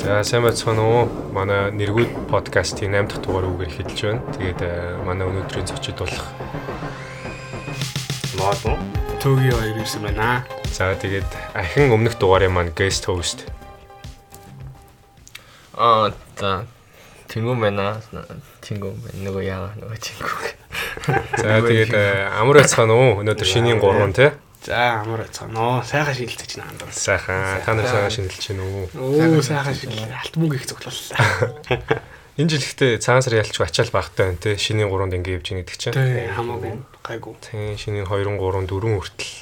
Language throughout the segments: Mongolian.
За сайн байцгаана уу? Манай нэргүүд подкастын 8 дахь дугаар үгээр эхэлж байна. Тэгээд э, манай өнөөдрийн зочид болох Модон. Төгийн хоёр ирсэн байна. за тэгээд ахин өмнөх дугаарын маань guest host. Аа за Тэнгүү байна. Тэнгүү байна. Нөгөө яа нөгөө тэнгүү. За тэгээд э, амар байцгаана уу? Өнөөдөр шинийн 3 тий. За амар цаанаа. Сайхан шилдэж байна андаа. Сайхан. Та нар сайхан шинжилж байна уу? Оо сайхан шилдэж. Алт мөнгө их цуглууллаа. Энэ жил ихтэй цаан сар ялчгүй ачаал багтай байна тий. Шинийн 3-нд ингэ явж байгаа гэдэг чинь. Тэ хамаагүй гайгүй. Тийм шинийн 2 3 4 хүртэл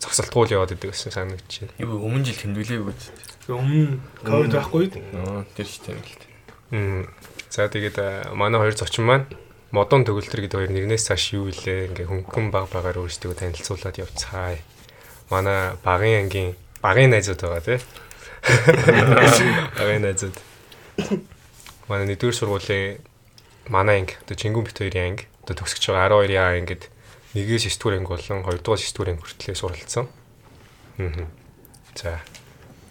зогсолтгуул яваад идэг гэсэн санагдаж байна. Юу өмнө жил тэмдэглээгүй. Өмнө ковид байхгүй. Аа тэр ч тийм л. Мм. За тэгээд э, манай хоёр зочин маань модон төгөлтөр гэдэг хоёр нэрнээс цааш юу илээ ингээ хөнгөн баг багаар өөрсдөө танилцуулаад явцгаая. Манай багын ангийн багын найзууд байгаа тий. Багын найзууд. Манай нэгдүгээр сургуулийн манай анги одоо Чингүн бит хоёрын анги одоо төгсөж байгаа 12-ийн ангид нэгээс 9 дугаар анги болон 2 дугаар 9 дугаар анги хүртлээр суралцсан. Аа. За.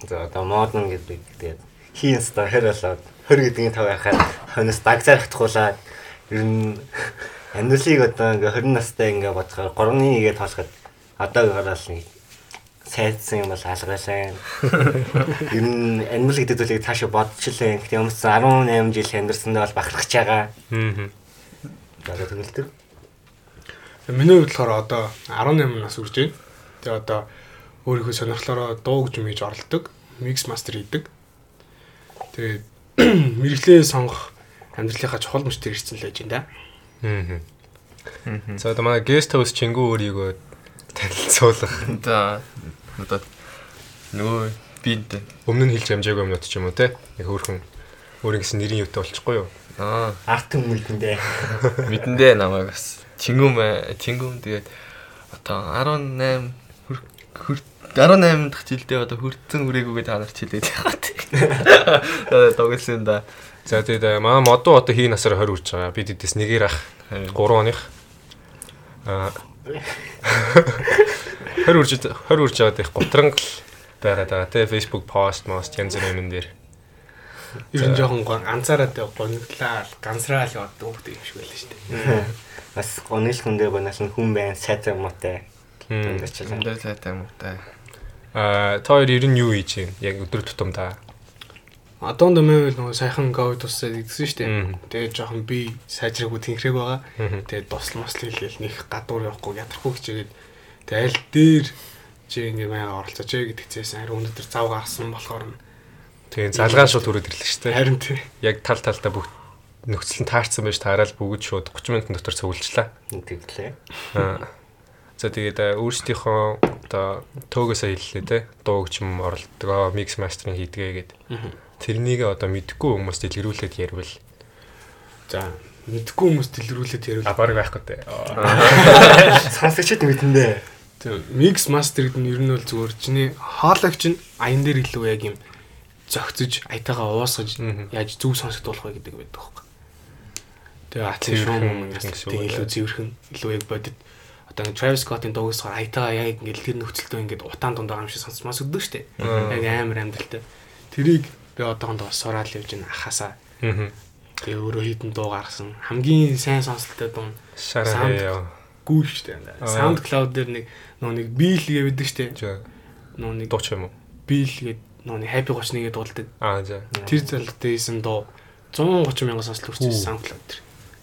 За одоо модон гэдэг тэгээд хийн стахер болоод хөр гэдгийг тав яхаад хонос дагцаар хатгуулаад ер нь амьдралыг одоо ингээ 20 настай ингээ бодохоор 3-ны нэгээ тоолоход одоо гараал нэг сайдсан юм бол алгаалаа. Ер нь амьдрал гэдэг зүйлийг цаашаа бодчихлаа. Гэхдээ өмнөс 18 жил амьдсандаа бол бахархаж байгаа. Аа. Одоо төгөлтөр. Миний хувьд болохоор одоо 18 нас үрж байна. Тэгээ одоо өөрийнхөө сонирхлоороо дуу гэж мэж оролдог. Mix master хийдэг. Тэгээд мэрэгчлээ сонгох амьдралынхаа чухал мөчтөр ирсэн л байж да. Аа. За одоо манай guest host Чингүү өөрийгөө танилцуулах. За одоо нөгөө бинт. Өмнө нь хэлж амжаагүй юмнууд ч юм уу те. Яг хөөрхөн өөрийн гэсэн нэрийн юутай болчихгүй юу? Аа Арт хүмүүлдэндээ. мэдэндээ намайг бас Тэнгүү мэ Тэнгүү тэгээд одоо 18 хүр хүр 18 дахь жилдээ одоо хүртсэн хүрээгүйгээ та нарт хэлээд байгаа. Одоо догсон да. За тэгээд э, манай модуу одоо хий насаар 20 хүрч байгаа. Бид эдээс нэгээр ах 3 оных. Аа 20 хүрч 20 хүрч байгаад их гутранг байгаад байгаа те. Facebook пост, мост янз бүрийн юм дээр. Ер нь жоохон ганцаараа гонглаа ганцраал яваад дүүхтэй юм шиг байлаа шүү дээ. Бас гонил хүн дээр банаас нь хүн байна, сайтай муутай. Өнгөрчлээ. Зөндөө сайтай юм уу та. Аа та хоёр ер нь юу хийж байна? Яг өдөр тутамдаа. Одоо нэмэвэл нөгөө сайхан ковид тусаад идсэн шүү дээ. Тэгээд жоохон би сайжраагүй тэнхрэг байгаа. Тэгээд досл мосл хэлгээл нэг гадуур явахгүй ядрахгүй хичээгээд тэгээд аль дээр чи ингэ маяга оролцооч ээ гэдэгцээс ари өнөдөр зав гарсан болохоор нь Тэгээд залгаан шууд төрөд ирлээ шүү дээ. харин тий. Яг тал талдаа бүгд нөхцөл нь таарсан байж таарал бүгд шууд 30 минутын дотор цуглуулчлаа. Тэглээ. Аа. За тэгээд э, өөрсдийнхөө одоо тоогоосоо хэллээ те. Дуу гэж юм оролдгоо, микс мастеринг хийдгээ гэд. Тэрнийг одоо мэдхгүй хүмүүст дэлгэрүүлээд ярил. За мэдгүй хүмүүс дэлгэрүүлээд А ярил. баг байхгүй те. Сонсогчд мэдэндээ. Тэгээ микс мастер гэдэг нь ер нь бол зүгээр чиний хоолойч нь аян дээр илүү яг юм зөгцөж аятайгаа уусгаж яаж зүг сонсогдуулах вэ гэдэг байдаг байхгүй. Тэгээ гэсэн үг тэгээ илүү зэвэрхэн илүү яг бодит одоо ингэ Travis Scott-ын дуугсаар аятайгаа яг ингэ тэр нөхцөлтөө ингэ утаан дундаа юм шиг сонсмоос өгдөг. Мм. Яг амар амьдралтай. Тэрийг би одоохондоо сураал явж ин ахасаа Аа. тэгээ өөрөө хитэн дуу гаргасан. Хамгийн сайн сонсолтой дуу нь Шараа яа. гүү штэ. SoundCloud дээр нэг нөө нэг Bill байдаг штэ. Нөө нэг дууч юм уу? Bill гээд нөө нэг Happy 31 гээд дуулдаг. Аа за. Тэр залуутай хийсэн дуу 130 мянган сонсол хүрчихсэн Үу. SoundCloud дээр.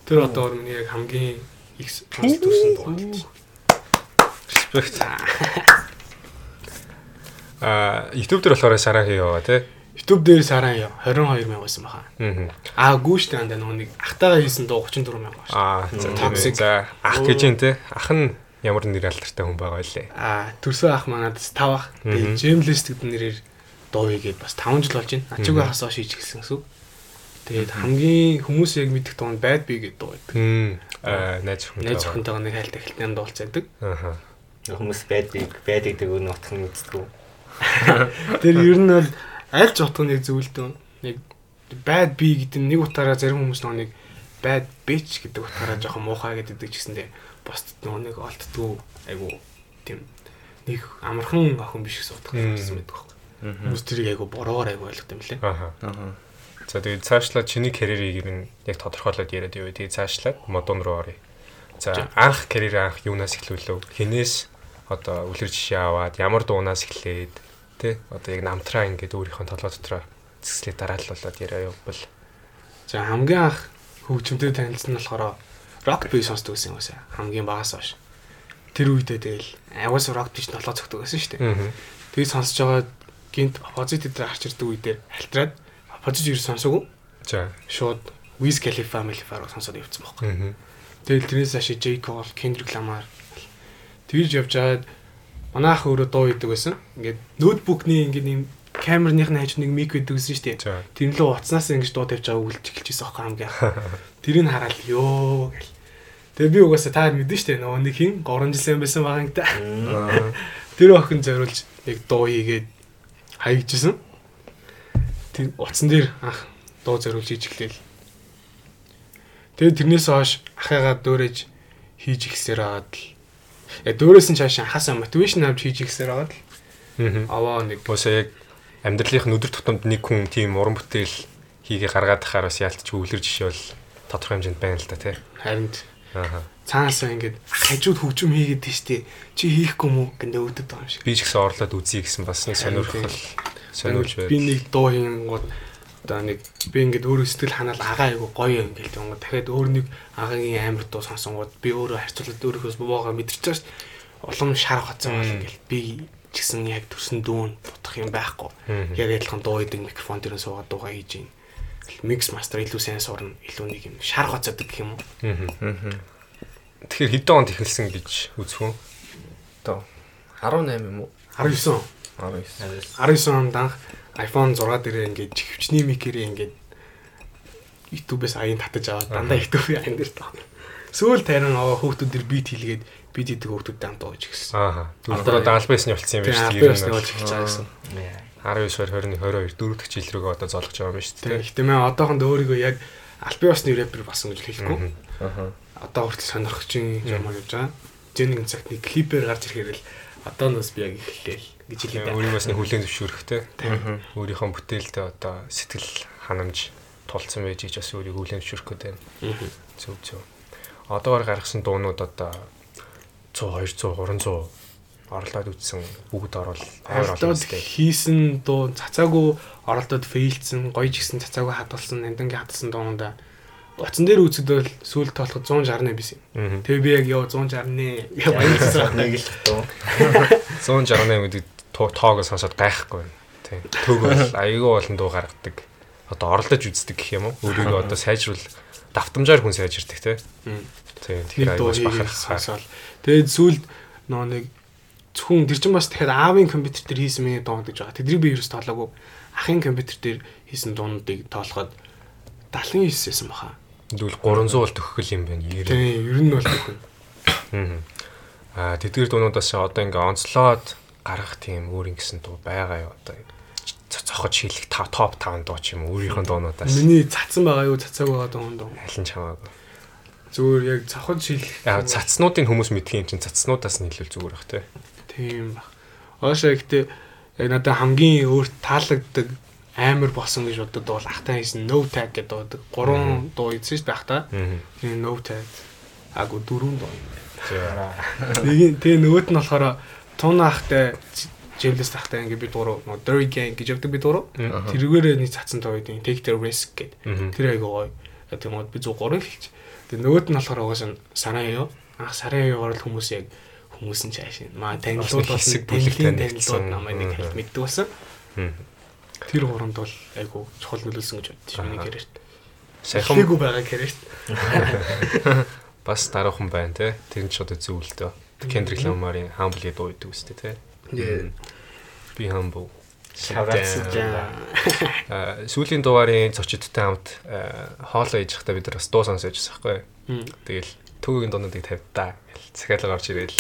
Тэр одоо миний яг хамгийн их сонсол төрсэн дуу гэж. Респект. Аа YouTube дээр болохоор шараа хий яваа те. YouTube дээр сараа яа 22 мянга байсан баха. Аа. Аа гүүштэй андаа нөгөө нэг ахтайгаа хийсэн дуу 34 мянга байна. Аа. За ах гэж юм те. Ах нь ямар нэр алдартай хүн байгаа вэ? Аа төрсөн ах манадас 5 ах. Тэгээ Jameless гэдэг нэрээр дуу хийгээд бас 5 жил болж байна. Ачаагүй хасаа шийж гисэн гэсэн үг. Тэгээд хамгийн хүмүүс яг мэддэг дуу нь Bad Bee гэдэг дуу байдаг. Аа найз хүн. Найз охинтойгоо нэг хайлт эхлэлтэн дуулцаадаг. Аа. Хүмүүс байдаг, байдаг гэдэг нь утга нь мэддэг. Тэр ер нь бол аль ч утга нэг зөвлөдөө. Нэг bad bee гэдэг нэг утгаараа зарим хүмүүс нөгөө нэг bad bitch гэдэг утгаараа жоохон муухай гэдэг ч гэсэндээ бусдад нөгөө нэг олддгоо айгу тийм нэг амархан охин биш гэсэн утгаар Мм. хэлсэн байдаг байхгүй. Хүмүүс тэрийг айгу бороор айгу ойлгох юм лээ. Аа. За тэгээд цаашлаад чиний карьерийг нь яг тодорхойлоод яриад явъя. Тэгээд цаашлаад модон руу оръё. За анх карьер анх юунаас эхлүүлв? Хинээс одоо үлгэр жишээ аваад ямар дуунаас эхлээд тий одоо яг намтраа ингээд өөрийнхөө толгой дотроо зэслээ дарааллуулаад яриа явбал. За хамгийн анх хөгжимтэй танилцсан нь болохоор rock band сонсдог гэсэн юм уусаа. Хамгийн багаас хойш. Тэр үедээ тэгэл аваас rock band толгой цогтөг гэсэн шүү дээ. Аа. Тэгээд сонсож байгаа гинт позитив дээр гарч ирдэг үедээ альтраад позитив юу сонсоогүй. За. Шууд Wiz Khalifa Khalifa-аар сонсоод явцсан байхгүй. Тэгэл тэрнээс хашаа J Cole, Kendrick Lamar тэгж явж хаад манай ах өөрөө дуу хийдэг байсан. Ингээд ноутбукны ингээд юм камерных нь хажууд нэг мик байдаг гэсэн шүү дээ. Тэр нь л утаснаас ингэж дуу тавьж байгаа үлж эхэлчихсэн байхгүй хамгийн анх. Тэрийг хараад ёо гэл. Тэгээ би угаасаа та мэдэн шүү дээ нөгөө нэг хин 3 жилийн байсан байгаа. Аа. Тэр охин зориулж яг дуу хийгээд хаягжсэн. Тэр утсан дээр анх дуу зориулж хийж эхлэв. Тэгээд тэрнээс хойш ахыгаа дөөрэж хийж ихсээр аваад л я дөөрөөс нь цааш анхаасаа мотивашн авч хийж ихсээр аваад л Аа. аваа нэг Босоо яг амьдралынх нь өдөр тутамд нэг хүн тийм уран бүтээл хийгээ гаргаад тахаар бас яалтч өвлөр жишээ бол тодорхой хэмжээнд байна л да тий. харин Аа. цаанасаа ингээд хажууд хөгжим хийгээд тийштэй чи хийхгүй мүү гэдэг өвдөд байгаа юм шиг. Би ч гэсэн орлоод үзье гэсэн бас нэг сонирхол сониулж байв. би нэг дуу хийнгууд одоо нэг би ингээд өөрөө сэтгэл ханаал агаа айгу гоё юм гээл тэнгууд дахиад өөр нэг агагийн амар дуу сонсонгууд би өөрөө харьцуулаад өөрийнхөөс боогоо мэдэрч байгаа улам шар хоцсон бол ингээл би ч гэсэн яг төрсөн дүүн дутах юм байхгүй. Яг адилхан дуу идэг микрофон дээр суугаад дуугаа хийж ийн. Микс мастер илүү сайн сурна, илүү нэг юм шар хоцоодаг гэх юм уу? Тэгэхээр хэдэн онд эхэлсэн гэж үзэх үү? Одоо 18 юм уу? 19 19. 19 онд анх iPhone 6 дээр ингээд хөвчний микэрээ ингээд YouTube-ээс аян татаж аваад дандаа YouTube-ийн аян дээр таа. Сүүл тарин аваа хүүхдүүд дээр бит хийлгээд бит хийдэг хүүхдүүдтэй хамт ууж гисэн. Аа. Дөрөвдөө даалбайсны болцсон юм албаас дээ. нэг болж эхэлж байгаа гэсэн. 19 20 22 дөрөв дэх жил рүүгээ одоо золгож байгаа юм байна шүү Тэгээ дээ. ихтэй мэн одоохонд өөрийгөө яг албан ёсны рэпер басан гэж хэлэхгүй. Аа. Одоо хүртэл сонирхож юм явж байгаа. Жин нэг цагт нэг клипээр гарч ирэхээр л одоо нас би яг эхлээл гэж хэлээд байна. Өөрийгөөс нэг хүлэн зөвшөөрөхтэй. Өөрийнхөө бүтээлтэй одоо сэтгэл ханамж тулцсан байж ич бас өөрийг хүлэн зөвшөөрөх гэдэг. Зөв зөв. Одоогор гаргасан дуунууд одоо 100 200 300 орлоод үтсэн бүгд орвол амар олон Оролдоод хийсэн дуу цацаагүй оролдоод фейлдсэн, гоё ч гэсэн цацаагүй хадгалсан, нандингийн хадгалсан дуунда утсан дээр бол сүүл тоолоход 168 бисэн. Аа. Тэгээ би яг яа 168 яг баярлсан. Нэг л дуу. 168 гэдэг тоог сонсоод гайхгүй байна. Тийм. Төг бол аягүй олон дуу гаргадаг. Одоо оролдож үздэг гэх юм уу? Өөрийгөө одоо сайжруул давтамжаар хүн сайжирдаг. Тийм. Нэг Тэгэхээр аягүй сонсоол. Тэгээд сүүлд нөө нэг зөвхөн тэр чинь бас тэгэхээр аавын компьютер дээр хийсэн миний дуу гэж байгаа. Тэдрийг би ерөөс тоолоогүй. Ахын компьютер дээр хийсэн дуунуудыг тоолоход 79 байсан баха. Тэгвэл 300 бол төгөх юм байна. 90. Тийм, ер нь бол төхөн. Аа. Аа тэдгээр дуунуудаас одоо ингээ онцлоод гаргах тийм өөр ингэсэн дуу байгаа юу одоо цохож хийлэх та- топ 5 дуу ч юм уу өөрийнхөө дуунуудаас Миний цацсан байгаа юу, цацааг байгаа дуун дуу. аль нь чамаагүй. Зүгээр яг цохож шилэх. Яг цацнуудын хүмүүс мэдхийн чинь цацнуудаас нь илүү зүгээр бах тий. Тийм баг. Оошоо ихтэй яг надад хамгийн өөр таалагддаг амар болсон гэж бодод бол ахтаа хийсэн no tag гэдэг дуудаг. Гурван дуу ийдсэн шүү дээ. Аа. Тийм no tag. Агу дөрвөн дуу. Тэгээ нөгөөт нь болохоор туна ахтай Жевлэс тахтай ингээ би дуруу нөө Dirty Gang гэж явдаг би дуруу. Аа. Тэрүүгээрээ нэг цацсан тоо гэдэг. Take the risk гэдэг. Тэр айгуу гоё. Тэгээд би 103 хэлж. Тэгээ нөгөөт нь болохоор угаасаа санаа юу? Анх сарын аягаар л хүмүүс яг хүмүүс нь цааш. Маа танилцуул Бас нэг болсон бүлэг танилцсан. намайг нэг хэлт мэддэг болсон. Тэр гурамд бол айгуу чухал нөлөөлсөн гэж бодчих миний Аа. карьерт. Саяхан Эхлээгүй байгаа карьерт. бас дараахан байна те. Тэр нь ч одоо зөвлөлтөө. Kendrick Lamar-ын Humble гэдэг дуу идэв үстэй. Тэгээ Би humble. Аа сүүлийн дугаарын зочидтой хамт аа, хоолоо ээж захта бид нар бас дуу сонсож байсан байхгүй. Тэгэл төвгийн дуунуудыг тавьдаа. гэл Захиалга орж ирээл.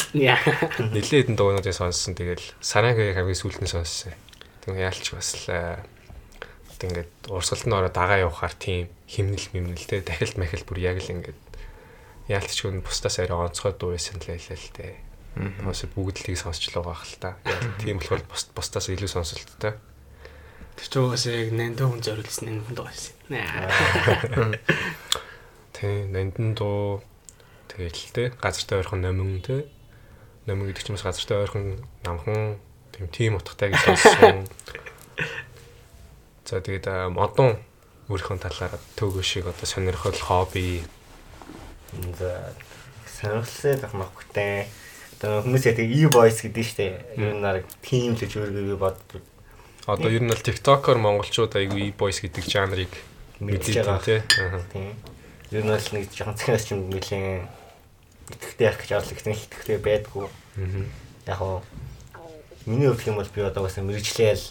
Нилээ хэдэн дуунуудыг сонссон. Тэгэл Сарагийн хамгийн сүүлд нь сонссон. Тэг яалч бас л одоо ингээд урсгалд нь ороо дагаа явахаар тийм химнэл мэмнэл те дахилт махил бүр яг л ингээд яалтч хүн бусдаас арай онцгой дуу байсан л байлаа л те. Бас бүгд л тийг сонсч л байгаа хэл та. Тийм болохоор бус бусдаас илүү сонsolттой. Тэр ч угаасаа яг нандаа хүн зориулсан энэ хүн байгаа шин. Тэ нандин дуу тэгэл те газартай ойрхон номин те номин гэдэг чинь бас газартай ойрхон намхан тийм тим утгатай гэж сонссон. За тэгээд модон өөрийнхөө талаар төөгөө шиг одоо сонирхол хобби За сонирхолтой захмахтай. Одоо хүмүүс яг e-voice гэдэг нь штэ. Ер нь нараг team л гэж өөрийгөө боддог. одоо ер нь бол TikTok-оор монголчууд айгүй e-boys гэдэг жанрыг Мэдж байгаа. тий. Аа. Тийм. Ер нь бол нэг жоохон ч юм нэлийн итгэвтэй явах гэж орлоо гэхдээ итгэвтэй байдгүй. Яг уу миний хувьд юм бол би одоо бас мэрэгчлээл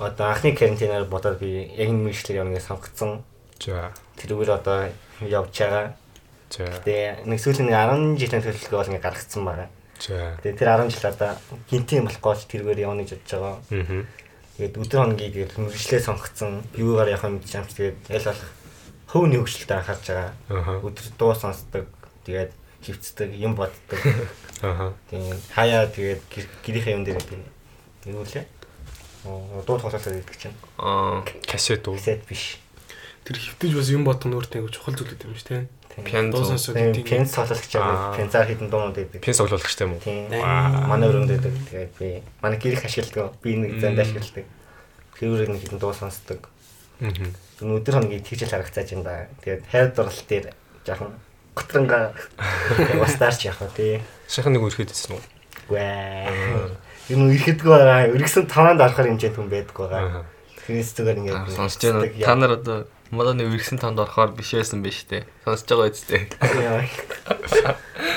одоо анхны карантинаар бодоод би яг энэ мэрэгчлэр явна гэж сонгоцсон. За. Тэрүүгээр одоо явж байгаа. Тэгээ нэг сүүлийн нэг 10 жилийн төлөвлөгөө бол ингээ гаргацсан байгаа. Тэгээ тэр 10 жил одоо гинтийн болохгүй ч тэргээр явна гэж бодож байгаа. Мгм. Тэгээд өдөр тэгээд мэрэгчлээ сонгоцсон. Юугаар явах юм гэж амт тэгээд аль болох хөвний хөгжилтэй анхаарч байгаа. Өдөр дуу сонсдог. Тэгээд хөвцдөг, юм боддог. Аха. Тэгээд хаяа тэгээд гэр- гэрийнхээ юм дээр тэгээд юу лээ? Аа дуу тоглолтоо гэдэг чинь. Аа, Кассет уу? Касет биш. Тэр хөвтөж бас юм бодох нь өөртөө чухал зүйл гэдэг юм шүү дээ. Пиано. Дуу сонсоод Тэгээд тийм. пенс тоглолтч Аа. аа пенсаар хитэн дуунууд байдаг. Пенс оглуулах юм уу? Тийм. Аа. Манай өрөөнд байдаг. Тэгээд би манай гэрих ашигладаг. Би нэг занд ашигладаг. Тэрүүрийг нэг хитэн дуу сонсдог. Мгм. Энэ өдөр хоногийн тэгжэл харагцааж юм да. Тэгээд хайр дурлал дээр жоохон готронга устаарч явах тий. Шахан нэг үрхэд хэлсэн үү? Ваа. Энэ ирэхдгүй байгаа. Өргөсөн таваанд орохоор хэмжээнд хүн байдаггүй байгаа. Аха. Тэрнээс зүгээр Аа, ингээд сонсож байна. Та нар одоо модоны үргэсэн танд орохоор биш байсан биш үү? Сонсож байгаа үстэй.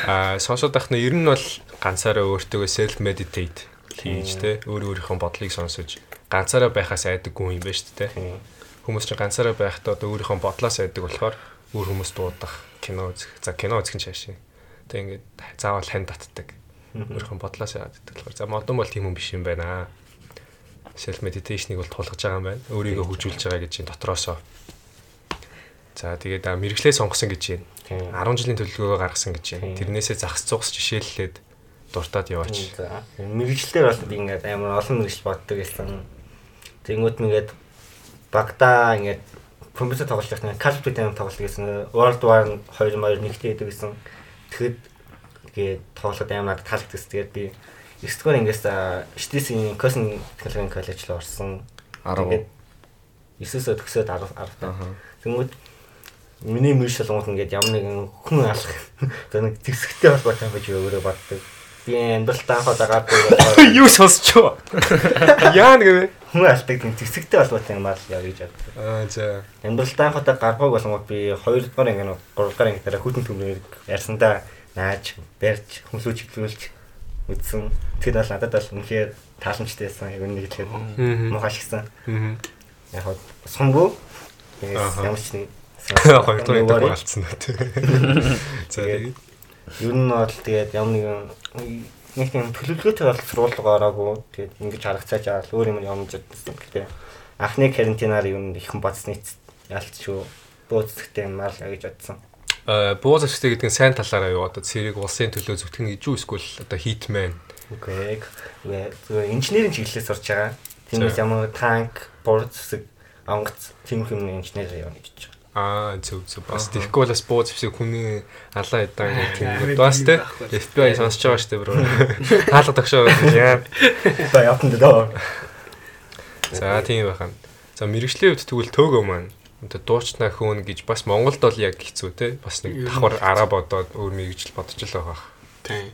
Аа, сонсоод байх нь ер нь бол ганцаараа өөртөө self meditate хийж те өөр өөрийнхөө бодлыг сонсож ганцаараа байхаас айдаггүй юм байна шүү дээ. Хүмүүс чинь ганцаараа байхдаа одоо өөрийнхөө бодлоос айдаг болохоор өөр хүмүүс дуудах, кино үзэх. За кино үзэх нь шаашаа. Тэг ингээд заавал хань татдаг. Өөрийнхөө бодлоос яадаг болохоор за модон бол тийм юм биш юм байна. Self meditation-ыг бол тулгаж байгаа юм байна. Өөрийгөө хөгжүүлж байгаа гэж юм дотроосоо. За тэгээд мэрэгчлээ сонгосон гэж байна. 10 жилийн төлөвлөгөөгөө гаргасан гэж байна. Тэрнээсээ загас цугс жишээллээд дуртад яваач. За мэрэгчлэр бол ингээд амар олон мэрэгчл боддог гэсэн. Тэнгүүт нэгээд багтаа ингээд компьютер тоглож байх нэг Call of Duty тоглож гэсэн. World War 2 2 нэгтэй байдаг гэсэн. Тэгэхэд тэгээд тоглоод амар надад таалагдсан. Тэгээд би 9 дугаар ингээс Штисийн Cosmic Technology College руу орсон. 10. 9-өөс төгсөөд 10 10 Аха. Тэнгүүд миний мөрш болгонд ингээд ямар нэгэн хүн алах одоо нэг зэвсэгтэй холбоотой юм гэж өөрөө боддог. Би амьдралтаа анхаа дагаад Юу сонсчоо? Яа нэгэ. хүн алдаг тийм зэвсэгтэй холбоотой юм аа л гэж боддог. Аа за. Амьдралтаа анхаа гаргаг болгоод би 2 дугаар анги 3 дугаар дараа хүтэн төмрийг ярьсандаа нааж, барьж, хүмлүү чиглүүлж үдсэн. Тэр бол надад бол үнэхээр тааламжтай байсан. Яг үнэ хэлэхэд Мгм. муухай шигсэн. Мгм. Яг. Аха. Ямар ч нэг Хоёр дахь удаа болцсон үү. За Тэгээд Ер нь бол тэгээд ямар нэгэн нэг тийм төлөвлөгөөтэй бол сургуулигаа ороогүй. Тэгээд ингэж харагцааж аваад өөр юм явж чадсан. Гэтэ анхны карантинаар юу нэг их бодсны ялч шүү. Бөөцөлттэй юм аа л гэж бодсон. э бууз ашигтай гэдэг нь сайн талаараа юу одоо цэрэг улсын төлөө зүтгэн гэж юу эсвэл одоо Үгүй ээ. Зүгээр инженерийн чиглэлээр сурч байгаа. Тиймээс ямар танк, бурд зүсэг, онгоц тийм юм инженер явна гэж байна. Аа зөв зөв бас тэгэхгүй бас бууз хэвсэг хүний алаа Аа, гэдэг бас те. FBI сонсож байгаа штэ бро. Хаалга тогшоо яа. За явтан дөө. За тийм байхаа. За мэрэгжлийн хувьд тэгвэл төөгөө маань одоо дуучнаа хөөн гэж бас Монголд бол яг хэцүү те бас нэг давхар араа бодоод өөр мэрэгжил бодож л байгаа. Тийм.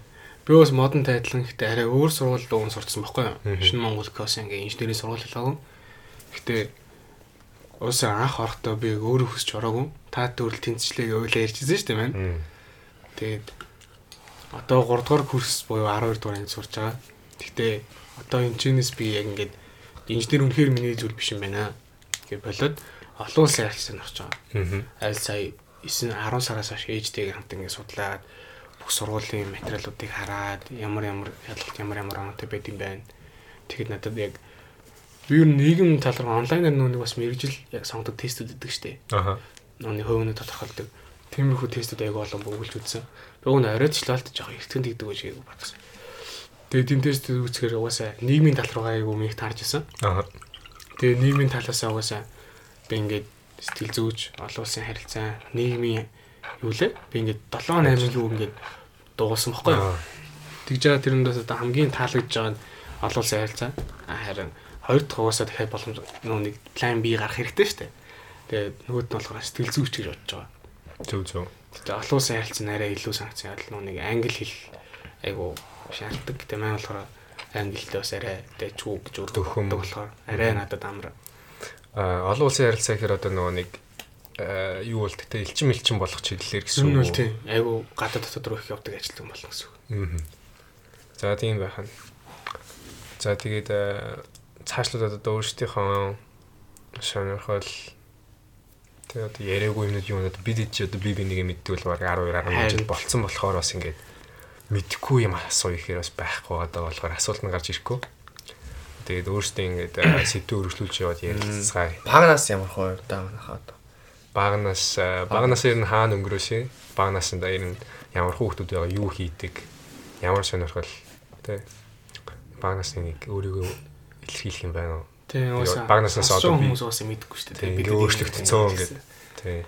Би бас модон тайдлан гэхдээ арай өөр сургуульд уун сурцсан байхгүй Мгм. юу? Шинэ Монгол кос ингээ инженерийн сургууль хэлээгүй. Гэхдээ уусаа анх орохдоо би өөрөө хүсч ороогүй. Та төрөл тэнцвчлээ ойлаа ярьжсэн шүү дээ маань. Тэгээд одоо 3 дугаар курс буюу 12 дугаар анги сурж байгаа. Гэхдээ одоо энэ чинээс би яг ингээд инженер үнэхээр миний зүйл биш юм байна. гэж болоод олон улсын ярилцсан орж байгаа. Аа. Аль сая 9 10 сараас хойш ээжтэйгээ хамт ингээд судлаад бүх сургуулийн материалуудыг хараад ямар ямар ялгалт ямар ямар оноотой байд юм байна. Тэгэхэд надад яг би юу нийгэм тал руу онлайнаар нүг бас мэрэгжил яг сонгодог тестүүд өгдөг штеп. Аха. Нүний хөвгнө тодорхойлдог. Тиймэрхүү тестүүд аяг олон бөгүүлж үзсэн. Би уг нь оройд ч л болт жоох эртгэн дигдэг гэж яг бодсон. Тэгээ тийм тестүүд үзэхээр угаасаа нийгмийн тал руугаа аяг өмнөх таарч исэн. Аа. Тэгээ нийгмийн талаас угаасаа би ингээд сэтгэл зүйч, олон улсын харилцаа, нийгмийн юу лээ? Би ингээд 7 8 жил ингээд дуугасан баггүй юу? Тэгж байгаа тэрэндээс одоо хамгийн таалагдж байгаа нь олон улсын харилцаа. Харин хоёр дахь угаасаа дахиад боломж нөө нэг план B гарах хэрэгтэй шүү дээ. Тэгээд нөгөөд нь болохоор сэтгэл зүйч гэж бодож байгаа. Зөв зөв. Тэгээд олон улсын харилцаа арай илүү санкц яагаад нөө нэг англи хэл айгу шаарддаг. Тэгээд маань болохоор англитэй бас арай дэжгүй гэж өргөдөг болохоор арай надад амар. Аа олон улсын харилцаа гэхээр одоо нөгөө нэг юу бол тэгтээ элчин мэлчин болох чиглэлээр гэсэн үг. тийм айгу гадаад дотоод руу их явдаг ажилтан болно гэсэн үг. Аа. За тийм байх нь. За тэгээд аа, цаашлаад одоо өөрсдийнхөө сонирхол тэгээд одоо яриаггүй юмнууд юу надад бид чи одоо би би нэг мэддэг бол баг 12 11 жил болцсон болохоор бас ингээд мэдхгүй юм асуу ихээр бас байхгүй одоо болохоор асуулт нь гарч ирэхгүй. Тэгээд өөрсдөө ингээд аа, сэдв өргөжлүүлж яваад ярилцгаая. Багнаас ямар хоёр даа манайхаа одоо. Багнаас аа, багнаас ер нь хаана өнгөрөөсэй? Багнаас нь ер нь ямар хүүхдүүд байгаа юу хийдэг? Ямар сонирхол тэ багнаас нэг өөрийгөө илэрхийлэх юм байна уу? Тийм уусаа. баг наснаас одоо хүмүүс уусаа мэдгүй шүү дээ. Тийм, Бид өөрчлөгдсөн ингээд. гэсэн. Тий.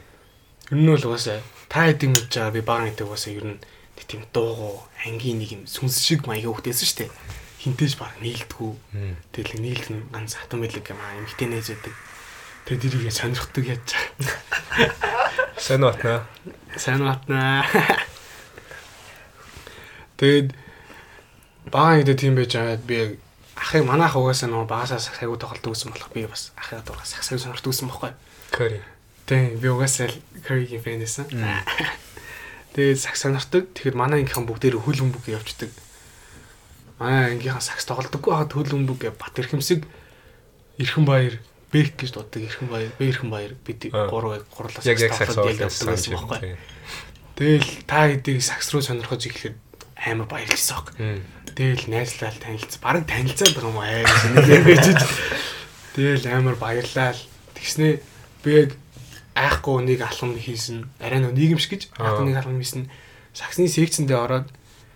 Ер нь бол угаасаа та хэдийн мэдж байгаа би баг гэдэг угаасаа ер нь тийм дуугу ангийн нэг юм сүнс шиг маягийн хөхтэйсэн шүү дээ. Хинтэж баг нийлдэггүй. Тэгэл нийлд нь ганц хатан байлэг юм аа эмхтэй нээж байдаг. Тэгээ дэрийгээ сонирхдаг яаж. Сайн батнаа. Сайн батнаа. Тэгээд баа гэдэг тийм байж байгаа би яг ахыг манайх угаасаа нөгөө багасаа сахайгуу тоглолт үзсэн болох би бас ахыг дураа сахсаг сонирхдаг үзсэн байхгүй. Curry. Тийм би угаасаа Curry-гийн фэн байсан. Тэгээд сакс сонирхдаг. Тэгэхээр манай ангийнхан бүгдээр хөл өмбөг явждаг. Манай ангийнхан сакс тоглодоггүй хаад хөл өмбөг бат эрхэмсэг Ирхэн баяр Бэк гэж дууддаг Ирхэн баяр Бэ Ирхэн баяр бид гурав гурлаа Яг яг сакс тоглоод явдаг байсан байхгүй. Тэгэл та хэдийг сакс руу сонирхож ирэхэд амар баярлсан баг. Мм. Тэгэл найзлал танилцсан. Бараг танилцаад байгаа юм аа гэж нэг юм гэж. Тэгэл амар баярлал. Тэгснээ би яг айхгүй нэг алхам хийсэн. Арай нэг нийгэмш гэж айхгүй нэг алхам хийсэн. Саксны секцэндээ ороод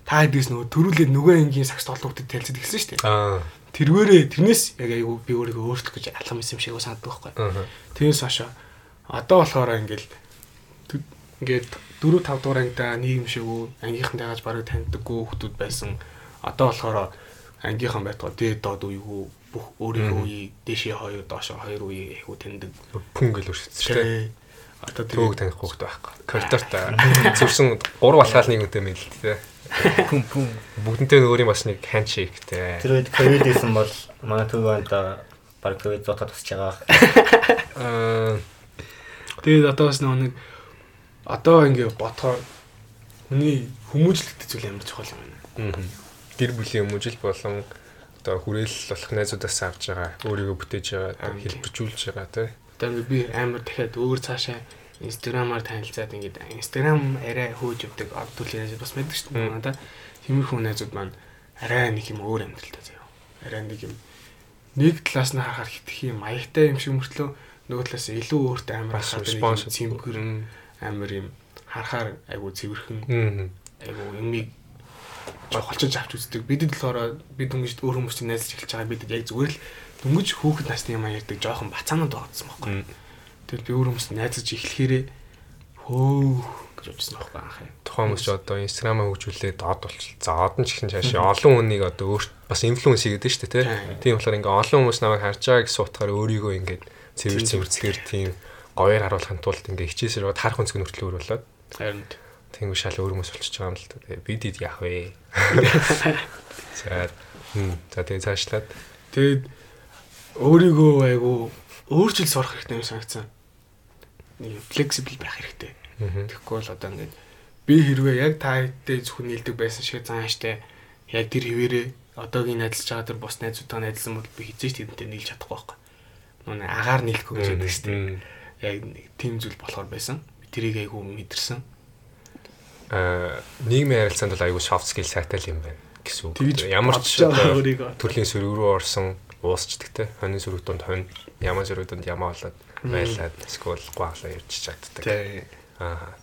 та хэдээс нөгөө төрүүлээд нөгөө ангийн сакс тоглогчдод танилцаад эхэлсэн шүү дээ. Тэрвэрээ тэрнээс яг айгүй би өөрийгөө өөрчлөх гэж алхам хийсэн юм шиг санагддаг байхгүй. Тэрнээс хашаа одоо болохоор ингээл ингээд 4 5 дугаар ангида нийгэм шигүү ангийнхантай гаж барыг таньдаггүй хүмүүс байсан. Одоо болохоор ангийнхан байтгаа дээд доод үегүй бүх өөрийнхөө үеийг дээшээ хоёр доошоо хоёр үеийг айгу таньдаг. Пүн гэл өршөж шүү дээ. Одоо Төөг тэгээд таних хүүхэд байхгүй. Коридорт зүрсэн гурав алхаал нэг үнтэй мэлтэй. Пүм пүм. Бүгдэнтэй нөгөөний бас нэг хандшейктэй. Тэр үед ковид исэн бол манай төв онда баг ковид зотод тусч байгаа. Аа. тэгээд одоо бас нэг одоо ингээд бодохоор хүний хүмүүжлэгдэж зүйл амар чухал юм байна. Гэр бүлийн хүмүүжил болон одоо хүрээлэл болох найзуудаас авж байгаа өөрийгөө бүтээж байгаа хэлбэржүүлж байгаа тий. Одоо ингээд би амар дахиад өөр цаашаа инстаграмаар танилцаад ингээд инстаграм арай хөөж явдаг ад төрлийн найзууд бас мэддэг шүү дээ. Надаа тиймэрхүү найзууд маань арай нэг юм өөр амьдралтай заяа. Арай нэг юм нэг талаас нь харахаар хитгэх юм маягтай юм шиг мөртлөө нөгөө талаас илүү өөртөө амар харахад response цэмгэр Мм. Амар юм харахаар айгу цэвэрхэн айгу юмыг жохолчож авч үздэг. Бидэд болохоор бид дөнгөж өөр хүмүүсийн найзлж эхэлж байгаа бидэд яг зүгээр л дөнгөж хүүхэд насны юм ярьдаг жоохон бацаанууд байгаадсан байхгүй. Тэгэл би өөр хүмүүст найзаж эхлэхээрээ хөө гэж бодсон байхгүй анхаа. Тухайн хүмүүс одоо инстаграмаа хөгжүүлээд од болчихлоо. За од нь ч ихэнх цаашаа олон хүнийг одоо өөр бас инфлюенс хийгээд дээ тий. Тийм. Болохоор ингээ олон хүмүүс намайг харж байгаа гэсэн утгаар өөрийгөө ингээ цэвэр цэвэрцгээр тийм гоёор харуулахын тулд ингээ хичээсээр бод харах өнцгөн хүртэл өөр болоод Харин тийм шал өөр хүмүүс болчихж байгаа юм л. Тэгээ бид ид яах вэ? За хм за тэгээ цаашлаад тэгэд өөрийгөө айгу өөрчил сурах хэрэгтэй юм санагцсан. Нэг флексибл байх хэрэгтэй. Тэгэхгүй бол одоо ингээд би хэрвээ яг та хэдтэй зөвхөн нийлдэг байсан шиг зан штэ яг тэр хിവэрээ одоогийн найзлж байгаа тэр бус найзуудтай найзлсан бол би хизээч тэдэнтэй нийлж чадахгүй байхгүй. Нүг агаар нийлэхгүй гэж байдаг штэ. Мм. Яг нэг тийм зүйл болохоор байсан. Тэрийг айгу мэдэрсэн. Аа нийгмийн харилцаанд бол аюул soft skill сайтай л юм байна гэсэн үг. Ямар ч төрлийн сөрөг рүү орсон уусчдаг те. Хонин сөрөг донд хонь, ямаа сөрөг донд ямаа болоод байлаад эсвэл гуаглаа явж чаддаг. Аа.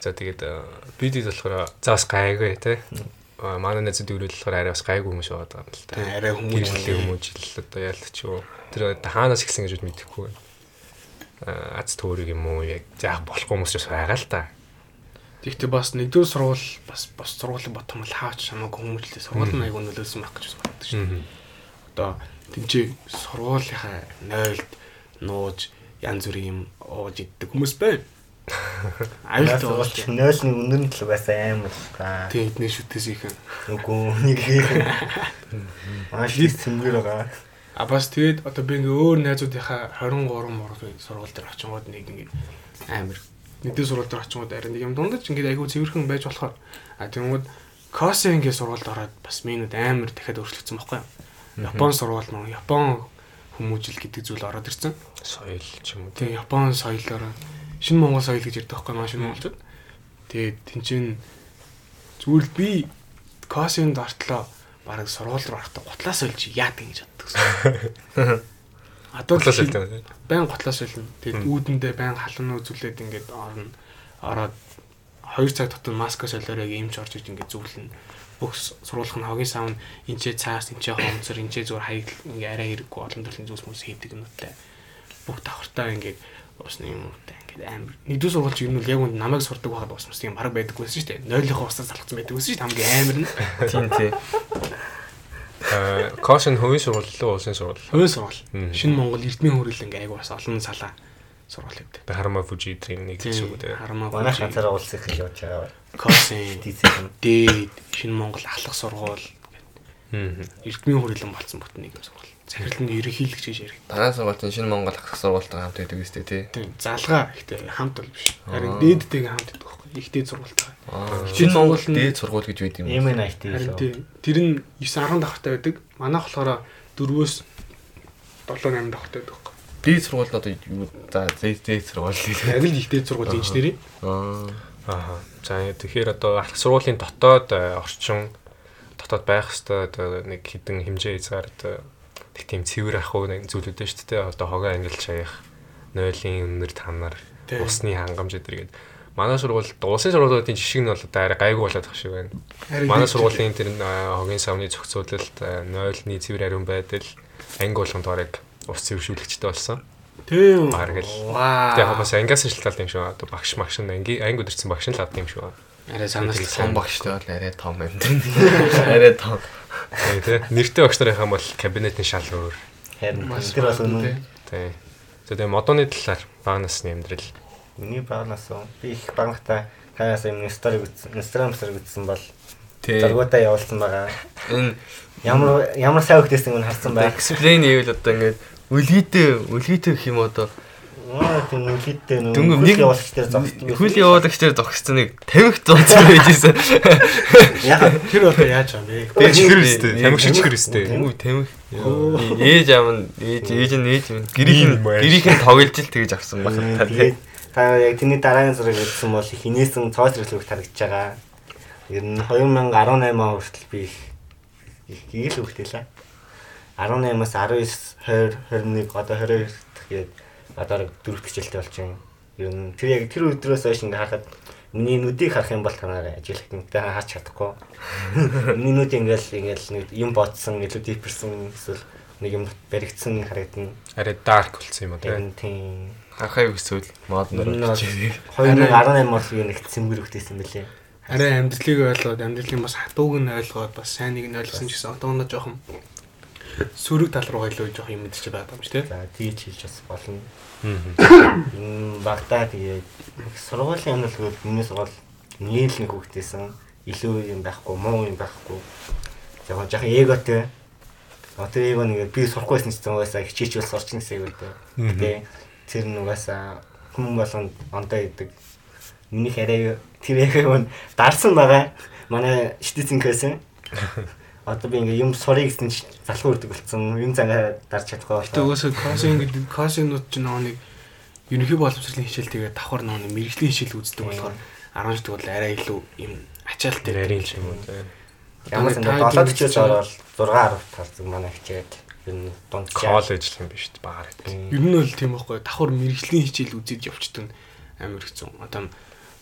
За тэгээд э, бид хэд болохоор заас гайгүй те. А, Манай найзууд ирвэл болохоор арай бас гайгүй хүмүүс байгаад байгаа юм л та. Арай хүмүүс Гэрэлтэй хүмүүжил одоо яалт ч юу. Тэр хаанаас ихсэн гэж мэдэхгүй байна. Аа аз төөрөг юм уу яг заах болохгүй хүмүүс ч бас байгаа л та. Тэгэхдээ бас нэгдүгээр сургууль бас бас сургуулийн ботом л хаач хамаагүй хүмүүжлээ сургууль нь айгүй нөлөөсөн байх гэж боддог шүү дээ. Одоо тэнцээ сургуулийнхаа нойлд нууж янз бүрийн юм ууж иддэг хүмүүс байна. Аюултай Уулч уулч. нойлны өнөр нь л угаасаа амар та. Тийм эдний шүтээс ихэн. Үгүй нэг. Маш их цэнгэр байгаа. А бас тэгээд одоо би ингээ өөр найзуудынхаа 23 моргийн сургууль дээр очингууд нэг ингээ амар нэгдээ сургууль дээр очингууд арай нэг юм дундаж ингээ айгүй цэвэрхэн байж болохоор а тэгмүүд косе ингээ сургуульд ороод бас минут амар дахиад өөрчлөгдсөн байхгүй юу? Япон сургууль нөө Япон хүмүүжил гэдэг зүйл ороод ирсэн. Соёл ч юм уу. Тэгээ Япон соёлоор шинэ Монгол соёл гэж ярьдаг байхгүй маань шинэ монголчууд. Тэгээд тэнцэн зүгээр би косинд ортлоо бараг сургууль руу орохдоо гутлаас олж яадаг гэж боддог л Бодлоо шилдэг. байн гутлаас олно. Тэгээд үүдэндээ байн халуун үзүүлээд ингээд орно. Ороод 2 цаг дотор маска солиорыг имж орж иж ингээд зүглэн бүх сургуулах нь хогийн сав нь энчээ цаас энчээ хомцор энчээ зүгээр хаяг ингээ арай хэрэггүй олон төрлийн зүйлс хүмүүс хийдэг юмтай бүх давхартай ингээд усны юмтай ингээд амар нэгдүгээр сургуульч юм бол яг үнд намайг сурдаг байхад бас тийм бараг байдаггүйсэн шүү дээ нойлынхоо усаас залхсан байдаггүйсэн шүү дээ хамгийн амар нь Тийм тий. Аа Кошин хувийн сургууль лөө улсын сургууль. хувийн сургууль шинэ Монгол эрдмийн хөрөл ингээ айгу бас олон салаа сургууль гэдэг Тэ Харма Фужи эдрийн нэг гэсэн үг те. харамаа Манай газар уулсах гэж явж байгаа. Дизайн. дээд шинэ Монгол ахлах сургууль Хм. эрдмийн хөрөлн болсон бот нэг юм сургууль захирлын ерөнхийлөгч гэж яриг Танай сургуулийн шинэ Монгол ах сургуультай хамт байдаг үстэй тий. тийм залгаа ихтэй хамт бол биш харин Аа. дээдтэйгээ хамт байдаг байхгүй ихтэй сургуультай Аа, Шинэ Монгол нь- дээд сургууль гэж байд юм. MNIT Харин лөө. тэр нь 9 10 давхартай байдаг. Манайх болохоор 4-өөс 7 8 давхартай байдаг. байхгүй. Дээд сургууль одоо юу за дээд сургууль. Яг л ихтэй сургууль инженери. Аа. Аа. За тэгэхээр одоо ахлах сургуулийн дотоод э, орчин дотоод байх хэвээр нэг хідэн хэмжээ хязгаар одоо тэг тийм цэвэр ах уу нэг зүйлүүд шүү дээ. Одоо хогоо ангилж шаях, нойлын өнөр танаар, усны хангамж эдэр гээд манай сургуульд улсын сургуулиудын жишг нь бол одоо арай гайгүй болоод тах шиг байна. Манай сургуулийн тэр хогийн савны зохицуулалт, э, нойлны цэвэр ариун байдал, анги болгонд бараг ус цэвэршүүлэгчтэй болсон. Тийм. Бараг л. Яг бас ангиас шилталт юм шиг. Одоо багш магш анги анги өдөрцөн багш нь л авдаг юм шиг байна. Арай санаас Том багштай бол арай том юм. Арай том. Тэгээ тий. Нэртэй багш нарын хам бол кабинетын шал өөр. Харин Маш тэр магадгүй, үнэн. Тий. Тэгээ модоны талаар бага насны амьдрал. Миний багнаас уу. Би их багнахта хаяас юм стори Instagram стори үзсэн бол Тий. зургуудаа явуулсан байгаа. Энэ Ямар ямар сайн хөлтэйсэн нь харсан байх. explain хийвэл одоо ингээд үлгийтэй үлгийтэй гэх юм одоо Аа тийм үлгийтэй нүү. Дүнгийн нэг- явуулч дээр зогсдог. хөл явуулагч дээр зогссон нэг тамхи зооцсон байжсэн. Яг Тэр одоо яаж юм бэ? Тэгээ чихэр өстэй. Тамиг шиг чихэр өстэй. Үгүй тамхи. Ээж аав нь ээж ээж нь ээж нь гэрийнх Ийм нь байж. гэрийнх нь тоглож ил тэгэж авсан баг та яг тэрний дараагийн зураг үзсэн бол их инээсэн цоос зэрэглэг харагдаж байгаа. Ер нь 2018 он хүртэл би их их ил хөвгтөлээ. 18-аас 19 20 21 одоо 22 тэгээд одоо дөрөв хичээлтэй болж байна. Ер нь тэр яг тэр өдрөөс хойш ингээ харахад миний нүдийг харах юм бол танаар ажиллах юмтай харж чадахгүй. Миний нүд ингээл ингээл нэг юм бодсон, илүү дипэрсэн эсвэл нэг юм баригдсан харагдана. Арай dark болсон юм уу тийм Хахайг өсвөл мод Ер нь нөр бол чивээ. 2018 бол юу нэг цэмгэр хөхтэйсэн бэлээ. Арай амьдралыг ойлгоод амьдралын бас хатууг нь ойлгоод бас сайныг нь ойлгосон ч гэсэн одоо нь жоохон сөрөг тал руу илүү жоох юм мэдчих байгаа юм шүү дээ. За тийж хийж бас болно. Багтаа тэгээд сургуулийн амьдрал миний сургууль нийл нэг хөхтэйсэн илүү юм байхгүй, муу юм байхгүй. Яг жоохон эготой. Одоо эго нэг би сурахгүйсэн ч угаасаа хичээч бол сурчин гэсэн эготой. Мгм. Тэгээ тэр нь угаасаа хүн болгонд ондоо идэг. Минийх арай тэр эго нь дарсан байгаа. Манай штицинкээс Одоо би ингээ юм сурыг гэсэн залхуу үрдэг болсон. Юм цагаа дарж чадахгүй Гэтэ угаасаа косин гэдэг косинууд ч нэг ерөнхий боловсролын хичээл тэгээд давхар нэг мэрэгжлийн хичээл үздэг болохоор 10 жил бол арай илүү юм ачаалттай. Нарийн ч юм уу тий. Ямар ч Та- нэг та 7 тийм хичээл ороод 6 10 тарцсан манай хичээл. Ер нь дунд Коллеж юм биш гэдэг. Ер нь бол тийм байхгүй давхар мэрэгжлийн хичээл үзэж явчдаг нь амар хэцүү. Одоо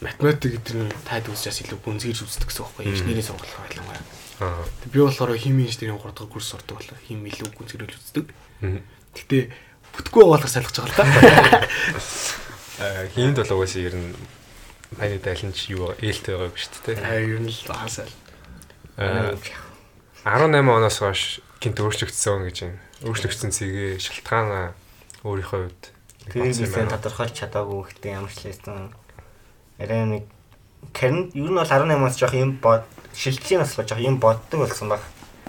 математик гэдэг нь таад үзээс илүү гүнзгийж үздэг гэсэн үг байхгүй инженерийн сургууль байлангаа. Би болохоор хими инженерийн 3 дахь курс сурдаг болохоор хим илүү гүнзгийж үздэг. Гэтэ бүтггүй байгаа ойлгож байгаа л та. Аа, хийнд бол угаасаа ер нь Майны дайланч юу ээлтэй байгаагүй шүү дээ. Аа ер нь л хаасаа. Аа, 18 оноос хойш гинт өөрчлөгдсөн гэж байна. Өөрчлөгдсөн цэгээ шалтгаан өөрийнхөө хувьд юм байна. тодорхойлж чадаагүй гэхдээ ямар ч лээсэн арай нэг Кэрн ер нь бол 18-аас жоох юм бод шилжлийн нас жоох юм боддог болсон баг.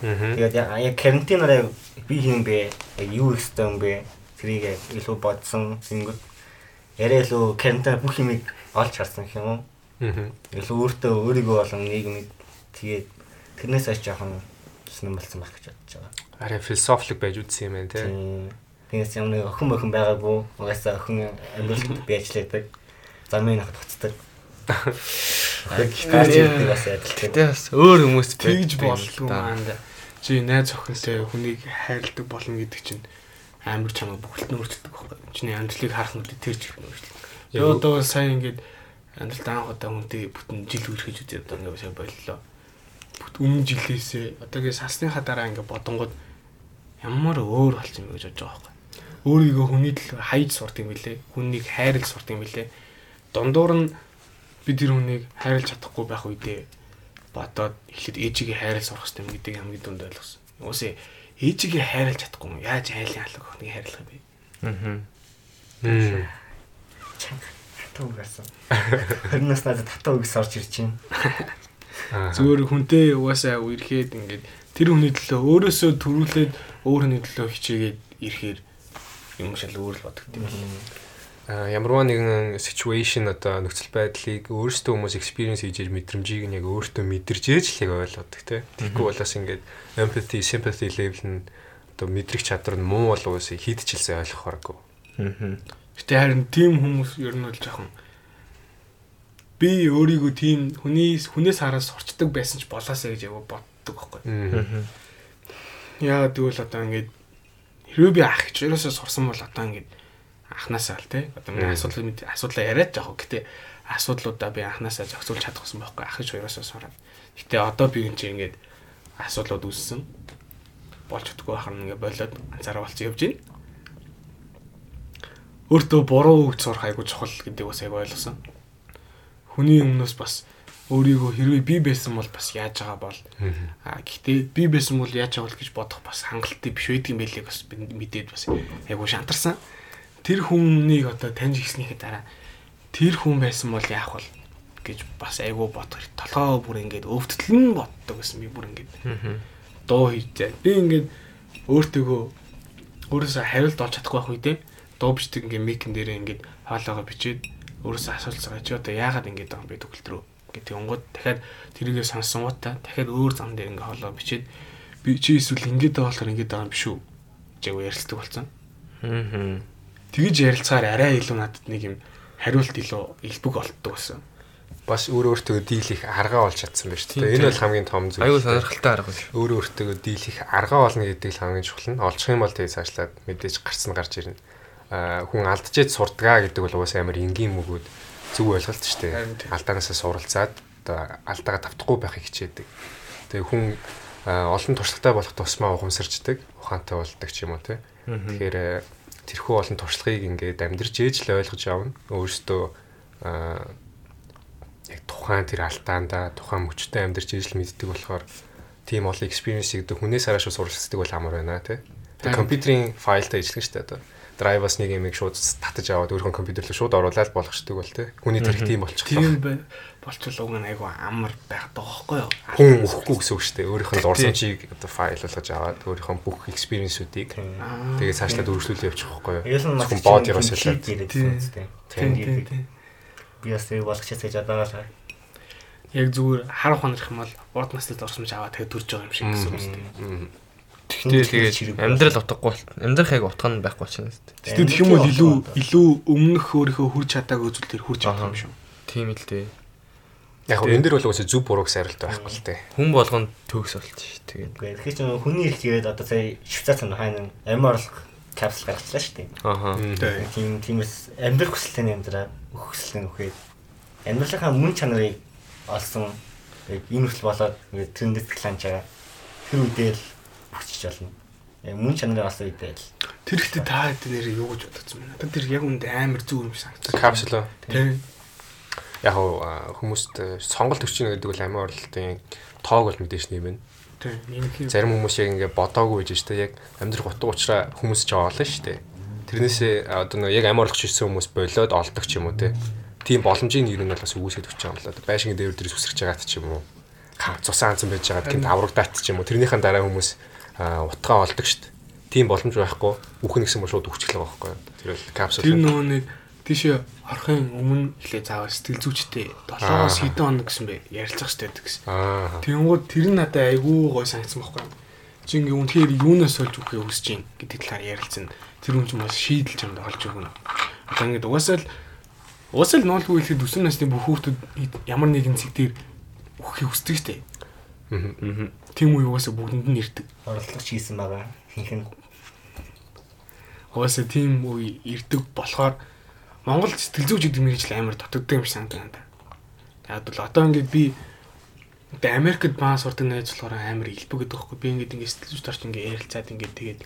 Тэгээд яг карантинаар би хийм бэ? Яг юу их юм бэ? Тэрийг яг илүү бодсон. Тэнгүүд яриа илүү карантин бүх юмыг олж харсан гэх юм уу? Аа. Илүү өөртөө өөрийгөө болон нийгмийг тэгээд тэрнээс аж жоохон сонирн болсон байх гэж бодож байгаа. Арай философик байж үзсэн юм байна те. Тэгээс юм нэг охин охин байгаагүй. Угаасаа охин амьдралд би ажилладаг. Замын хат буцдаг. Яг Гэтэ- бас адилхан. Гэтэ бас өөр хүмүүс Тэгж болдгоо да. маанда. Чи найз охинтой хүнийг хайрладаг болно гэдэг чинь амар чамайг бүхэлдэн өөрчилдөг байхгүй. Чиний амьдралыг харах нүдэ тэр ч. Би Яг- одоо сайн ингээд амьдралд анх удаа хүнтэй бүтэн жил үргэлж үзээд одоо ингээд сайн боллоо. Бүт өмнө жилээсээ одоогийн сасныхаа дараа ингээд бодонгод ямар өөр болчих юм гэж бодож байгаа байхгүй. Өөрийгөө хүний төлөө хайж сурдаг юм билэ. Хүнийг хайрлаж сурдаг юм билэ. Дундуур нь би тэр хүнийг хайрлаж чадахгүй байх үедээ бодоод эхлээд ээжигээ хайрлаж сурах хэрэгтэй гэдэг хамгийн дунд ойлгосон. Уусаа ээжигээ хайрлаж чадахгүй юм. Яаж айлын алга охиныг хайрлах юм бэ? Аа. Мм. Татуу гарсан. Хөрнөөс надад татуу үгс орж ирж байна. Аа. Зүгээр хүнтэй угаасаа үерхэд ингээд тэр хүний төлөө өөрөөсөө төрүүлээд өөр хүний төлөө хичээгээд ирэхээр юм шал өөр л боддог юм. Аа, ямарваа нэгэн situation одоо нөхцөл байдлыг өөрсдөө хүмүүс experience хийж мэдрэмжийг нь яг өөртөө мэдэрч ээж л яг ойлгодог те. Тэгэхгүй болоос ингээд empathy, sympathy level нь одоо мэдрэх чадвар нь муу болоос хийдчихэлсэн ойлгох хэрэггүй. Аа. Гэтэ харин тийм хүмүүс ер нь бол жоохон би өөрийгөө тийм хүний хүнээс хараас сурчдаг байсан ч болоосаа гэж яг боддог байхгүй. Аа. Яагаад гэвэл одоо ингээд хэрвээ би ах гэж ерөөсөө сурсан бол одоо ингээд анханасаа л тий. Одоо миний асуудал мэд асуудлаа яриад жоох. Гэтэ асуудлуудаа би анханасаа зохицуулж чадахгүй байхгүй ах гэж ерөөсөө сураад. Гэтэ одоо би энэ чинь ингээд асуудлууд үүссэн. Болж чадахгүй хахна ингээд болоод анзаараа болчих явж байна. Өөртөө буруу үг сурах айгу чухал гэдэг бас айгу ойлгосон. Хүний өмнөөс бас өөрийгөө хэрвээ би байсан бол бас яаж байгаа бол А гэхдээ би байсан бол яаж авал гэж бодох бас хангалттай биш байдаг юм байлиг бас мэдээд бас айгуу шантарсан. Тэр хүнийг одоо таньж гиснийхээ дараа тэр хүн байсан бол яах вэ гэж бас айгуу бодох хэрэг. Толгоо бүр ингээд өвдөлн боддог гэсэн би бүр ингээд дуу хийжээ. Би ингээд өөртөөгөө өөрөөсөө хариулт олж чадахгүй байх үедээ дуу бичдэг ингээд микэн дээрээ ингээд хоолоогоо бичээд өөрөөсөө асуулцгаа чи одоо яагаад ингэж байгаа юм бэ төгөлт рүү гэдэг юмгууд дахиад тэрийгээ сонссон гутаа дахиад өөр зам дээр ингээ хоолоо бичээд би чи эсвэл ингэж байгаа болохоор ингэж байгаа юм биш үү гэж ярилцдаг болсон. Аа. Тэгэж ярилцахаар арай илүү надад нэг юм хариулт илүү элбэг олддог байсан. Бас өөр өөртөө дийлэх аргаа олж чадсан байна шүү дээ. Энэ бол хамгийн том зүйл. Аюу сонирхолтой арга биш. өөр өөртөө дийлэх аргаа олно гэдэг л хамгийн чухал нь. Олчих юм бол тэгээ цаашлаад мэдээж гарцсан гарч ирнэ. Аа хүн алдчихээд сурдгаа гэдэг бол угаасаа амар энгийн мөгөөд зөв ойлголт шүү дээ. Алдаанаасаа суралцаад одоо алдаага тавтахгүй байхыг хичээдэг. Тэгээ хүн олон туршлагатай болох тусмаа ухамсарчдаг, ухаантай болдог ч юм уу те. Тэгэхээр тэрхүү олон туршлагыг ингээд амьдрж ээж л ойлгож авна. Өөрөөсөө аа яг тухайн тэр алдаандаа тухайн мөчтэй амьдарч ижил мэддэг болохоор тийм олон experience-ийг дэ хүнээс харааш суралцдаг бол амар байна тий. Компьютерийн файлтай ажиллах дээ одоо. Drive-аас нэг юм шууд татаж аваад өөрийнхөө компьютер руу шууд оруулаад болгочдөг бол тий. Хүний тарих тийм болчихлоо. Тийм бай болчихвол уг нь айгу амар байх дагахгүй юу? Хүн өхгүй гэсэн үг шүү дээ. Өөрийнх нь дурсамжийг одоо файл болгож аваад өөрийнхөө бүх experience-үүдийг Аа, тэгээ цаашлаад өргөжлүүлээ явчих байхгүй юу? Ер нь маш Зөвхөн бод яроос хэлээд ялаад. ирээдсэн үстэй. Тийм. Би бас яг болгочихсан гэж бодоолаа. Яг зүгээр хар ухаанах юм бол урд наснаас дурсамж аваад тэгээ төрж байгаа юм шиг гэсэн үг шүү дээ. Мм. Тэгээ тэгээд амьдрал утгагүй бол амьдрах яг утга нь байхгүй ч юм шүү дээ. Тэгтээ тэгэх юм бол илүү илүү өмнөх өөрийнхөө хүрч чадаагүй зүйл төр хүрч чадах юм шүү. Тийм л дээ. Яг энэ дэр бол үгүй зөв бурууг сайралт байхгүй л дээ. Хүн болгонд төгс болчих ш. Тэгээд Тэгэхээр чи хүний их гээд одоо сая Швейцар цан хайна амь орлох капсул гаргачлаа ааха. Тэ. Тийм тиймээс амьдрах хүсэлтэй амьдраа өөх хүсэлтэй нөхөөд амьдралынхаа мөн чанарыг олсон яг энэ хүртэл болоод ингээд тэрэндээ цэглаанч байгаа. Тэр үедээ л бүчиж болно. Яг мөн чанарыг олсон үедээ л Тэр ихтэй та хэд нэр юу гэж бодсон байна. Надад тэр яг үндэ амар зүг юм санагдсан. Капсул. Тийм. Яг хүмүүст э, сонголт өгч гэнэ гэдэг бол амин оролтын тоог бол мэдээж нэмэн. Тийм. Зарим хүмүүс яг ингээ бодоогүй гэж штэ яг амьдрах утга учраа хүмүүс ч олно штэ. Тэрнээсээ одоо нэг яг амин орлогч ирсэн хүмүүс болоод олдог ч юм уу те. Тийм боломжийн нэр нь бол бас үгүйсгэж өгч байгаа юм да. Байшингийн дээвэр дээрээс үсгэж байгаа ч юм уу. Ха цусан анцсан байж байгаа гэмт аврагдаад ч юм уу. Тэрнийхэн дараа хүмүүс утгаа олдог штэ. Тийм боломж байхгүй. Үхэн гэсэн бол шууд өгчлөө байхгүй. Тэр бол капсул. Тэр нөгөө нэг тийшээ орохын өмнө ихлэ заавал сэтгэл зүйчтэй 7-оос хэдэн хоног гэсэн бэ ярилцах хэрэгтэй гэсэн. Аа. Тэнгүүд тэр нь надад айгүй гой санагдсан байхгүй юу? Чи ингээ үнэхээр юунаас олж өгөхээ хүсэж чинь гэдэг талаар ярилцсан. Тэр хүн ч бас шийдэл чамд олж өгнө. Одоо ингээ угаасаа л угаасаа л ноолгүй хэлэхэд өсвөр насны бүх хүүхдүүд ямар нэгэн зэг дээр өгөхийг хүсдэг штэ. Аа. Тийм үе угаасаа бүгдэнд нь ирдэг. орлогч хийсэн байгаа. Хинхэн Угаасаа тийм үе ирдэг болохоор Монгол сэтгэл зүйч гэдэг мэрэгжил амар дутагддаг юм шиг санагдана надад. Яг бол одоо ингээд би одоо Америкт баа сурдаг найз болохоор амар илбэг гэдэг байхгүй. Би ингээд ингээд сэтгэл зүйч орч ингээд ярилцаад ингээд тэгээд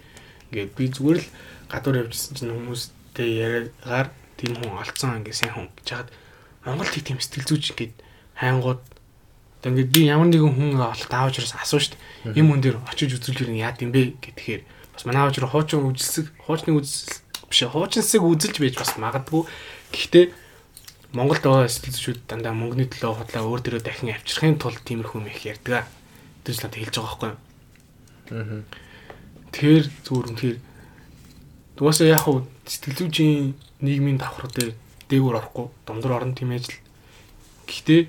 ингээд би зүгээр л гадуур явжсэн чинь хүмүүстэй яриагаар тийм хүн олцсон ингээд сайн хүн гэж хаад Монголд тийм сэтгэл зүйч ингээд хайнгууд одоо ингээд би ямар нэгэн хүн олох таавч юус асуу штт. Им хүн дээр очиж үзүүлж яад юм бэ гэхээр бас манай аавч руу хуучин үзэлсэг хуучны үзэл биш хуучинсыг үзэлж байж бас магадгүй. Гэхдээ Монголд байгаа сэтгэл зүйчүүд дандаа мөнгөний төлөө худлаа өөр дөрөө дахин авчрахын тулд тиймэрхүү юм их ярьдаг. Тэр ч надад хэлж байгаа байхгүй юу? Аа. Тэр зүгээр үнэхээр дугаасаа яг хуу сэтгэл зүйчийн нийгмийн давхар дээр дээгүүр орохгүй домдор орно тийм ажил. Гэхдээ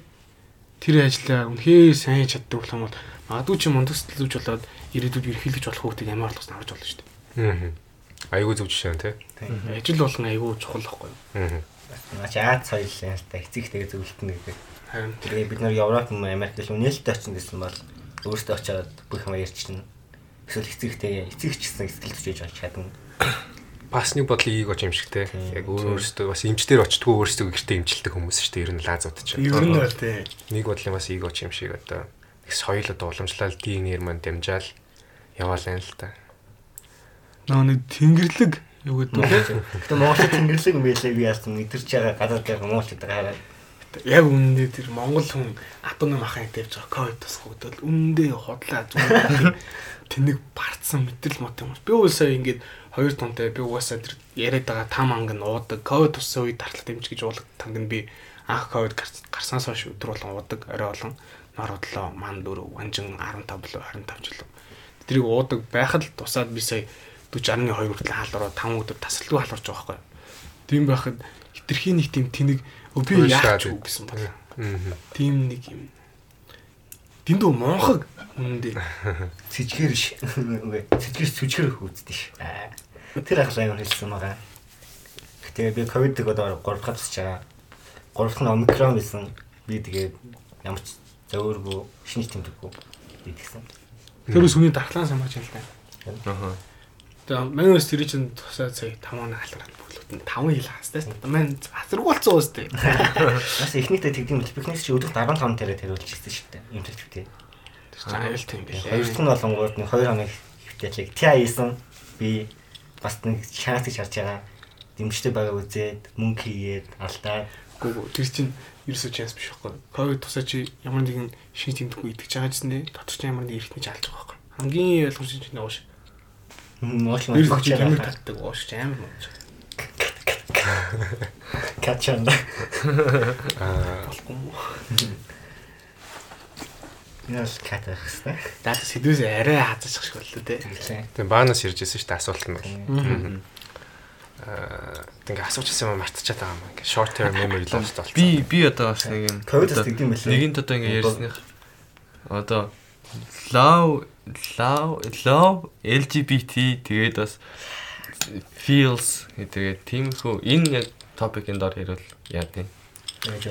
тэр ажлаа үнэхээр сайн чаддаг болох юм бол магадгүй чи мундаг сэтгэл зүйч болоод ирээдүйд ерхийлж болох хүүхдийг ямар болгосноо харж болно шүү дээ. Аа. Айгуу зөв жишээ нь тий. Ажил болгон айгүй чухал байхгүй юу? Аа. Наач Аз соёл юм л та эцэгтэйгээ зөвлөлтөн гэдэг. Харин Тэгээ бид нар Европ юм Америк гэл үнэлэлтэд очсон гэсэн бол өөртөө очиад бүх юм ярьчихна. Эсвэл эцэгтэйгээ эцэгч гэсэн сэтгэл зүйч олж чадна. Бас нэг бодлыг ийгож юм шиг те. Яг өөрөөсөө бас эмчдэр очтгүй өөрсдөө гэртээ эмчилдэг хүмүүс шүү дээ. Ер нь лазууд ч. ер нь бол тий. нэг бодлын бас ийгож юм шиг одоо их соёл одоо уламжлал ДНР маань дамжаал яваал байна л та. Нөө нэг тэнгэрлэг юу гэдэг вэ? Гэтэ Монгол тэнгэрлэг юм байлээ би яасан мэдэрч байгаа гадаад дээр Монголчууд байгаа. Яг үнэндээ тэр Монгол хүн атоны махаа тавьж байгаа ковид тусгагдвал үнэндээ хотлаа зүгээр тэнэг барцсан мэтрэл мот юм. Би уусаа ингээд хоёр тунтай би угаасаа тэр яриад байгаа там анг нь уудаг ковид туссан үед дартлах дэмж гэж уудаг танг нь би анх ковид гарснаас хойш өдөр болгон уудаг орой болон нор одлоо ман дөрөв ванжин 15 болоо 25 жил. Тэрийг уудаг байхад л тусаад би сая 40 12 хүртэл хаалруу 5 өдөр тасалгүй халуурч байгаа байхгүй. Тийм байхад хитрхийн нэг тийм тэнэг би яах ч үг гэсэн бол. Аа. Тийм нэг юм. Дэндүү монхог үнэндээ. Цэжгэр ш. Цэжгэр сүжгэр хүүддэж ш. Тэр ахлаа юм хэлсэн байгаа. Гэтэ би ковидыг одоо 3 дахь тусч байгаа. 3 дахь нь омикрон байсан. Би тэгээд ямар ч зөөргөө шинж тэмдэггүй бидгсэн. Тэр үс хүний дархлаан самарч юм л да. Аа. Тэгээ манайс тэр чинь тусаа 5 оноо халараад бүлүүд нь 5 хил хастай. Мань асаргуулцсан уустай. Бас эхнийхтэй тэгдэм бил бихнээс чи өдөрт 15 тэрэ тэрүүлж ирсэн шүү дээ. Юм төлөвтэй. Тэр чинь аюултай юм билээ. Хоёр дахь нь болонгууд нэг 2 хоног хөвтэйчлэг ти аяасан. Би бас нэг шанс гэж харж байгаа. Дэмжтэй байгаа үзээд мөнгө хийгээд алдаад Гүү тэр чинь ерөөсөө чанс биш байхгүй. Ковид тусаа чи ямар нэгэн шинж тэмдэггүй идэж байгаа гэсэн дээ. Дотор чинь ямар нэг эртний алж байгаа байхгүй. Хамгийн ойлгомжтой чинь ууш. Мууш чи ямар татдаг ууш амар мууш. качан Аа. Яс катах хэвээр. Даа сэдвээс арай хазаачих шиг боллоо те. Тэгээ баанаас ирж ирсэн шүү дээ асуулт нь бол. Аа. Тэгээ асуучихсан юм мартчихад байгаа юм. Ингээ short term memory loss болчихсон. Би би одоо бас нэг юм Ковидос тэгдэм байлээ. Нэгэнт одоо ингэ ярьсных. Одоо love love love LGBT тэгээд бас feels тэгээд тиймэрхүү энэ яг топикийн дор хэрвэл яа тийм.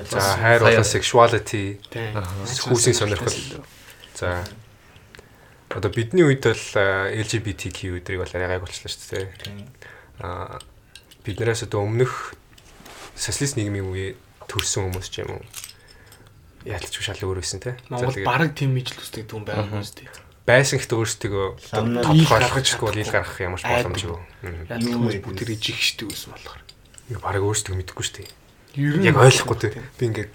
За хайр болон sexuality. Хүүсийн сонирхол. За. Одоо бидний үед бол LGBTQ өдрийг бол арай гайг болчихлоо шүү дээ. Аа биднээс одоо өмнөх социалист нийгмийн үе төрсэн хүмүүс ч юм уу яалтч шал өөр байсан те. Монгол бараг тийм ижил үстэй дүн байгаа юм шүү дээ. байсан гэхдээ өөрсдөө ил толгойлохчгүй бол ил гаргах ямар ч боломжгүй. Яг Юу бүтэр ижих штеп байсан болохоор. Ингээ бараг өөрсдөө мэдэхгүй шүү дээ. Яг ойлгохгүй те. Би ингээ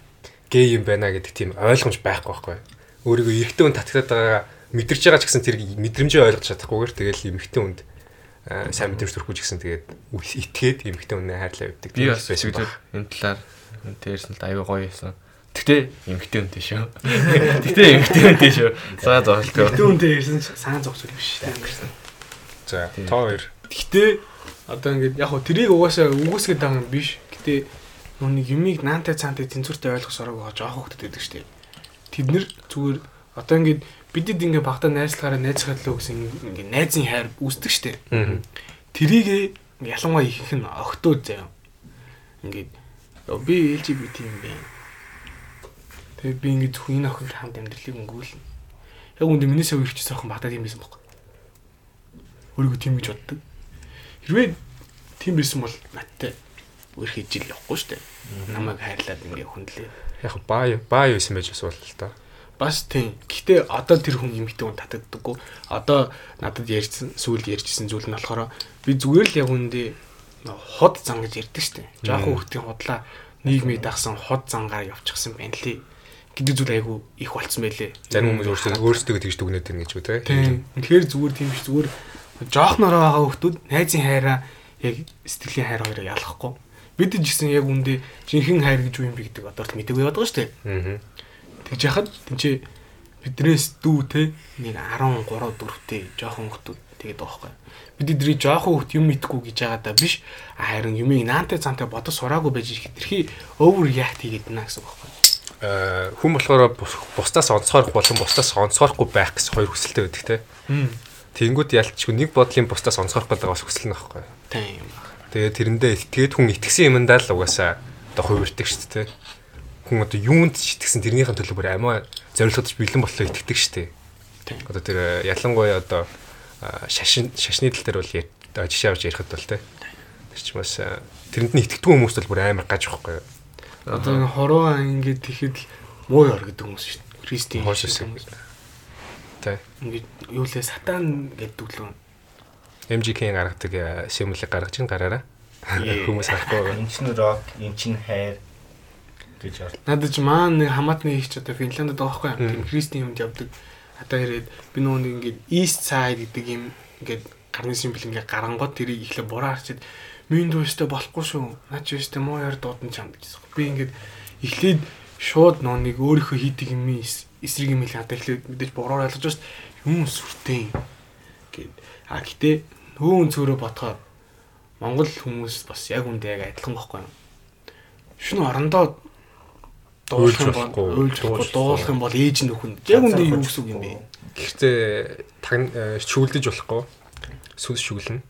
гей юм байна гэдэг тийм ойлгомж байхгүй байхгүй. Өөрийгөө эрэгтэй хүн татгатаад байгаа мэдэрч байгаа ч гэсэн тэр мэдрэмжээ ойлгож чадахгүйгээр тэгэл эмэгтэй хүнд сайн мэдрэмж төрөхгүй ч гэсэн тэгээд итгээд эмэгтэй хүнээ хайрлаа явдаг. Би бас энэ талаар энэ тэрсэн л аюу гоё юмсан. Гэтэ эмгтэй үнтэй шүү. Гэтэ эмгтэй үнтэй шүү. За зоолтгоо. Гэтэ үнтэй ирсэн ч сайн зогс үл биш шүү дээ. За тоо хоёр Гэтэ одоо ингээд яг хөө трийг угаасаа үгүйсгээд байгаа юм биш. Гэтэ нүуний юмыг наантай цаантай тэнцвэртэй ойлгох сорог байгаа жоох хөвгт байдаг дээ. Тэд нэр зүгээр одоо ингээд бидэд ингээд багтаа найзлахаараа найзхад л гэсэн ингээд найзын хайр үүсдэг. Аа. Тэрийг ялангуяа ихэнх нь огтуд заяа. Ингээд "Оо, би LGBT юм бэ. Тэгээд би ингээд зөвхөн энэ охинтой хамт амьдралыг өнгөрүүлнэ. Яг үндэ миний сав ирчихсэн охин багтаа тийм байсан байхгүй. Өөрийгөө тийм гэж боддог. Хэрвээ тийм байсан бол надтай өөр хийж ил явахгүй шүү дээ. Намайг хайрлаад ингээд хүндлээ. Яг баа баа юу юм байж бас бол л та. Бас тийм. Гэхдээ одоо тэр хүн эмэгтэй хүн татагддаггүй. Одоо надад ярьсан, сүүлд ярьжсэн зүйл нь болохоор би зүгээр л яг үндэ ход зан гэж ярьдаг штеп. Жаахан хүүхдийн худлаа нийгмийг дагсан ход зангаар явчихсан байна лээ. Гэдэг зүйл айгу их болцсон байлээ. Зарим хүмүүс өөрсдөө өөрсдөө тэгж дүгнээд байна гэж үү те. Тэгэхээр зүгээр тийм биш зүгээр жоохнороо байгаа хүмүүс найзын хайраа яг сэтгэлийн хайр хоёроо ялахгүй. Бид ч гэсэн яг үндэ жинхэнэ хайр гэж юу юм бэ гэдэг одоо л мэдээгүй яваад байгаа шүү дээ. Аа. Тэгж яхад тэнцээ биднээс дүү те нэг 13 4-тэй жоохон хүмүүс тэгээд байгаа байхгүй. Бид эдрийг жоохон хүмүүс юм мэдгүй гэж байгаа даа биш. Харин юмыг наантай цаантай бодож сураагүй байж хэтэрхий over react хийгээд байна гэсэн байхгүй. Э, хүн болохоор бус- бусдаас онцгойрох болон бусдаас онцгойрохгүй байх гэсэн хоёр хүсэлтэй байдаг те. Тэнгүүд ялчгүй нэг бодлын бусдаас онцгойрох гэдэг бас хүсэл нь байхгүй. Тийм. Тэгээд тэрэндээ итгээд хүн итгэсэн юмдаа л угаасаа одоо хувирдаг шүү дээ. Хүн одоо юунд ч итгэсэн тэрнийхэн төлөө бүр амиа зорилгодч бэлэн боллоо итгэдэг шүү дээ. Тийм. Одоо тэр э, ялангуяа одоо а, шашин шашны тал дээр бол жишээ авч ярихад бол те. Тэр ч бас тэрэнд нь итгэдэг хүмүүс бол бүр амар гаж байхгүй. Одоо энэ хороо ингээд тэгэхэд л муу яр гэдэг хүмүүс шүү дээ. Христийн хүмүүс. Тэ. Ингээд юу лээ сатан гэдэг л MGK-ийн гаргадаг э, символыг гаргаж ин гараараа. Хүмүүс харахгүй. Энд чинь рок, энэ чинь хайр гэж ор. Надад ч маань нэг хамаатны их ч одоо Финландд байгаа байхгүй юм. Христийн юмд явдаг. Одоо ирээд би нөгөө нэг ингээд East Side гэдэг юм ингээд гарны символ ингээд гарангууд тэрийг ихлэ буруу харчиад минь дүүстэй болохгүй шүү. Наа чи өстэй муу яар дуудан чам гэсэн. Би ингээд эхлээд шууд нөгөө нэг өөрийнхөө хийдэг юм эсрэг юм хэлээ одоо эхлээд мэдээж буруу ойлгож байна. Юм сүртэй гэд. А гэтээ нөө өнцгөрөө бодоход Монгол хүмүүс бас яг үндэ яг адилхан байхгүй юу? Шүн орондоо дуулах юм бол Уйлж дуулах юм бол ээж нь өхөн. Яг үндэ юу гэсэн юм бэ? Гэхдээ э, шүглдэж болохгүй. Сүс шүглэн.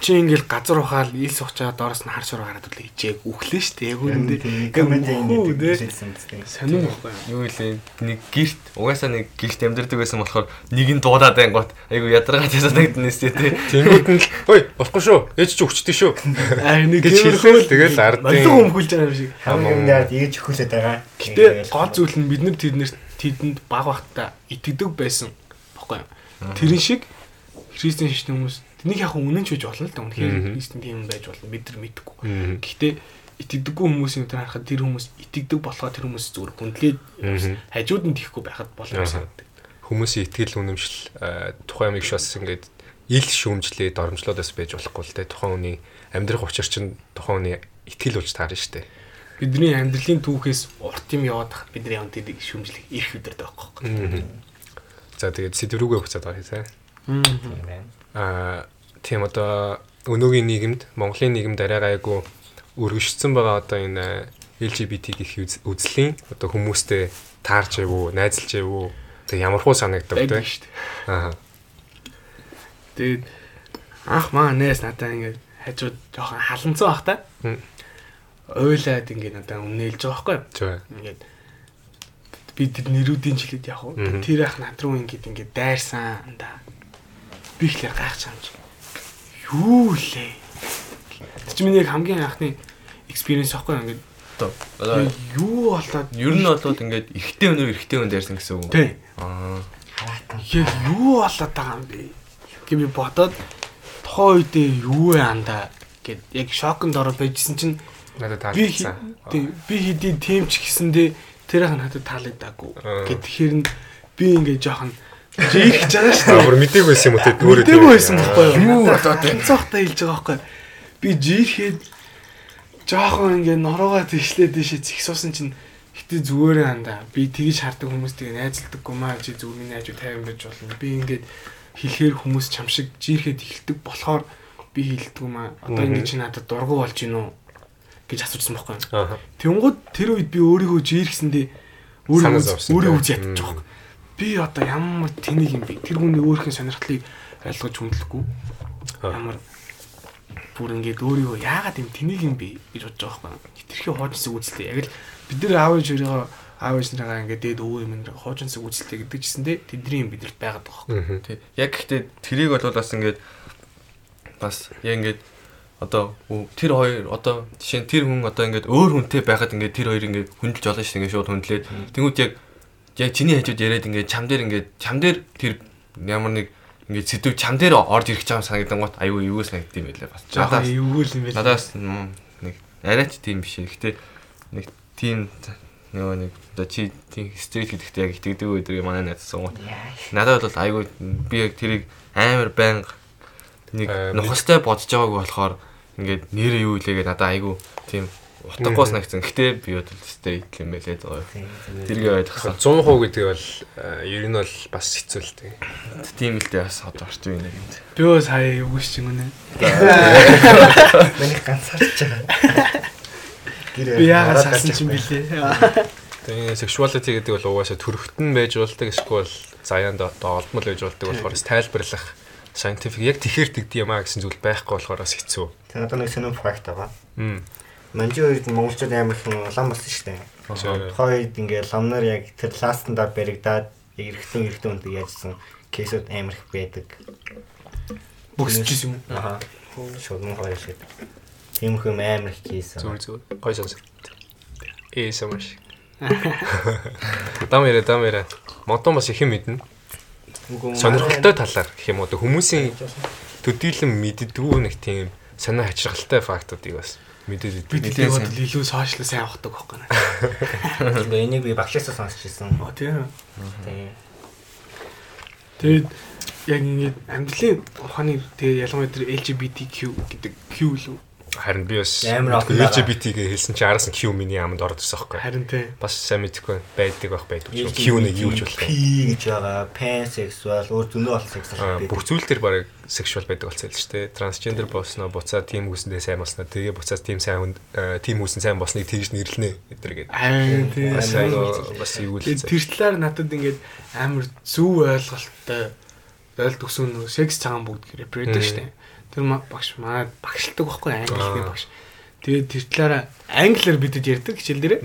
Чи ингээл газар ухаал ил сухчаад доороос нь хар шороо гараад үлээ ичээг үхлээ штэ. Яг үндэ комент Хүү, тэ. ингэ сонир байхгүй юу? Юу илээ нэг гэрт угаасаа нэг гэрт амьдардаг байсан болохоор нэг нь дуудаад байнгут айгу ядаргаад санагдсан нэстэ тий. Тэнгүүд нь л ой болохгүй шүү. Ээж чи өчтдөг шүү. Аа нэг гэж хэлээл тэгэл ардын Маллаг өмгүүлж байгаа юм шиг. хамгийн яад ийж өхүүлээд байгаа. Гэтэ гол зүйл нь бид нар тэднэрт тэдэнд баг багтаа итгэдэг байсан. Баггүй юу? Тэрэн шиг христийн шашны хүмүүс тэнийг яг үнэн ч үж болно л да. Үнэхээр христийн тийм юм байж болно. Бид нар мэдэхгүй. Мгм. Гэхдээ итгэдэггүй хүмүүсийн өдөр харахад тэр хүмүүс итгэдэг болохоо тэр хүмүүс зүгээр хүндлээд Мгм. хажууд нь тийхгүй байхад болно санагдав. хүмүүсийн итгэл үнэмшил э, тухайн юмыг шос ингээд ил шүүмжлээ доромжлоодос байж болохгүй л те тухайн хүний амьдрах учир чинь тухайн хүний итгэл болж таарна штэ. Бидний амьдралын түүхээс урт юм яваад бидний явд гэдэг шүмжлэг ирэх өдөртэй байхгүй. За тэгээд сэдв рүүгээ буцаад байгаа. Тийм. Аа тийм одоо өнөөгийн нийгэмд Монголын нийгэмд арай гайгүй өргөжсөн байгаа одоо энэ LGBT гэх үз- үзлийн одоо хүмүүстэй таарч явуу, найзалж явуу тэг ямар хуу санагдав байдаг те. шүү дээ. Аа. Тэгээд анх маа нээс надаа ингээд хажууд жоохон халанцсан бах та. Ойлаад ингээд надаа үнэлж байгаа байхгүй юу? Ингээд би тэр нэрүүдийн жилэд яг уу тэр ах над руу ингээд ингээд дайрсан да. Би ихлээр гайхаж амж. Юу лээ? Тэр чинь миний яг хамгийн анхны experience аахгүй ингээд Одоо Юу болоод ер нь болоод ингээд эрэгтэй өнөр эрэгтэй өн дээрсэн гэсэн үг. тий. Аа. Яг юу болоод байгаа юм бэ? Гэ би бодоод тухайн үедээ юу вэ анда гэд яг шоконд ороод байжсэн чинь Надад таалагдсан. тий, би хэдий тим ч гэсэндээ тэрийнх нь надад таалагдаагүй. Аа. Гэт тэгэхээр нь би ингээд жоохон жийгч байгаа шүү Аа дээ. бүр мдэггүй байсан юм уу те Мдэггүй байсан байхгүй юу? Юу байна? Ганцхан хэлж байгаа байхгүй юу? Би жийгэхэд жоохон ингээд нороогоо тэгшлээ дэшээ згсуусан чинь хитэ зүгээрээ андаа. Би тгийж хардаг хүмүүстэйг найзалдаггүй маа чи зүрхний найзуу 50 байж болно. Би ингээд хэлэхээр хүмүүс чам шиг жийрэхэд эхэлдэг болохоор би хэлдэг маа. Одоо Мгм. ингээд чи надад дургу болж гин үү гэж асуужсан байхгүй. Тэнгууд тэр үед би өөрийгөө жийрхсэндээ өөрийгөө Санаа үз- зовсон өөрийгөө Би одоо ямар тэнийг юм бэ? Тэр хүний өөрхийн сонирхлыг ойлгож хүндлэхгүй. Ямар бүр ингээд өөрийгөө яагаад юм тэнийг юм бэ гэж бодож байгаа байхгүй. Хитрхи хоожинсаг үзэлтэй. Яг л бид нар аав ээж өөрийгөө аав ээж нараа ингээд дээд өвөө юм нэр хоожинсаг үзэлтэй гэдэг чисэндээ тэдний юм бидэрт байгаад байгаа. Мгм. Тий. Яг гэхдээ тэрийг бол бас ингээд бас яг ингээд одоо тэр хоёр одоо жишээ нь тэр хүн одоо ингээд өөр хүнтэй байхад ингээд тэр хоёр ингээд хүндэлж олно шүү дээ ингээд шууд хүндлээд тэнгууд яг яг чиний хажууд яриад ингээд чам дээр ингээд чам дээр тэр ямар нэг ингээд сэдв чам дээр орж ирэх чам санагдан гот аюу юу санагдсан юм байлаа бас. Надаас эвгүй л юм байна. надаас нэг арайч тийм биш. Гэхдээ нэг тийм нөгөө нэг одоо чи тийм стрит гэдэгт яг итгэдэг өдрийг манай найз сунгууд. Надад бол айгүй би яг тэрийг амар байнга нэг Аа, нухастай бодож байгаагүй болохоор ингээд нэр юу илээгээд надад айгүй тийм утгагүй санагдсан. Гэтэ би бол стрит юм байлээ зоо. Тэргээ ойлгосон. 100% гэдэг бол аа, ер нь бол бас хэцүү л те. Тийм л дээ бас одоо орчин юм гэнэ. Би өө сая эвгүй ч юм үнэ. Миний ганцаарч байгаа. Гэр Би яагаад ороод салсан гарч ч юм байгаа. бэлээ. Тэгээ sexuality гэдэг бол угаасаа төрөхтөн байж болдог эсвэл заяанд одоо олдмол байж болдог болохоор тайлбарлах scientific яг тэгэхэр тэгдэм юм а гэсэн зүйл байхгүй болохоор бас хэцүү. Тэр одоо нэг сонирм факт байгаа. Мм. Манжи үед монголчууд амар их лам болсон шүү дээ. Зөв. Хойд ингээ ламнаар яг тэр ластандаа баригдаад эргэтэн эргэтэн үнтэй яажсан кейсүүд амар их байдаг. Бүгсчихсэн юм. Аха. Шууд мөн хоёр шиг. Тийм хүм амар их кейс. Зүгээр зүгээр. Гой сонс. Ээ самаш. Дамэрэ дамэрэ. Модон бас их юм мэднэ. Сонирхолтой талаар гэх юм уу хүмүүсийн төдийлөн мэддгүү нэг тийм санаа хачиргалтай фактуудыг бас мэдээд Би идэв. тэгийг бодвол илүү сошиал сайн авахдаг байхгүй наа. Тэгээ энийг би багшаасаа сонсч ирсэн. Оо тийм. Тэгээ. Тэгээд яг ингээд амьдралын ухааны тэгээд ялангуяа тэр LGBTQ гэдэг Q л үү? Харин би бас Амар олон байгаа. LGBT-г хэлсэн чи араас нь Q миний аманд ороод ирсэн байхгүй. Харин тий. Бас сайн мэдэхгүй байдаг байх байдаг. Q нэг юу ч болох P гэж байгаа. Pansexual, өөр зөндөө бол sexual бүх зүйл төр барыг sexual байдаг болцсон л ч тийм трансгендер болсноо буцаа тийм хүсэндээ сайн болсноо тэгээ буцаас тийм сайн хүнд э, тийм хүсэн сайн болсныг тэгж нэрлэнэ гэдэргээд Харин тий. бас юу л тэр талаар надад ингээд амар зөв ойлголттой ойл төгсөн нөгөө секс цагаан бүгд репердер Мм. штэ. Тэр багш манай багшилдаг байхгүй англи хэлний Аа. багш. Тэгээд тэр талаараа англиар бидэд ярьдаг хичээл дээрээ.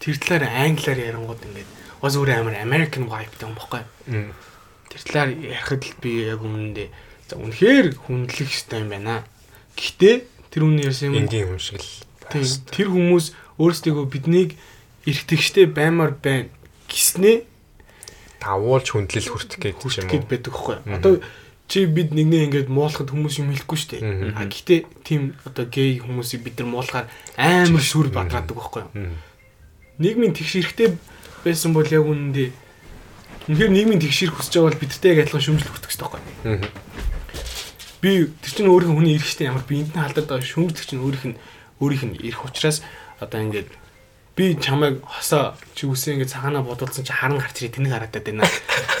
Тэр талаар англиар ярангууд ингээд бас өөр амар American vibe-тай юм баггүй. Мм. Тэр талаар ярихад л би яг өмнөдөө за үнэхээр хүндлэх хэрэгтэй юм байна. Гэхдээ тэр үнэ ярьсан юм энгийн хүн шиг л тэр хүмүүс өөрсдөө биднийг эргэтгэжтэй баймаар байна гиснээ тавуулж хүндлэл хүртэх гэдэг ч юм уу. байдаг хгүй. Мгм. Одоо чи бид нэгнээ ингээд муулахад хүмүүс юм хэлэхгүй шүү дээ. А гэхдээ тийм одоо гей хүмүүсийг бид нар муулахаар амар сүр бадраадаг байхгүй юу? Нийгмийн тэгш эрэхтэй байсан бол яг үнэндээ үнэхээр нийгмийн тэгшэрх хүсэж байгаа бол бидтэй яг адилхан хэрэгтэй байхгүй юу? Мм. Би тэр чинь өөрийнх нь хүний эрэхтэй ямар би энэний халдаад байгаа шүмжлэх чинь өөрийнх нь өөрийнх нь эрх учраас одоо ингээд би чамайг хосоо чи үсээ ингээд цагаанаа бодуулсан чи харан гарч ирээ тэнэг хараад байна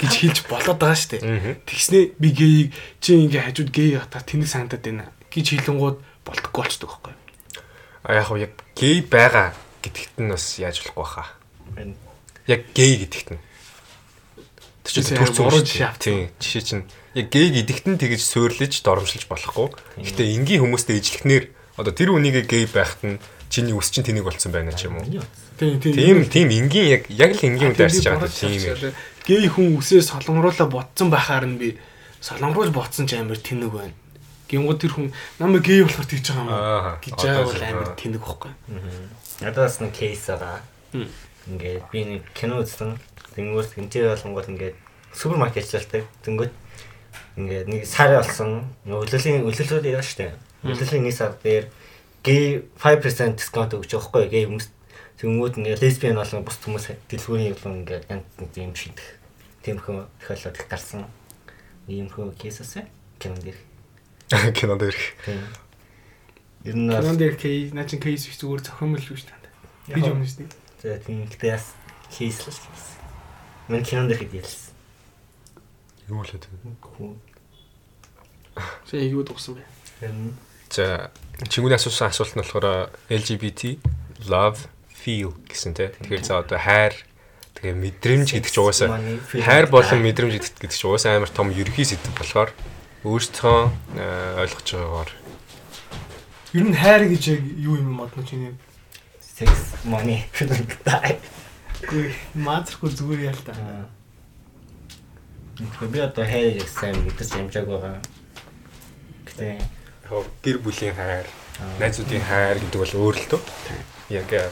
гэж хэлж болоод байгаа шүү дээ. Тэгснээ би гейг чи ингээ хажууд гей хатаа тэнэг санагдаад байна гэж хэлэнгууд болтгоо болчдөг байхгүй юу? А яг яг гей байгаа гэдэгт нь бас яаж болохгүй хаа. Яг гей гэдэгт нь. Тэр чинь Тийм, төр зүг буруу шүү жишээ чинь яг гей гэдэгт нь тэгж суурлаж доромжилж болохгүй. Гэтэ энгийн хүмүүстэй ижлэхнэр одоо тэр үнийг гей байхад нь чиний үс чинь тэнийг болцсон байна ч юм уу. Тийм Тийм тийм энгийн яг яг л энгийн үд арьсаж байгаа тийм юм. Гей хүн үсээ солонгоруулаа ботсон байхаар нь би солонгоруулж ботсон ч амар тэнэг байна. Гингууд тэр хүн намайг гей болохоор тэгж байгаа юм Аа, гэж байгаа одоо бол л, амар тэнэг байхгүй. Надад бас нэг кейс байгаа. Ингээд би нэг кино үзсэн. Тэнгүүс гинтээ болонгууд ингээд супермаркет ажилладаг. Тэнгүүт ингээд нэг сар болсон. Өглөөлийн өглөөлөд яваа штэ. Өглөөлийн нэг сар дээр гей 5% дискаунт өгч байгаа хгүй гей хүмүүс. Тэнгүүт ингээд лесбиан болон бус хүмүүс дэлгүүрийн юм ингээд янз нэг юм шийдэх. Тэмхүү тохиолдол их гарсан. Ийм хөө кейсээс кино дээр. кинонд ирэх. Тийм. Ер нь бас Кинон дээр кейс, наа чин кейс биш зүгээр зохиомл шүү дээ. Гэж юм шүү дээ. За тийм гэхдээ бас кейс л кейс. Мэн кинонд ихэд ялсан. Юу л хэвээр. Хүү. Сая юу дугсан бэ? За чингүний асуусан асуулт нь болохоор LGBT love feel гэсэн тий. Тэгэхээр за одоо хайр тэгээ мэдрэмж гэдэг чинь угаасаа хайр болон мэдрэмж гэдэг чинь угаасаа амар том ерхий сэдв болохоор өөрсдөө э, ойлгож байгаагаар Ер нь хайр гэж яг юу юм модно чиний? sex money. Үгүй маазрахгүй зүгээр яа л та. Би одоо хайр сайн мэдэрч амжааг байгаа. Гэтэ гэр бүлийн хайр, найзуудын хайр гэдэг бол өөр л тоо. Яг э,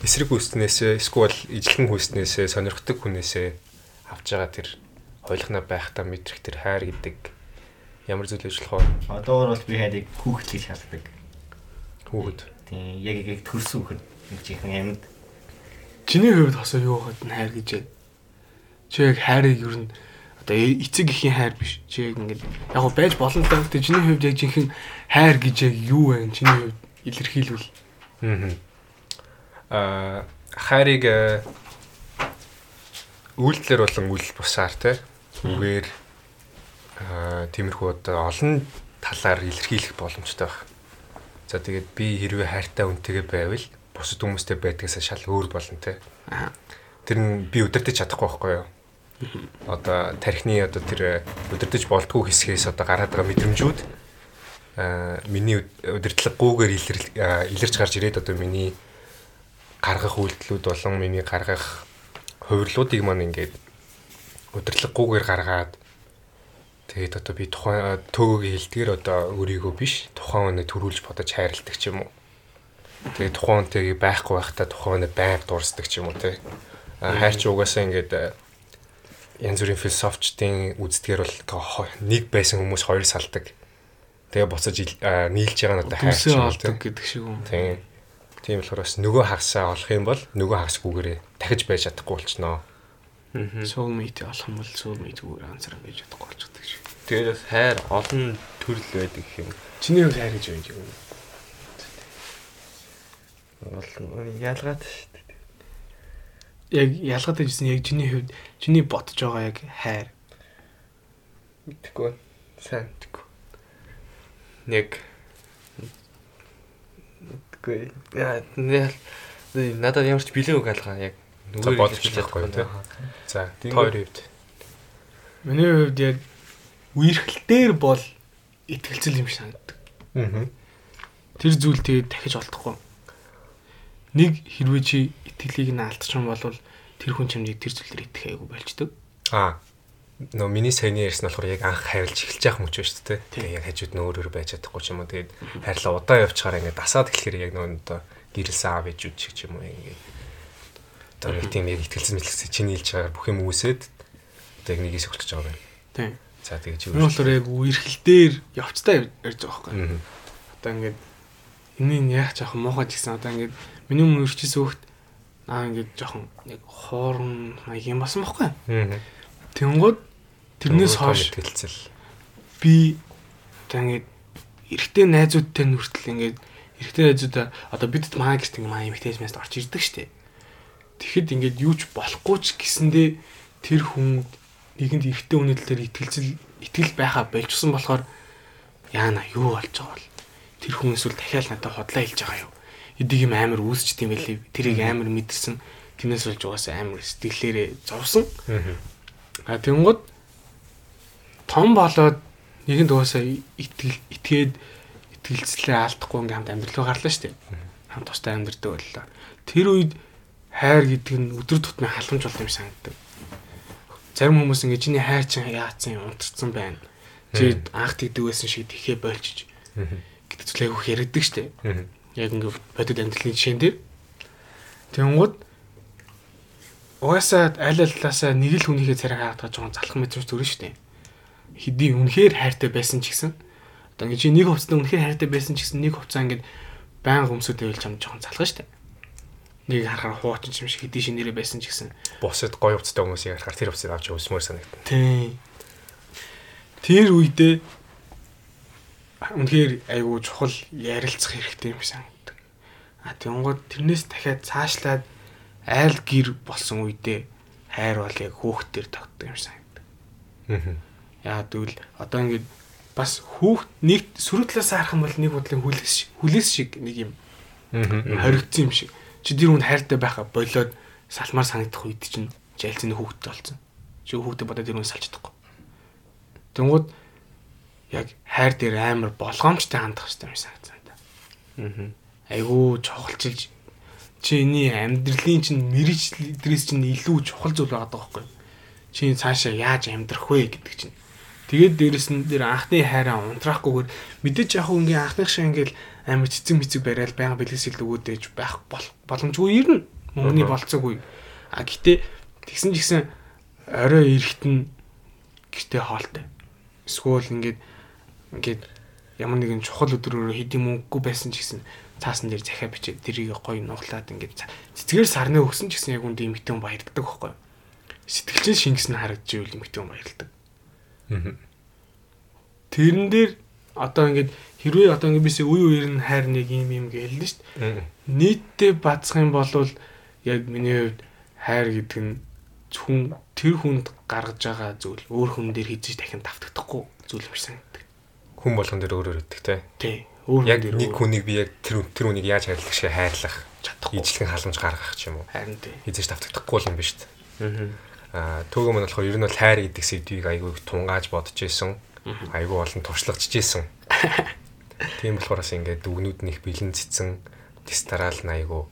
эсрэг хүснээсээ эсвэл ижлэн хүснээсээ сонирхдаг хүнээсээ авч байгаа тэр хойлохна байхдаа мэдрэх тэр хайр гэдэг ямар зүйл ажиллах вэ? одоогор бол би хайрыг хүүхэд гэж шаарддаг. Хүүхэд. Тийм яг яг төрсөн хүүхэд нэг чихэн амьд. Чиний хувьд хасаа юу хад нь хайр гэж яа? Чи яг хайрыг ер нь одоо эцэг ихийн хайр биш. Чи яг ингээд яг гоо байж болно л. Гэтэ чиний хувьд яг жинхэнэ хайр гэж яг юу вэ? Чиний хувьд илэрхийлвэл Аа. Хайрыг э, үйлдэлэр болон үйл бусаар те үгээр аа тиймэрхүү одоо олон талаар илэрхийлэх боломжтой байна. За тэгээд би хэрвээ хайртай үнтэйгээ байвал бусад хүмүүстэй байдгаас шал өөр болно те. Тэр нь би удирдах чадахгүй байхгүй юу? Одоо тархины одоо тэр удирдах болдгоо хэсгээс одоо гараад байгаа мэдрэмжүүд аа миний удирдлаггүйгээр илэрл аа, илэрч гарч ирээд одоо миний гаргах үйлдэлүүд болон миний гаргах хувирлуудыг маань ингээд удирдлаггүйгээр гаргаад тэгээд одоо би тухайн төөгөө хилдгээр одоо өөрийгөө биш тухайн өнө төрүүлж бодож хайрладаг ч юм уу. Тэгээд тухайн үнтэйг байхгүй байхдаа тухайн өнө байнга дуурсдаг ч юм уу те. А, Хайр ч угаасаа ингээд янз бүрийн философчдын үздгээр бол нэг байсан хүмүүс хоёр салдаг. Тэгээ буцаж нийлж байгаа нь одоо хайр ч дүнсээ юм уу те. олдог гэдэг шиг юм. Тийм. Тийм болохоор бас нөгөө хагасаа олох юм бол нөгөө хагасгүйгээрээ дахиж байж чадахгүй болчихноо. Soulmate олох юм бол soulmate зүгээр анзараа гэж бодохгүй болчихдаг шиг. Тэгээд бас хайр олон төрөл байдаг юм. Чиний хувьд хайр гэж юу юм? Олон ялгаад шүү. Яг ялгаад байжсэн яг чиний хувьд чиний бодож байгаа яг хайр. Мэдхгүй. Сайн мэдхгүй. Нэг Мэдхгүй. Яа, надад ямар ч үг алгаа яг За, бодож чадахгүй, тийм. За, тойр хувьд. Миний хувьд яг үерхэлтээр бол итгэлцэл юм шиг санагддаг. Аа. Тэр зүйл тэгээд дахиж олдохгүй. Нэг хэрвээ чи итгэлийг нь алдчих юм бол тэр хүн чамдыг тэр зүйл дээр итгэх айгу болчдөг. Аа. Нөө миний саяны ярьсан болохоор яг анх хайрлж эхэлж яах юм ч байна шүү дээ. Тэгээ яг хажууд нь өөр өөр байж чадахгүй ч юм уу. Тэгээд хайрлаа удаан явчихаар ингээд дасаад эхлэхээр яг нөө одоо гэрэлсэн аав ээжүүд шиг ч юм уу ингээд. Одоо нэг тийм яг ихтгэлцэн мэлгэсэн чиний хэлж байгаа бүх юм үүсээд одоо яг нэгээс өгч байгаа юм. Тийм. За тэгээ чи Энэ болохоор яг үерхэлтээр явцдаа ярьж байгаа байхгүй. Аа. Одоо ингээд энийг яах жоохон муухай гэсэн одоо ингээд миний өмнө өрчсөн хөхт аа ингээд жоохон яг хоорон маяг юм басан байхгүй. Тэнгууд тэрнээс хойш хэлцэл. би одоо ингээд эрэгтэй найзуудтай нь хүртэл ингээд эрэгтэй найзуудаа одоо бидэд маа гэрт ингээд маа эмэгтэйс мэст орж ирдэг штеп. Тэгэхэд ингээд юу ч болохгүй ч гэсэндээ тэр хүн нэгэнд эрэгтэй хүний тал дээр итгэлцэл итгэл байхаа болчихсон болохоор яана юу болж байгаа бол тэр хүн эсвэл дахиад надад хотлоо хэлж байгаа юу. Эдийг юм амар үүсчт юм байлээ. Тэрийг амар мэдэрсэн. Тэрнээс болж угаасаа амар сэтгэлээрээ зовсон. Аа. А тэнгууд том болоод нэгэнд угаасаа итгэл итгээд итгэлцлээ алдахгүй ингээм хамт амьдрал гарлаа дээ. Хамт тустай амьдрдаг боллоо. Тэр үед хайр гэдэг нь өдөр тутмын халамж болт юм санагдав. Зарим хүмүүс ингэ чиний хайр чинь яатсан юм унтарсан байна. Чи анх тэгдэг байсан шиг тэхээ болчих гэдэг зүйл айгүйх яригддаг штэ. Яг ингээ бодит амьдралын жишээн дээр. Тэнгууд угаасаа аль аллаасаа нэг л хүнийхээ царай хаагаад жоохон залах мэт зүрх штэ. Хэдий үнэхээр хайртай байсан ч гэсэн одоо ингээ чи нэг хувцастай үнэхээр хайртай байсан ч гэсэн нэг хувцас ингээд баян өмсөд байвал чам жоохон залах штэ. Нэг харахаар хуучин юм шиг хэдий шинээрээ байсан ч гэсэн. Бусад гоё хувцастай хүмүүсийг харахаар тэр хувцасыг авч өсмөр санагдана. Тийм. Тэр үедээ үнэхээр айгүй чухал ярилцах хэрэгтэй юм шиг санагдав. А тэгэнгүүт тэрнээс дахиад цаашлаад айл гэр болсон үедээ хайр бол яг хүүхдээр тогтдог юм шиг санагдав. Мгм. Яа тэгвэл одоо ингээд бас хүүхд нэг сөрөг талаас харах юм бол нэг бодлын хүлээс шиг- хүлээс шиг нэг юм хоригдсон юм шиг. Чи тэр хүн хайртай байхаа болоод салмаар санагдах үед чинь жайлцны хүүхдтэй болсон. Чи хүүхдээ бодоод тэр хүн салж чадахгүй. Тэнгууд яг хайр дээр амар болгоомжтой хандах хэрэгтэй юм санагдсан та. Аа. Айгуу чухалчилж чиний амьдралын чинь мэрэгчлээс чинь илүү чухал зүйл байгаа байхгүй. Чи цаашаа яаж амьдрах вэ гэдэг чинь. Тэгээд дээрэс нь дээр анхны хайраа унтраахгүйгээр мэдээж яг хөө ингийн анхных шиг ингээл амар цэцэг мэцэг барайл байнга бэлгэсэл өгөөдэж байх бол- боломжгүй ирнэ. Мөнгөний болцоогүй. А гэтээ тэгсэн ч гэсэн орой эрэхт нь гэртээ хоолтой. Эсвэл ингээд ингээд ямар нэгэн чухал өдрөөр хэдийн мөнгөгүй байсан ч гэсэн цаасан дээр захиа бичээд тэрийг гоё нуглаад ингээд цэцгээр сарны өгсөн ч гэсэн яг үндэ эмхтэн баярдаг байхгүй юу? Сэтгэлчин шингэс нь харагдж ивэл эмхтэн баярлдаг. Мгм. Тэрэн дээр одоо ингээд хэрвээ одоо ингээд бисээ үе үеэр нь хайр нэг юм юм гээл нь шүү дээ. Нийтдээ бацах юм бол яг миний хувьд хайр гэдэг нь зөвхөн тэр хүнд гаргаж байгаа зүйл өөр хүн дээр хийж дахин давтагдахгүй зүйл юм шиг санагддаг. Хүн болгон дээр өөрөөр өгдөг те. Тий. Өөр Яг нэг хүнийг би яг тэр тэр хүнийг яаж хайрлах шиг хайрлах, чадахгүй. ижлэгэн халамж гаргах ч юм уу. Харин тий. Хизэж давтагдахгүй юм биш үү? Аа. Аа түүгэн мань болохоор ер нь бол хайр гэдэг сэдвийг айгүй тунгааж бодож исэн. Айгүй олон туршлагач исэн. Тийм болохоор бас ингээд дүгнүүд нь их бэлэн цэцэн тис тараал нь айгүй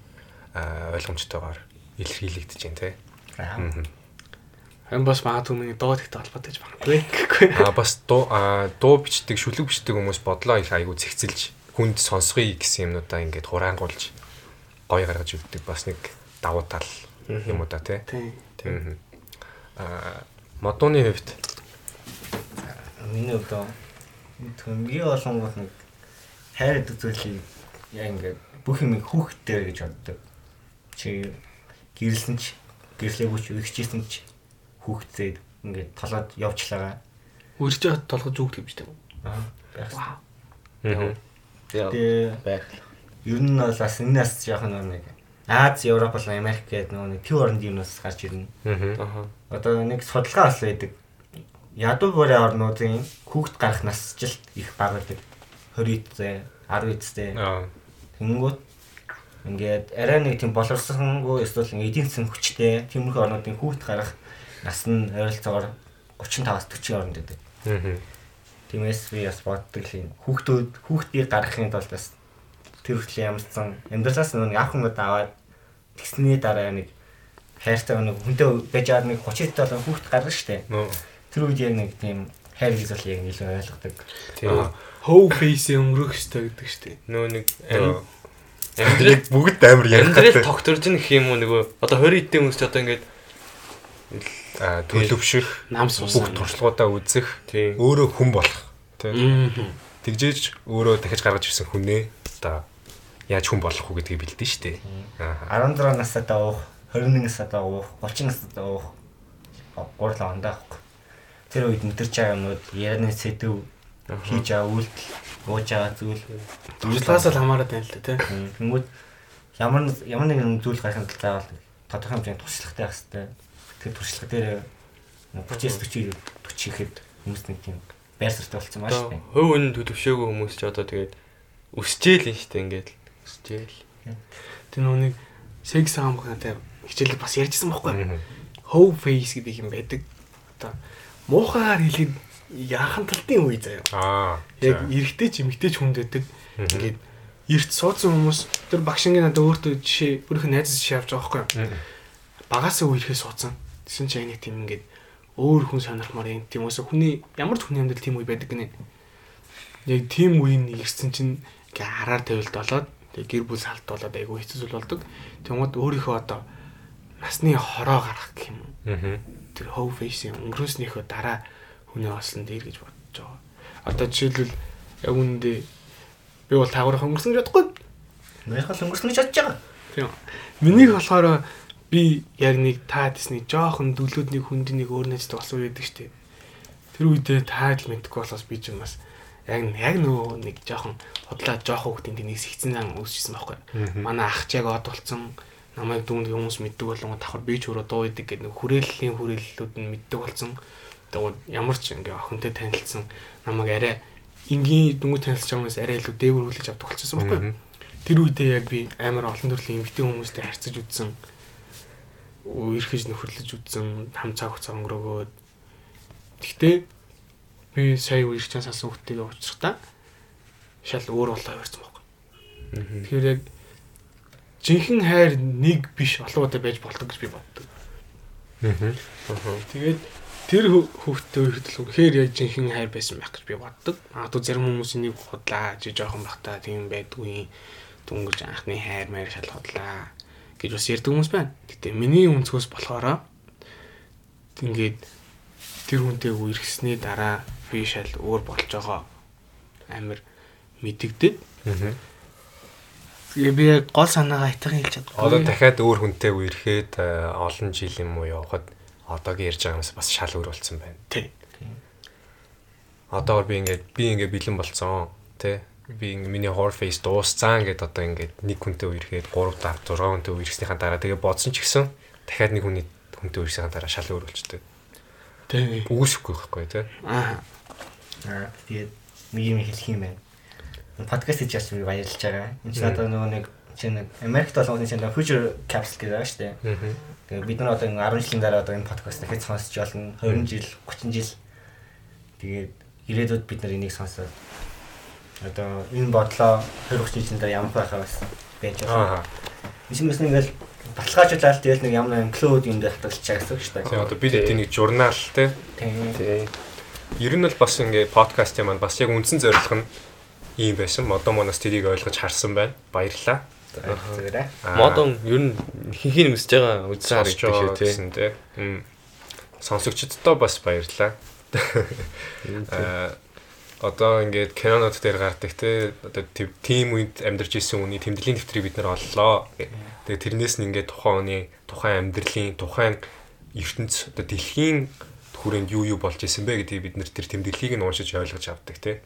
аа ойлгомжтойгоор илэрхийлэгдэж байна те. Мгм. Харин бас магадгүй миний доод ихтэй холбоотой гэж магадгүй гэхгүй. Аа бас дуу аа, дуу бичдэг, шүлэг бичдэг хүмүүс бодлоо их айгүй зэгцэлж хүнд сонсгоё гэсэн юмнуудаа ингээд хураангуулж гоё гаргаж өгдөг бас нэг давуу тал юм уу да тий. Тий. Мгм. Аа модууны хувьд Миний одоо төмгийн олон бол нэг хайр зүйлийг яа ингээд бүх юм хүүхдээр гэж боддог. Чи гэрэлсэн ч гэрлээгүй ч өгчээсэн ч хүүхдтэй ингээд толоод явчлаа. Үрж яхад толгож зүгт юм шүү дээ. Аа. Вау. Тэгээ байх. ер нь бол бас энэ нас нь нэг Аз, Европ Америк гэдэг нөгөө нэг төв орнд юмнаас гарч ирнэ. Аа. Одоо нэг судалгаа бас байдаг. Ядуу бүрийн орнуудын хүүхд гарах насжилт их бага байдаг. 20-тэй, 10-тэй. Аа. Тэнгүүт ингээд арай нэг тийм боловсронгүй эсвэл эдийн засгийн хүчтэй тиймэрхүү орнуудын хүүхд гарах нас нь ойролцоогоор 35-аас 40 оронд байдаг. Мгм. Тиймээс би бас боддог юм. Хүүхдүүд хүүхдийг гаргахын тулд бас тэр хүртэл ямарсан амьдралаас нэг ах хүмүүс аваад тэгсний дараа нэг хайртай нэг хүнтэй байж байгаа нэг 30 долоо хүүхд гаргана штэ. Тэр үед яг нэг тийм хайр гэж бол яг илүү ойлгодог. Тийм. How face өнгөрөх ёстой гэдэг дээ. Нөө нэг Ам- амьдрал бүгд амар ярих Амьдрал тогтворж ин гэх юм уу нөгөө одоо 20 эдийн хүмүүс ч одоо ингээд Аа төлөвшөх, Нам бүх туршлагуудаа үзэх, тийм өөрөө хүн болох. Тийм. Тэгжээж өөрөө дахиж гаргаж ирсэн хүнээ одоо яаж хүн болох уу гэдгийг бэлдэн шүү дээ. Аа. 16 настай уух, 21 настай уух, 30 настай уух гурлаа ондоо авахгүй. Тэр үед мэдэрч байгаа юмнууд ярианы сэдв хийж байгаа үйлдэл, ууж байгаа зүйл Туршлагаас л хамаарат байна л да тий. Тэнгүүд ямар ямар нэгэн зүйл гарахын тулд тодорхой хэмжээний туршлагатай байх хэрэгтэй. Тэр туршлага дээр 30-с 40 40 ихэд хүмүүс нэг тийм байр суртаа болсон маш тийм. хөв үн төлөвшөөгүй хүмүүс ч одоо тэгээд өсчээл юм штэ ингээд өсчээл Тэр нэг секс хаамхнатай хичээлээ бас ярьжсэн байхгүй юу? How face гэдэг юм байдаг. Одоо муухайгаар хэлээд яахан талтын үе заяа. Аа. Яг эрэгтэй ч эмэгтэй ч хүнд байдаг. Мгм. Ингээд эрт суудсан хүмүүс тэр багшингийн надад өөртөө жишээ өөрийнх нь найз жишээ авч байгаа байхгүй юу? Мгм. Багасаа үерхээ суудсан. Тэсэн чи яг тийм ингээд өөр хүн сонирхмаар юм. Тийм уусаа хүний ямар ч хүний амьдрал тийм үе байдаг гинэ. Яг тийм үеийн ирсэн чинь ингээ хараар тавилт болоод тэгээ гэр бүл салт болоод айгүй хэцүү зүйл болдог. Тэгмээд өөрийнхөө одоо насны хороо гарах гэх юм. Аа. Тэр how face өнгөрөөснийхөө дараа хүний ослон дээр гэж бодож байгаа. Одоо жишээлбэл яг үүндээ би бол таагаараа өнгөрсөн гэж бодохгүй. Мэрхэл өнгөрсөн гэж бодож байгаа. Тийм. Минийх болохоор би яг нэг та дэсний жоохон дөлөөд нэг хүнд нэг өөр нэжтэй болсон байдаг штеп. Тэр үедээ таад л мэдгүй болохоос би ч юм бас яг яг нөгөө нэг жоохон бодлоо жоохон хүүхдийн тэнийс ихцэн зан үүсчихсэн байхгүй. Манай ах ч яг од болсон намайг дүүнд хүмүүс мэддэг болгоо давхар би ч өөрөө дуу идэг гэдэг нэг хүрээллийн хүрээллүүд нь мэддэг болсон. Тэгээд ямар ч ингээ охинтой танилцсан намайг арай энгийн дүнгийн танилцж байгаа хүмүүс арай илүү дээвэр хүлээж авдаг болчихсон байхгүй. Тэр үедээ яг би амар олон төрлийн эмгтэн хүмүүстэй харьцаж үзсэн үерхэж нөхөрлөж үзсэн хам цаг хугацаа өнгөрөөгөөд гэхдээ би сая үерч чанаас асан хүүхдтэйгээ уулзахдаа шал өөр болоо явсан байхгүй. Тэгэхээр яг жинхэнэ хайр нэг биш олон удаа байж болдог гэж би боддог. Тэгээд тэр хүүхдтэй үерхтэл үнэхээр яг жинхэнэ хайр байсан байх гэж би боддог. Аа ту зарим хүмүүс энийг худлаа жи жоохон бахта тийм байдгүй дүнгэж анхны хайр маяг шал худлаа гэж бас ярьдаг хүмүүс байна. Гэтэ миний өнцгөөс болохоор ингээд тэр хүнтэй үерхсний дараа би шал өөр болж байгаа амир мэдэгдэд. Аа. Тэгээ би яг гол санаагаа айтхан хэлж чадахгүй. Одоо дахиад өөр хүнтэй үерхэд э, олон жил юм уу явхад одоогийн ярьж байгаа юмс бас шал өөр болсон байна. тий. Одоогор би ингээд би ингээд бэлэн болцсон тий. Би миний horror face дуусцсан гэдээ одоо ингээд нэг хүнтэй үерхэд 3 5 6 хүнтэй үерхснийхаа дараа тэгээ бодсон ч гэсэн дахиад нэг хүний хүнтэй үерхснийхаа дараа шал өөр болчтой. Тий. Үгүйсэхгүй байхгүй тий. Аа. Аа тэгээд нэг юм хэлэх юм байна. Подкаст хийж яасан би баярлж байгаа. Энэ чинь одоо нөгөө нэг чинь Америкт болгоны чинь future capsule гэдэг байгаа шүү дээ. Аа. Тэгээд бид нар одоо энэ 10 жилийн дараа одоо энэ подкаст дахиж сонсч болно. 20 жил, 30 жил. Тэгээд ирээдүйд бид нар энийг сонсоод одоо энэ бодлоо 20 30 жилийн дараа ямар байхаа бас байж Аа. байгаа. Эсвэл ингээл баталгаажуулаад тэгэл нэг ямар клоуд юм дээр хатгалж байгаа гэсэн үг шүү дээ. одоо бид эдийн нэг журнал тий. Тийм. Тий. Ер нь бол бас ингээ подкаст юм бас яг үндсэн зорилго нь ийм байсан. Одоо манаас тэрийг ойлгож харсан байна. Баярлалаа. Зүгээрээ. Аа. Модон ер нь хинхийг үзэж байгаа гэдэг байгаа шүү тий. Сонсогчдод бас баярлалаа. Аа одоо ингээд кинонод дээр гардаг те одоо тийм үед амьдарч исэн үний тэмдэглэлийн дэвтрийг бид нар оллоо. Тэгээ тэрнээс нь ингээд тухайн үний тухайн амьдралын тухайн ертөнц одоо дэлхийн хүрээнд юу юу болж исэн бэ гэдгийг бид нэр тэр тэмдэглэлийг нь уншиж ойлгож авдаг те.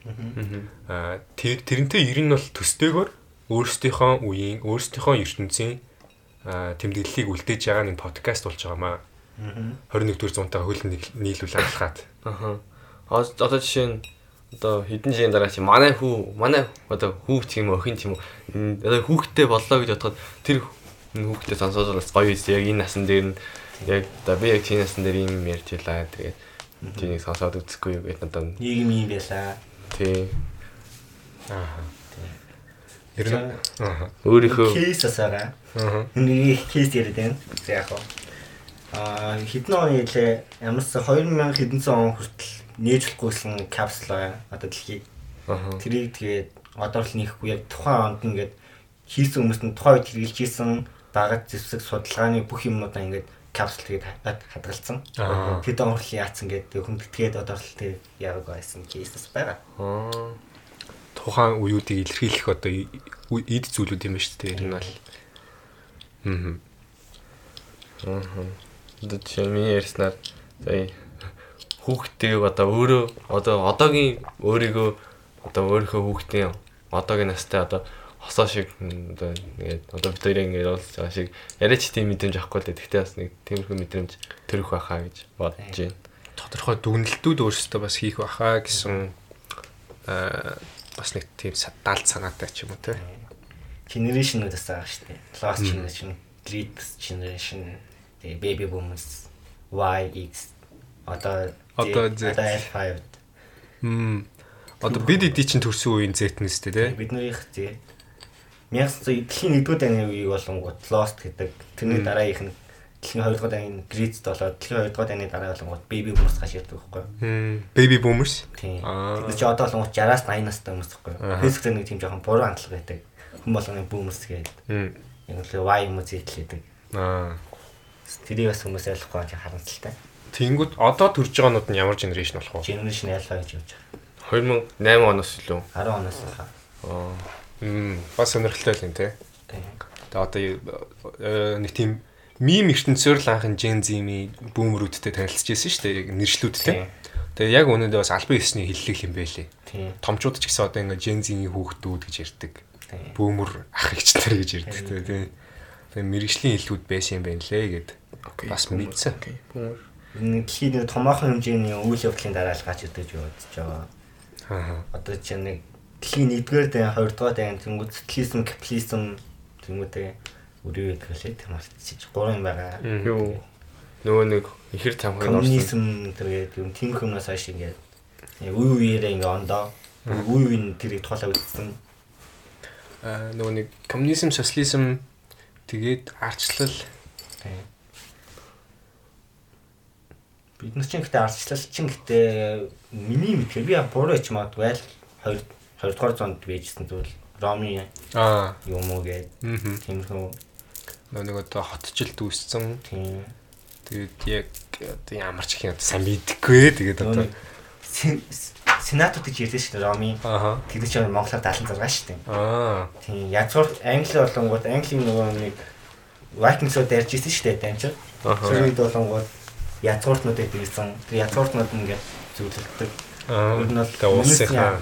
Аа тэр тэрнтэй ер нь бол төстэйгөр өөрсдийнхөө үеийн өөрсдийнхөө ертөнцийн аа тэмдэглэлийг үлдээж байгаа нэг подкаст болж байгаамаа. 21-р зуунтаа хөлн нийлүүл алхаад. Аха. А- Одоо жишээ нь одоо хэдэн жилийн дараа чи манай хүү манай одоо хүүхд тийм үү охин тийм үү м, одоо хүүхдтэй боллоо гэж бодоход тэр хүүхдтэй сонсоод бас гоё үз яг энэ насан дээр нь яг одоо би яг тийм насан дээр юм ярьж илаа тэгээд тийнийг сонсоод үзэхгүй юу гэдэг надад Нийгэм юм байлаа. тий Аа. Ер нь аа. өөрийнхөө Кейс асаага. Аа. Нэг кейс яриад байна. За яг хоо. Аа хэдэн оны илээ ямарс 2000 хэдэн он хүртэл нээжлэхгүйсэн капсул. Одоо дэлхийг. Тэрийг тэгээд одоо л нэхгүй яг тухайн онд ингээд хийсэн хүмүүс нь тухайн үед хэрэгжилж хийсэн багад зэвсэг судалгааны бүх юмнуудаа ингээд капсул тэгээд хад- хадгалсан. Аа. Тэд он хүртэл яатсан гэдэг хүндэтгээд одоо л тэгээд яг байсан кейсэс байгаа. аа Тухайн үеүүдийг илэрхийлэх одоо эд зүйлүүд юм ба шүү дээ. Нь бол. Аа. нь миний ярьснаар сая хүүхдтэй одоо өөрөө одоо одоогийн өөрийгөө одоо өөрийнхөө хүүхдийн одоогийн настай одоо хосоо шиг одоо ингээд одоо бид хоёрын ингээд уулзж байгаа шиг яриач тийм мэдрэмж авахгүй л дээ. Тэгтээ бас нэг тиймэрхүү мэдрэмж төрөх байхаа гэж бодож байна. Тодорхой дүгнэлтүүд өөрсдөө бас хийх байхаа гэсэн аа бас нэг тийм далд санаатай ч юм уу те. Generation-ууд бас байгаа шүү дээ. Lost generation, Great generation, тэгээ baby boomers, Y, X одоо Одоо Z. одоо L5 Мм. Одоо бид эдий чинь төрсөн үеийн зэтнэс те те. бид нарынх зэ 1900 дэлхийн нэгдүгээр дайны үеийг болонгууд Lost гэдэг тэрний дараагийнх нь дэлхийн 2 дугаар дайны гридд болоод дэлхийн 2 дугаар дайны дараа болонгууд baby boomers гаш ирдэг байхгүй юу? Хм baby boomers. Тийм. Аа. Тэр чи одоо болонгууд 60-аас 80 настай хүмүүс байхгүй юу? Facebook дээр нэг тийм жоохон буруу хандлага байдаг. Хүн болгоны boomers гэдэг. Хм. Яг л Y юм уу зэтлээдэг. Аа. Тэрийг бас хүмүүс ойлгохгүй харамсалтай. Тэнгүүд одоо төрж байгаанууд нь ямар генерашн болох вэ? Generation ялгаа гэж явж байгаа. 2008 оноос илүү. 10 оноос хаа. Аа. Мм бас сонирхолтой л юм те. Тийм. Тэгээ одоо э, нэг тийм мим ертөнцөөр л анхын Gen Z-ийн бүүмрүүдтэй танилцж байсан шүү дээ. Яг нэршлүүдтэй. Тийм. Тэгээ яг өнөөдөө бас албан ёсны хиллэг юм байлээ. Тийм. Томчууд ч гэсэн одоо ингээ Gen Z-ийн хүүхдүүд гэж ярьдаг. Тийм. Бүүмөр ах эгч нар гэж ярьдаг те. Тэгээ мэрэгжлийн хиллүүд байсан юм байна лээ гэд. Окей. Бас мэдсэн. Окей. Дэлхийн нэг томоохон хэмжээний үйл явдлын дараа л гарч ирдэг юу бодож байгаа. Аа. Одоо чи нэг дэлхийн 1-р дай 2-р дай тэнгууд социализм, капитализм тэнгуудээ үрээ гэдэг лээ тийм мартчих. Гурван байгаа. Юу. Нөгөө нэг ихэр цамхаг орсон. Коммунизм тэргээд юм тийм хүмүүс хойш ингээд үе үеэрээ ингээ ондоо үе үеийн тэрийг тухайлаа үзсэн. Аа нөгөө нэг коммунизм, социализм тэгээд арчлал Тийм. Бид нар чинь гэдэг арчлал чинь гэдэг миний мэдхээр би буруу ч магадгүй аль 2 2 дугаар зуунд байжсэн зүйл. Роми аа. юм уу мм тиймэрхүү нэг одоо хотчлд үүссэн. Тийм. Тэгээд яг одоо ямар ч их юм сайн мэдхгүй тэгээд одоо сенатууд гэж ярьдэн шүү дээ Роми. Тэр чинь Монголоор 76 шүү дээ. аа. Тийм. Язгуур англи болонгууд английн нөгөө нэг Vikings-ууд ярьж ирсэн шүү дээ дамжир. Аха. Тэр үед болонгууд язгууртнуудад ирсэн. Тэр язгууртнууд ингээд зөвлөлдөг. аа Ер нь бол улсынхаа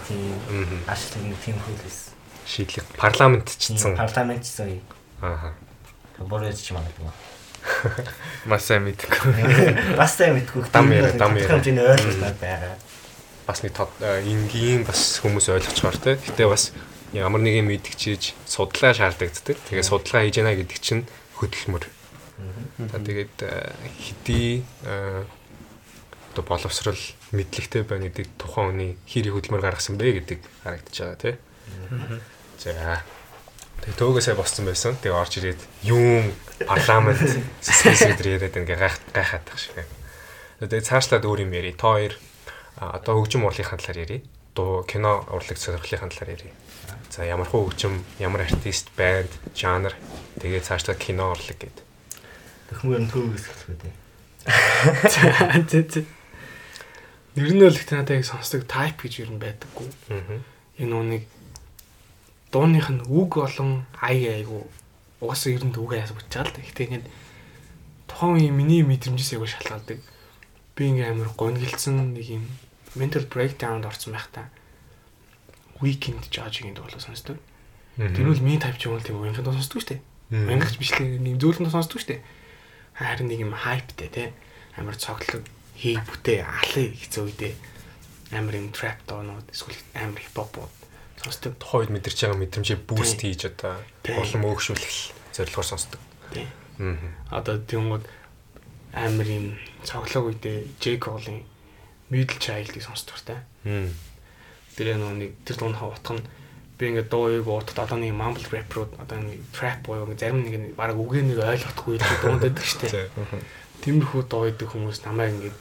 ашиг нэг тийм хөлс. шийдлэг парламентчдсан Парламент чинь ааха бороо ч юм аа. Маш сайн мэдгүй. Бас сайн мэдгүй. Дам яриа, дам яриа. Хэмжээний ойлголт байгаа. бас нэг энгийн бас хүмүүс ойлгочгоор те. Гэтэ бас ямар нэг юм мэдгчиж судлаа шаардлагаддаг. Тэгээ судалгаа хийж яана гэдэг чинь хөдөлмөр. За тэгээд э, хэдий э, одоо боловсрал мэдлэгтэй байна гэдэг тухайн хүний хэрэг хөдөлмөр гаргасан бэ гэдэг харагдаж байгаа тий. За. Тэгээ төөгөөсөө босцсон байсан. Тэгээ орж ирээд юм парламент систем дээр яриад ингээ гайх гайхаад тах шиг. Тэгээ цаашлаад өөр юм яри. Та хоёр одоо хөгжим урлагийн талаар ярий. Дуу кино урлаг сонирхлын талаар ярий. За ямар хөө хөгжим, ямар артист, банд, жанр тэгээ цаашдаа кино урлаг гэдэг. Төхмөр нь төвөөс хэлэх үү. Нэр нь бол их надад яг сонсдог type гэж юу юм байдаггүй. Аа. Энэ нэг дууных нь үг болон ай айгу угаасаа ер нь үг аяас бучаал да. Гэтэ ингээд тухайн үеийн миний мэдрэмжээс яг шалтгаалдаг. Би ингээм амар гонглцсан нэг юм mental breakdown-д орсон байх та. Weekend Judge-ийн дуулаа сонсдог. Тэр бол ми type ч юм уу тийм уянхад сонсдог шүү дээ. Уянгахч бичлэг нэг зөөлөнд сонсдог шүү дээ. Харин нэг юм hypeтэй те. Амар цоглог хий бүтээ алын хэцүү үедээ амар юм trap доонууд эсвэл амар hip hop сонсдог. тухайд мэдэрч байгаа мэдрэмжээ Тийм. хийж одоо улам өөгшүүлэх зорилгоор сонсдог. Тийм. Аа. Одоо тэнгууд амар юм цоглог үедээ J Cole-ийн Middle Child-ыг сонсдог та. Мм. Тэр нэг тэр дунд хавтах нь би ингээд дууыг уутад одоо нэг mumble rap-рууд одоо нэг trap буюу ингээд зарим нэг нь баг үгээ нэг ойлгохгүй дунд байдаг штеп. Тиймэрхүү дуу идэг хүмүүс намайг ингээд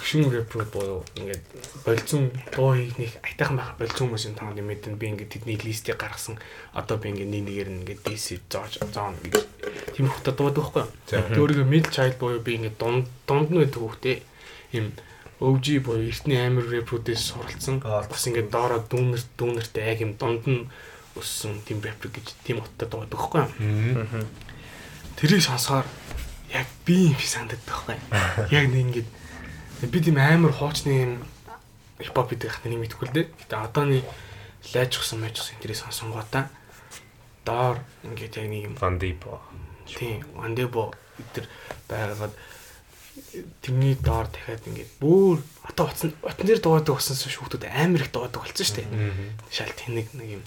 хөгшин рэпрууд буюу ингээд болцсон дуу хийх айтайхан байх болцсон хүмүүс юм танд мэдэн би ингээд тэдний листийг гаргасан. Одоо би ингээд нэг нэгээр нь ингээд DC зорж зоон гэж тиймэрхүү дуу байхгүй юу? Өөрийгөө middle child буюу би ингээд дунд дунд нь байдаг хөхтэй юм OG буюу эртний амир рэпрүүдээс суралцсан. Бас ингээд доороо дүүнер дүүнертэй яг юм дунд нь өссөн тийм рэпер гэж тийм утгатай байдаг байхгүй юу? Тэрийг сонсохоор яг би юм шиг санагдаад байхгүй. Яг нэг ингээд би тийм амар хуучны юм хипхоп гэдэг хатны мэдгүй л дээ. Гэтэ одооны лайжчихсан мэжчихсан тэрийг сонсонгуудаа доор ингээд яг нэг юм Deep. тийм вандебо өдр байгаад тэрний доор дахиад ингээд бүр одоо утсан утан дээр дуудаг болсон шүүхтүүд амар их дуудаг болсон шүү дээ. Шал тэнэг нэг юм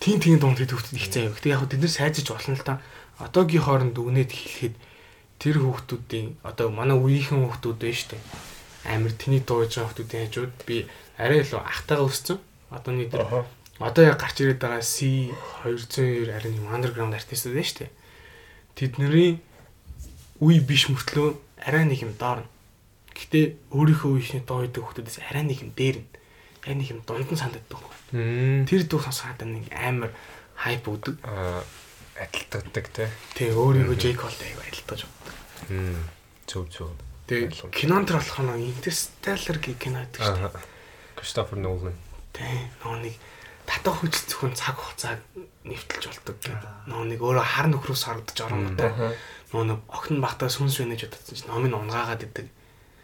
тин тин дунд хэд хүүхдүүд их заяа. Гэтэ яг тэд нар сайжиж болно л та. Одоогийн хооронд дүгнээд хэлэхэд тэр хүүхдүүдийн одоо манай үеийнхэн хүүхдүүд байна шүү дээ. Амар тэний дууж байгаа хүүхдүүдийн хажууд би арай илүү ахтайгаа өссөн. Одооний тэр Аха. одоо яг гарч ирээд байгаа C 202 арай нэг underground артистууд байна шүү дээ. Тэдний үе биш мөртлөө арай нэг юм доор. Гэхдээ өөрийнхөө үеийн доо идэг хүмүүсээс арай нэг юм дээр нь. Арай нэг юм дунд нь санагддаг. Мм. Тэр дуу сонсоход нэг амар хайп өгдөг. Адилтгадаг те. Тэгээ өөрийгөө J Cole-тэй аяга адилтгаж. Мм. Зөв зөв. Тэгээ кинонд төр болох нь Interstellar гэх кино гэдэг шүү дээ. Кристофер Нолан. Тэ нөө нэг татах хүч зөвхөн цаг хугацааг нэвтэлж болдог гэдэг. Нөө нэг өөрөө хар нөхрөөс харагдаж оронготой. Нөө нэг охин багтаа сүнс байна гэж бодсон чинь номын унгаагаад идэг.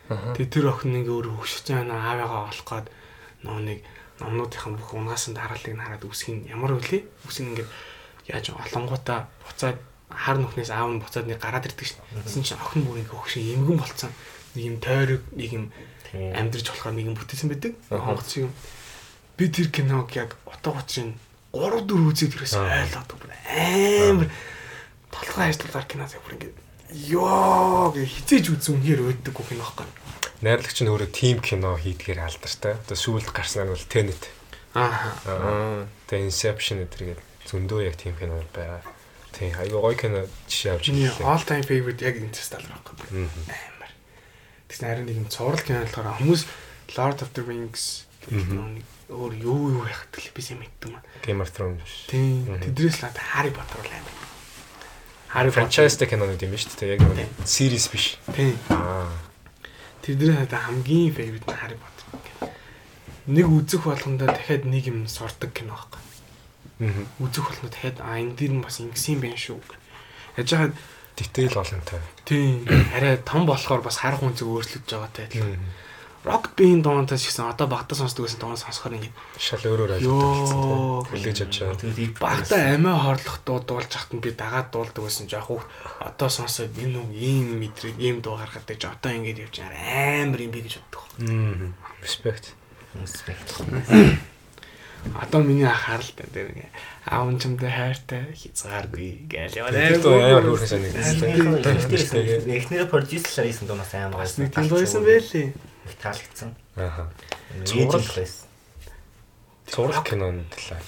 Тэгээ тэр охин нэг өөрөө хөшөж байна аавыгаа олох гээд нөө нэг номнуудынхан бүх унгаас нь дараалыг нь хараад үсгийн ямар үлээ? Үсгийн ингээд яаж олонгуудаа буцаад хар нүхнээс аав нь буцаад нэг гараад ирдэг шин. Тэсэн чинь охин бүр ингээ хөгшин эмгэн болцсон. Нэг юм тойрог, нэг юм амьдрж болохоор нэг юм бүтээсэн байдаг. Хонгоц юм. Би тэр киног яг утга учрын 3 4 үзээд тэрээс ойлгоод бүр амар толгой ажиллагаар кино бүр ингээ ёо гэж хизээж үзэн үнээр өддөг кино байхгүй. Найрлагч нь өөрөө тим кино хийдгээр алдартай. Одоо сүүлд гарсан нь бол Tenet. Аа. Тэгээ Inception гэдэргээд зөндөө яг тим кино байгаа. Тий, айгүй гоё кино жишээ авч ирлээ. all time favorite яг Interstellar байхгүй. Амар. Тэгс нарийн нэг юм цуврал кино болохоор хүмүүс Lord of the Rings гэх нэг өөр юу юу яхад гэлээ би сайн мэддэг юм. Game of Thrones. Тийм. Тэдрээс л Harry Potter л амар. Harry Franchise-тэй кинонууд юм ба шүү дээ. Яг нэг series биш. Тийм. Аа. Тэдний надад хамгийн favorite нь Harry Potter. Нэг үзэх болгондоо дахиад нэг юм сурдаг кино байхгүй. Мгм. Үзэх болгондоо дахиад а энэ дэр нь бас ингэсэн байх шүү. Яж хаад Detail олонтой. тийм арай том болохоор бас харах үнцэг өөрчлөгдөж байгаатай адилхан. Band дуунаас ч гэсэн одоо багтаа сонсдог байсан дуунаас сонсохоор ингэ Шал өөрөөр ойлгох хүлээж авч байгаа. Тэгээд багтаа амиа хорлох дуу дуулж хахад нь би дагаад дуулдаг байсан жоох хөө одоо сонсоод энэ үг ийм мэдрэг ийм дуу гаргаад байж одоо ингэж явж байгаа амар юм би гэж боддог. Мм. Respect. Одоо миний ах харалтай дээр ингээ аав нь чамтай хайртай хязгааргүй гээл яваа. Амар хөөрхөн санагдсан. Эхнэрээ продюсерлаар хийсэн дуунаас амар нэг тийм байсан байлээ. Их таалагдсан. Зураг Зураг. байсан. Зураг кинонд талаа.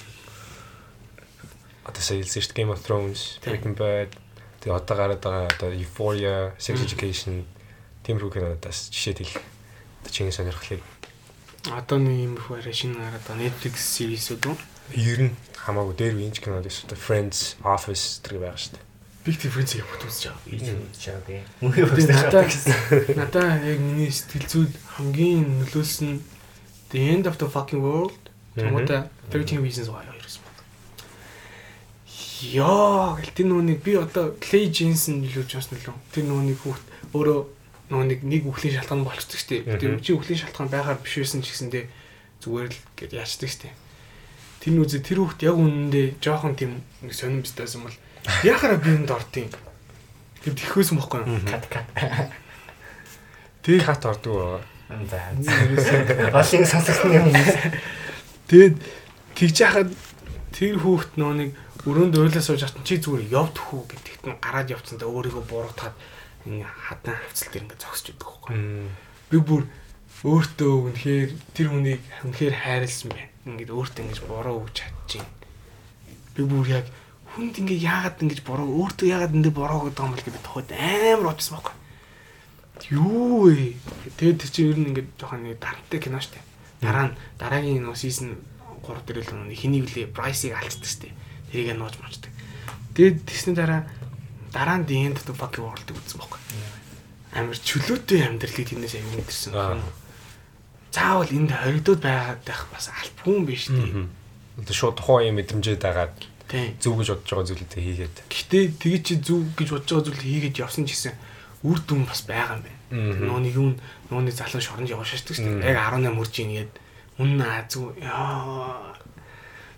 Одоо сая хэлсэн шүү дээ Game of Thrones, Breaking Bad, тэгээ одоо гараад байгаа одоо Euphoria, Sex Education тиймэрхүү кинодаас жишээ хэл. Одоо чиний сонирхлыг Одоо нэг юм их арай шинэ гараад байгаа Netflix series-үүд үү? ер нь хамаагүй дээр винч кинод дээ. Friends, Office зэрэг байгаа шүү дээ. Big Difference яг үзэж байгаа. Ийж. Мөнхий Тэгээ надаа басна. надаа яг миний сэтгэл зүйд хамгийн нөлөөлсөн The End of the Fucking World Томота 13 Reasons Why хоёрс байна. Яа, тэр нүунийг би одоо Clay Jensen нөлөөж бас нөлөө. Тэр нүунийг хүүхд өөрөө нүунийг нэг үхлийн шалтгаан болчихдог штеп. Тэр чи үхлийн шалтгаан байхаар биш байсан ч гэсэндээ зүгээр л гэд яачдаг штеп. Тэр нүзэ тэр хүүхд яг үнэндээ жоохон тийм нэг сонирм бистайсан бол яхаараа би энд ортын. Тэр тэхвэсэн бохгүй юу? Кат кат. Тэг Кат ордог. За. Олон сонсогдсон юм. Тэгээд тэгж яхад тэр хүүхд нөө нэг өрөөнд уйлаа сууж хатан чи зүгээр явдах уу гэдэгт нь гараад явцсан та өөрийгөө буруутгаад ингээ хадан хавцал дээр ингээ зогсож идэх байхгүй. Би бүр өөртөө үнэхээр тэр хүнийг үнэхээр хайрлсан байна. Ингээд өөртөө ингэж буруу өгч чадчих. Би бүр яг хүнд ингээ яагаад ингэж буруу өөртөө яагаад энэ буруу гэдэг юм бол гэдэг тухайд амар бодсон байхгүй. Юу вэ? Тэгээд тэр чинь ер нь ингээд жоохон нэг дарамттай кино штэ. Дараа нь дараагийн нөө сизон 3 дээр л нэг хэнийг лээ прайсыг алцдаг штэ. Тэрийг нууж мочдаг. Тэгээд тэсний дараа дараа нь The End of the Fucking World-ыг үзсэн байхгүй. Амар чөлөөтэй амьдралыг тэрнээс аяг мэдэрсэн. Аа. Заавал энд хоригдоод байгаад байх бас албагүй юм биш үү? Одоо шууд тухайн юм мэдрэмжээ дагаад Тийм. Зөв гэж бодож байгаа зүйлүүдээ хийгээд. Гэхдээ тэгээ чи зүг гэж бодож байгаа зүйл хийгээд явсан ч гэсэн үр дүн бас байгаа юм байна. Мгм. Нууны юу нууны залуу шоронд явж шашдаг шүү дээ. Яг 18 хүрч ийн гээд үнэн азгүй яа.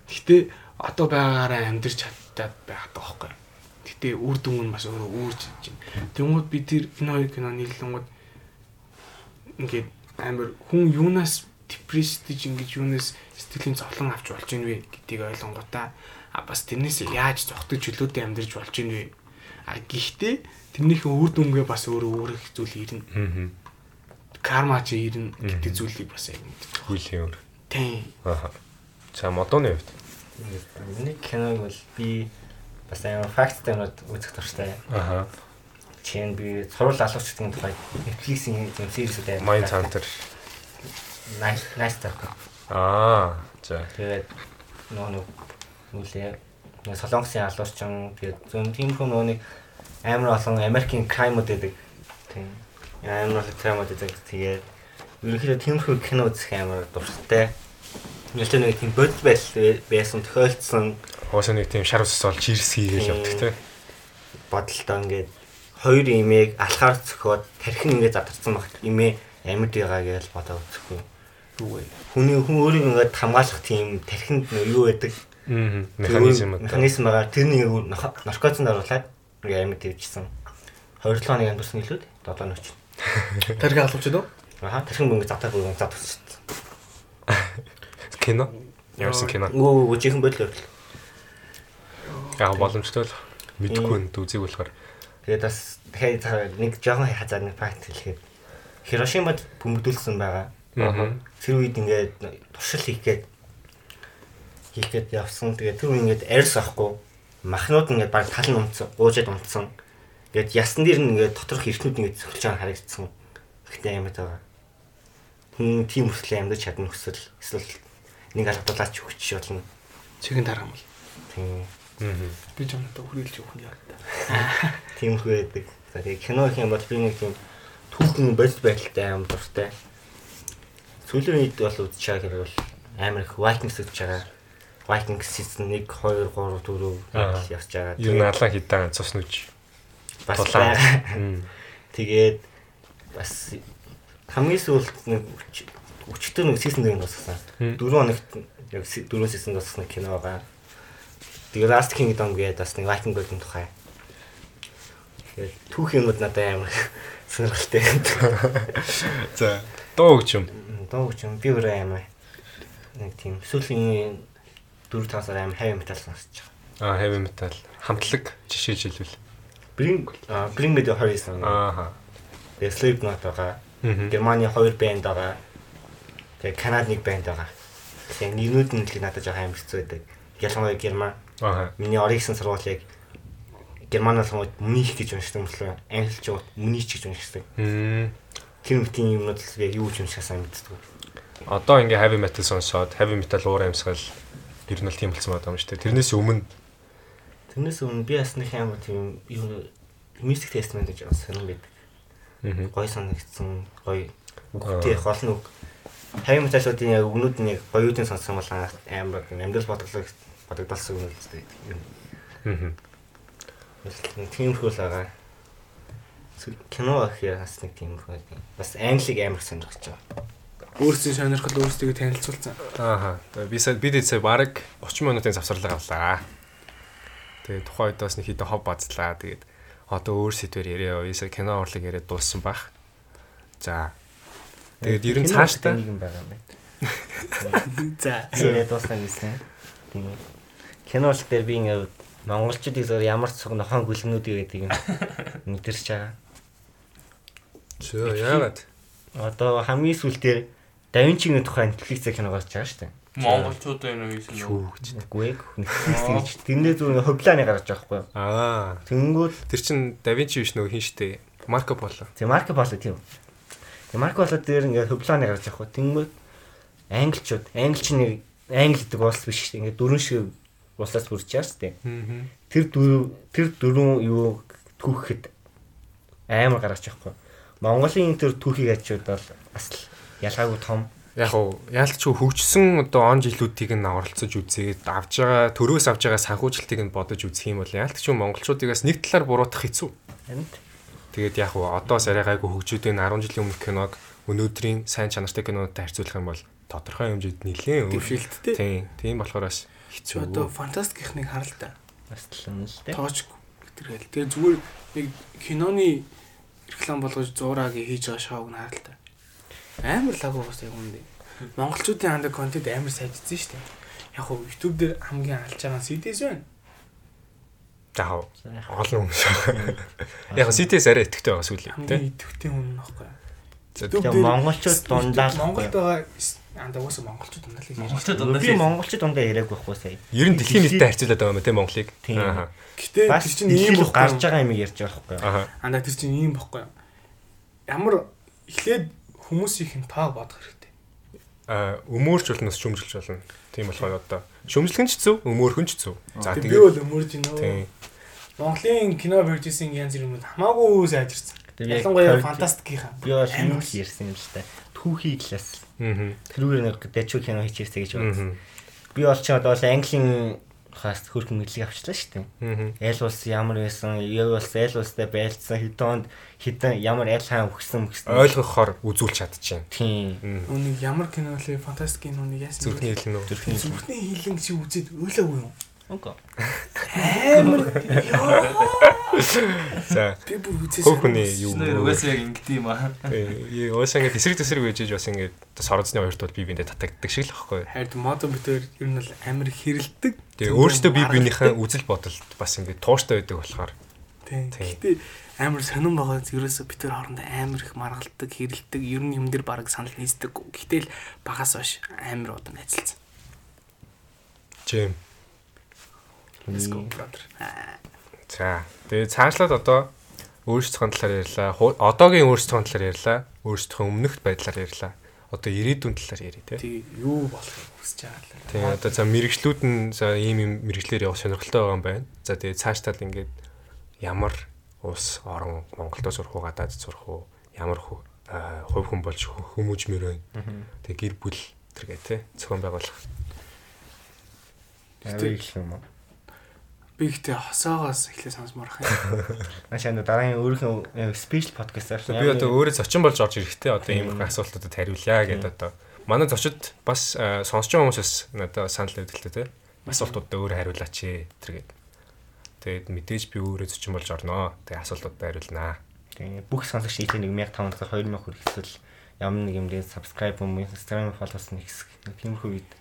Гэхдээ одоо байгаагаараа амьдрч чаддаг байгаа байхгүй. Гэтэ үр дүн нь бас өөрөө үүрч байна. Тэнгүүд би тэр энэ хоёр кино нийлэнгүүд ингээд амар хүн юунаас депрессдэж ингэж юунаас сэтгэлийн зовлон авч болж ийн вэ гэдгийг ойлгонгуудаа а бас тэрнээс яаж зогтож чөлөөтэй амьдрж болж ийн вэ а гэхдээ тэрнийхэн үр дүнгээ бас өөрөө өөрөх зүйл ирнэ Аа. карма чи ирнэ гэдэг зүйлийг бас яг мэддэг. Хүйлийн өөр. Тийм. Аа. За модоны хувьд. Миний киног бол би бас амар факттай юмуд үзэх дуртай. Аа. нь би сурал алуучдын тухай Netflix-ийн юм series дээр Mind Hunter. Nice nice talk. Аа. За. Тэгээд нөгөө нэг нүлээ нэг солонгосын алуурчин тэгээд зөв тийм хүн нөгөө нэг амар олон Америкийн crime-уд гэдэг. Тийм. Амар олон crime-уд гэдэг. Тэгээд ерөнхийдөө тиймэрхүү кино үзэх амар дуртай. Нэлээд нэг тийм бодит байдал байсан тохиолдсон Уусаа нэг тийм шар ус олж ирс хийгээл явдаг те. бодолтой ингээд хоёр имийг алхаар цөхөөд тархин ингээд задарсан багт имээ амьд байгаа гэж бодоод үзэхгүй. Юу вэ? Хүний хүн өөрийг ингээд хамгаалах тийм тархинд юу байдаг. Механизм механизм байгаа. Тэр нэг наркотикнд оруулаад ингээд амьд дэвжсэн. 27 хоног амьдсан илүүд 7 нөч. Тархи алуучд уу? Аа тархин мөнгө затаа бүгд задсан. Кино. Ямарсан кино. Өө жихэн бодлоо. Яг боломжтой л мэдгүй нь үзег болохоор. Тэгээд бас дахиад нэг жоохон хазаа нэг факт хэлэхэд Хирошимад бөмбөгдүүлсэн байгаа. Аа. Тэр үед ингээд туршил хийх гээд хийх гээд явсан. Тэгээд тэр үед ингээд арьс авахгүй махнууд ингээд баг тал нь унтсан, уужаад унтсан. Тэгээд ясан дээр нь ингээд доторх эртнүүд ингээд цохилж байгаа харагдсан. Гэхдээ амьд байгаа. Хүн тийм хүсэл амьд чадна хүсэл эсвэл нэг алдуулаач өгч болно. Чихэн тарах юм бол. Тийм Аа. Би ч юм одоо хүрээлж өгөх юм яа. тийм хөө байдаг. За тэгээд кино их юм бол би нэг тийм түүхэн бодит байдалтай аим дуртай. Сүүлийн үед бол үзэж байгаа хэрэг бол амар их Vikings үзэж байгаа. Vikings season 1 2 3 Аа. 4 явж байгаа. Юу наалаа хитаа цус нүж. бас. Тэгээд бас хамгийн сүүлд нэг өч- өчтөр нэг season 1 дууссан. Мм. 4 хоногт яг 4 season дууссан кино байгаа. Тэгээд Last Kingdom гэдэг бас нэг Viking гэдэг тухай. Тэгээд түүх юмуд надад амар сонирхолтой. За. Дуу. Доо гэж юм би өөрөө амар нэг тийм сүүлийн 4 5 сар амар heavy metal сонсож байгаа. Аа, heavy metal. Хамтлаг жишээ жилвэл. Bring Bring Me the Horizon. Ааха. Тэгээд Slipknot байгаа. Аа. Германы хоёр бэнд байгаа. Тэгээд Канад нэг бэнд байгаа. Тэгээд нэрнүүд нь л надад жоохон амар хэцүү байдаг. Ялангуяа Герман. Ааха. Миний оригсон сургуулийг Германаас хамт Мюних гэж уншдаг юм болоо. Англич уу Мюнич гэж уншдаг. Тэр мэтийн юмнууд л яг юу ч уншихаас мэддэг. Одоо ингээ heavy metal сонсоод heavy metal уур амьсгал ер нь л тийм болсон байгаа юм шүү дээ. Тэрнээс өмнө Тэрнээс өмнө би бас нэг амар тийм юу Mystic Testament гэж бас сонирн байдаг. Аа. Гой санагдсан, гой үгтэй холн үг. Heavy metal-уудын яг өгнүүд нь яг гоёудын сонссон бол амар амьдрал бодглог бодогдолсон юм л дээ. Аа. Тиймэрхүү л байгаа. Кино бас нэг тиймэрхүү. Бас англиг амар сонирхож байгаа. Өөрсдийн сонирхол өөрсдөө танилцуулсан. Ааха. Тэгээ би сая бид сая баг 30 минутын завсарлага авлаа. Тэгээ тухайн үед бас нэг хитэ хов бацлаа. Тэгээд одоо өөр сэдвэр яриа. Сая кино урлаг яриад дууссан баг. За. Тэгээд ер нь цааштай нэг юм байгаа юм байна. За. Тэгээд дуусна гэсэн. Тийм. Кино урлаг дээр би ингээд монголчуудыг зөв ямар ч цог нохон гүлгнүүдийг гэдэг юм мэдэрч байгаа. Чөө яагаад? Одоо хамгийн сүүлдээ Давинчигийн тухай Netflix-ээр кино гарч байгаа шүү дээ. Монголчууд энэ үү? Юу гэж. Үгүй. Netflix гэж тэрнээ зүгээр хөвлааны гарч байгаа байхгүй юу? Аа. Тэнгүүд Тэр чин Давинчи биш нөгөө хин штэ. Марко Поло. тэг Марко Поло тийм. Тэг Марко Поло дээр ингээд хөвлааны гарч байгаа байхгүй. Тэнгүүд англичууд, англич нэг англи гэдэг улс биш шүү дээ. Ингээд дөрвөн шиг улсаас шүү дээ. Аа. Тэр дөрөв тэр дөрвөн юу түүхэхэд амар гарч байгаа байхгүй. Монголын тэр түүхийг ачууд бол бас л ялгаагүй том. Яг уу яалт ч хөгжсөн одоо он жилүүдийг нь оролцож үзээд авж байгаа төрөөс авж байгаа санхүүжилтийг нь бодож үзэх юм бол яалт ч монголчуудыг бас нэг талаар буруутгах хэцүү. Энд Тэгээд яг уу одоо сарай гайгүй хөгжүүдийн 10 жилийн өмнөх киног өнөөдрийн сайн чанартай кинонуудтай харьцуулах юм бол тодорхой хэмжээнд нэлээд өөр. Дэвшилттэй. Тийм, тийм болохоор бас хэцүү. одоо фантастикийнхнийг хар л та. бас л юм л дээ. Тооч гэтэргээл. Тэгээ зүгээр нэг киноны реклам болгож зуураагийн хийж байгаа шоуг нь хар л та. Амар лагуу бас яг үндэ. Монголчуудын хандаг контент амар сайжсан шүү дээ. Яг хөө YouTube дээр хамгийн алж байгаа CDS байна. Хав олон хүн шүү. Яг CT-с арай итгэвтэй байгаа сүүлийн тийм. Хамгийн идэвхтэй хүн нөхгүй. За, Тэгээ монголчууд дундаа л Монголд байгаа Анда уусаа монголчууд ундаа л Монголчууд Би дундаас монголчууд дундаа яриаг байхгүй сая. Ер нь дэлхийн нийтэд харьцуулаад байгаа юм тийм Монголыг. Ааха. Гэтэ тэр чинь ийм гарч байгаа юм ярьж байгаа байхгүй. Ааха. Анда тэр чинь ийм бохгүй. Ямар эхлээд хүмүүсийн тоо бодох хэрэгтэй. Аа өмөрч болно шүмжилж болно. Тийм болохоор одоо шүмжлэх нь ч зүв, өмөрхөн ч зүв. За Тэг би бол өмөрж гинөө. тийм. Монголын кино продюсинг янз бүрийн юмуд хамаагүй сайжирсан. Ялангуяа фантастикийнхан. Би бол юм Амар. ярьсан юм л та. Түүхий талаас Аа. тэрүүгээр нэг дэчүү кино хийчихсэн гэж бодсон. Аа. Би бол ч одоо бол английн хаас хөрхөн мэдлэг авчлаа шүү дээ. Айл улс ямар байсан, яг улс айл улстай байлцсан хэдэн хэдэн ямар айл хаан өгсөн өгсөн. ойлгохоор үзүүлж чадчихээн. Тийм. Үнийг ямар кино лээ фантастикийн нүг яасан. Зүрхний хэлнэ үү? Зүрхний хилэн чи үзээд өөлөөгүй юм. Окей. Амар. За Би бүр үзээс. Хөөх хүний юу угаасаа яг ингэдэм юм аа. Тэгээ уусаа ингээд эсрэг төсрэг үежиж бас ингээд сорозны хоёрт бол би биэндээ татагддаг шиг л аахгүй. Хайрд модон битээр ер нь бол амар хэрэлдэг. Тэгээ өөрөөсөө би биенийхээ үзэл бодолд бас ингээд тууштай байдаг болохоор Тийм. Гэтэ амар сонирн байгаа ерөөсө битээр хоорондоо амар их маргалдаг, хэрэлдэг, ер нь юм дээр баг санал нийцдэг. Гэтэл багаас хойш амар удаан найзалцсан. жим. Let's go brother. За тэгээ цаашлаад одоо өөрсдөө талаар ярьлаа. Одоогийн өөрсдөө талаар ярьлаа. Өөрсдөө өмнөхд байдлаар ярьлаа. Одоо ирээдүйн талаар ярья те. Тэг юу болохыг хүсэж байгаа л. Тэгээ одоо за мэрэгчлүүд нь за ийм юм мэрэгчлэр явах сонирхолтой байгаа юм байна. За тэгээ цаашдаа л ингээд ямар улс орон Монголд сурах уу гадаад сурах уу ямар хувь хүн болж хүмүүжмээр байна. Тэгээ гэр бүл тэргээ те зохион байгуулах. Авиг юм уу? Би ихтэй хосоогоос эхлээ сонсмоор хаа. Ашаа энэ дараагийн өөрийнхөө спешиал подкастаар Би одоо өөрөө зочин болж орж ирэхтэй одоо ийм их асуултуудад хариулъя гэдэг одоо манай зочид бас сонсож байгаа хүмүүсээс надад санал өгдөлтэй те. Асуултуудад өөрөө хариулаач тэргээд. Тэгээд мэдээж би өөрөө зочин болж орноо. Тэгээ асуултуудад хариулнаа. Тэгээ бүх сонсогч нийтээ 1500 2000 хүрэх эсвэл ямар нэг юм дээр subscribe юм Instagram follows нэг хэсэг тиймэрхүү үед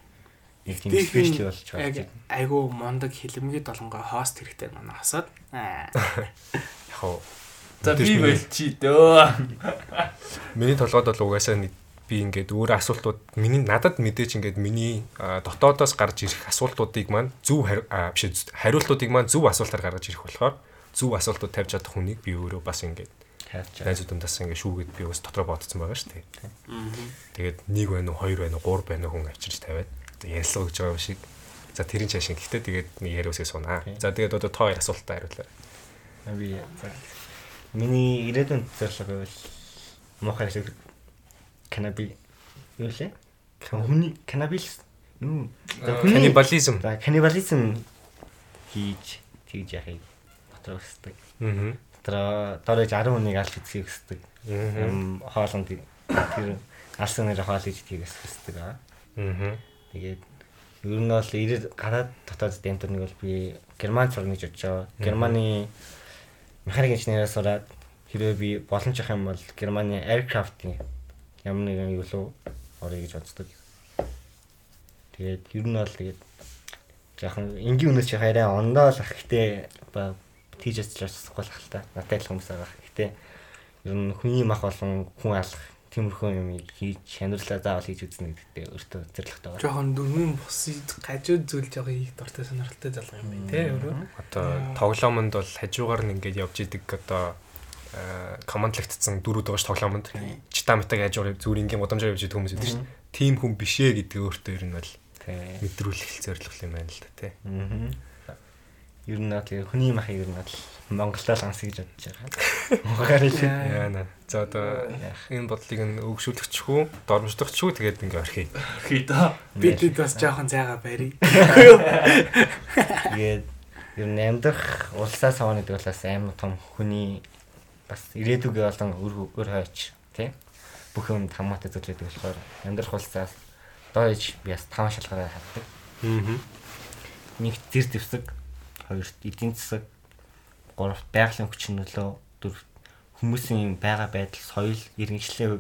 нэг тийм спешиал болж байгаа. Яг айгу мондог хилэмгийн долонгой хост хэрэгтэй манай хасаад. Аа. Яг хоо За би миний- болчи дөө. Миний толгойд бол угаасаа нэг би ингээд өөр асуултууд миний надад мэдээж ингээд миний дотоодоос гарч ирэх асуултуудыг маань зөв биш хариултуудыг маань зөв асуултаар гаргаж ирэх болохоор зөв асуултууд тавьж чадах хүнийг би өөрөө бас ингээд хайрч найзуудаас ингээд шүүгээд би бас дотроо бодсон байгаа шүү дээ. Тэгээд нэг байна уу, хоёр байна уу, гурав байна уу хүн авчирч тавиад ярьслаа гэж байгаа юм шиг. За тэрийн чашин гэхдээ тэгээд нэг яриусыг сунаа. За тэгээд одоо тоо хоёр асуултаа хариулаа. Би за. Миний ирээдүйн зорилго бол мохоо шиг канаби юу лээ? Хүний канабис юу? Каннибализм. За каннибализм хийж тэгж яхийг дотор өсдөг. Аа. Дотор дорож 10 хүнийг алж үзхийг өсдөг. Аа. Хоолнд тэр алсан нэр хоол хийж тийгээс өсдөг аа. Аа. Тэгээд ер нь бол ирээд гадаад дотоод дэмтэрнийг бол би герман сурна гэж бодож байгаа. Германы механик инженерээр сураад хэрвээ би боломж авах юм бол Германы aircraft-ийн ямар нэгэн юу лөө орё гэж боддог. Тэгээд ер нь бол тэгээд жоохон энгийн үнэс жоохон арай ондоо л ах ба тийжээс ч болохгүй л ах л та. Натай л хүмүүс байгаа. Гэхдээ ер нь хүний мах болон хүн алах тиймэрхүү юм хийж шанирлаа заавал хийж үзнэ гэдэгтээ өөртөө зэрлэгтэй байгаа. Жохон дөрвөн бусыг гажууд зүйл жоохон хийх дуртай сонирхолтой залга юм байна те өөрөө. Одоо тоглоомонд бол хажуугаар нь ингээд явж идэг одоо э, командлагдсан дөрүүд байгаа ш тоглоомонд читамитаг хажуугаар зүрингийн удамжаар явж идэг хүмүүс идэв ш. Тим хүн бишээ гэдэг өөртөө ер нь бол Тий. мэдрүүлэх зорилго юм байна л да тий. Аа. Ер нь наа тэгээ хүний мах ер нь бол Монголдоо л ансыг гэж бодож байгаа. Монголоор л Яа на. За одоо энэ бодлыг нь өгшүүлэгчгүй, дормждогчгүй тэгээд ингээ орхий. Хий да. Бидэд бас жоохон зайгаа барий. Тэгээд ер нь амьдрах улсаа савны талаас амар том хүний бас ирээдүгээ болон өр өр хойч тий бүх юм хамаатай зүйлээд болохоор амьдрах улсаас доош би бас таван шалгаараа хаддаг. Аа. Нэг зэр дэвсэг, хоёрт эдийн засаг, гуравт байгалийн хүчин нөлөө, дөрөвт хүмүүсийн байга байдал, соёл, иргэншлээ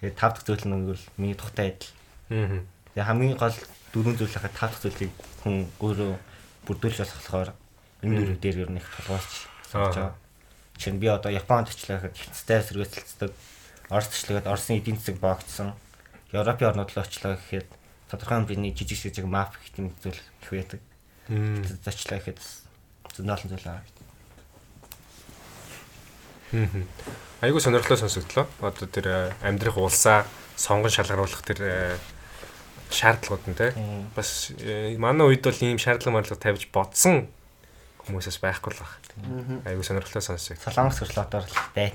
тэгээд тав дахь зүйл нь бол миний тухтай адил. Аа. Тэгээ хамгийн гол дөрвөн зүйл хахад тав дахь зүйлийг хүн өөрөө бүрдүүлж болохоор энэ дөрөв дээр ер нь их толгойлж суулж байгаа. Нь би одоо Японд очлоо гэхэд хятадтай сэргээцэлцдэг. Оросд очлоо гэхэд Оросын эдийн засаг боогдсон. Европын орнууд руу очлоо гэхэд тодорхой хэмжээний жижиг жижиг map гэх юм зүйл их байдаг. Зочлоо гэхэд зөндөлн зүйл аа. Айгуу сонирхолтой сонсогдлоо. Одоо тэр э, амьдрах улсаа сонгон шалгаруулах тэр э, шаардлагууд нь те. Бас э, манай үед бол ийм шаардлага марлага тавьж бодсон хүмүүсээс байхгүй л баг. Айгуу сонирхолтой сонсог. Солонгос хөрлөтөөр дай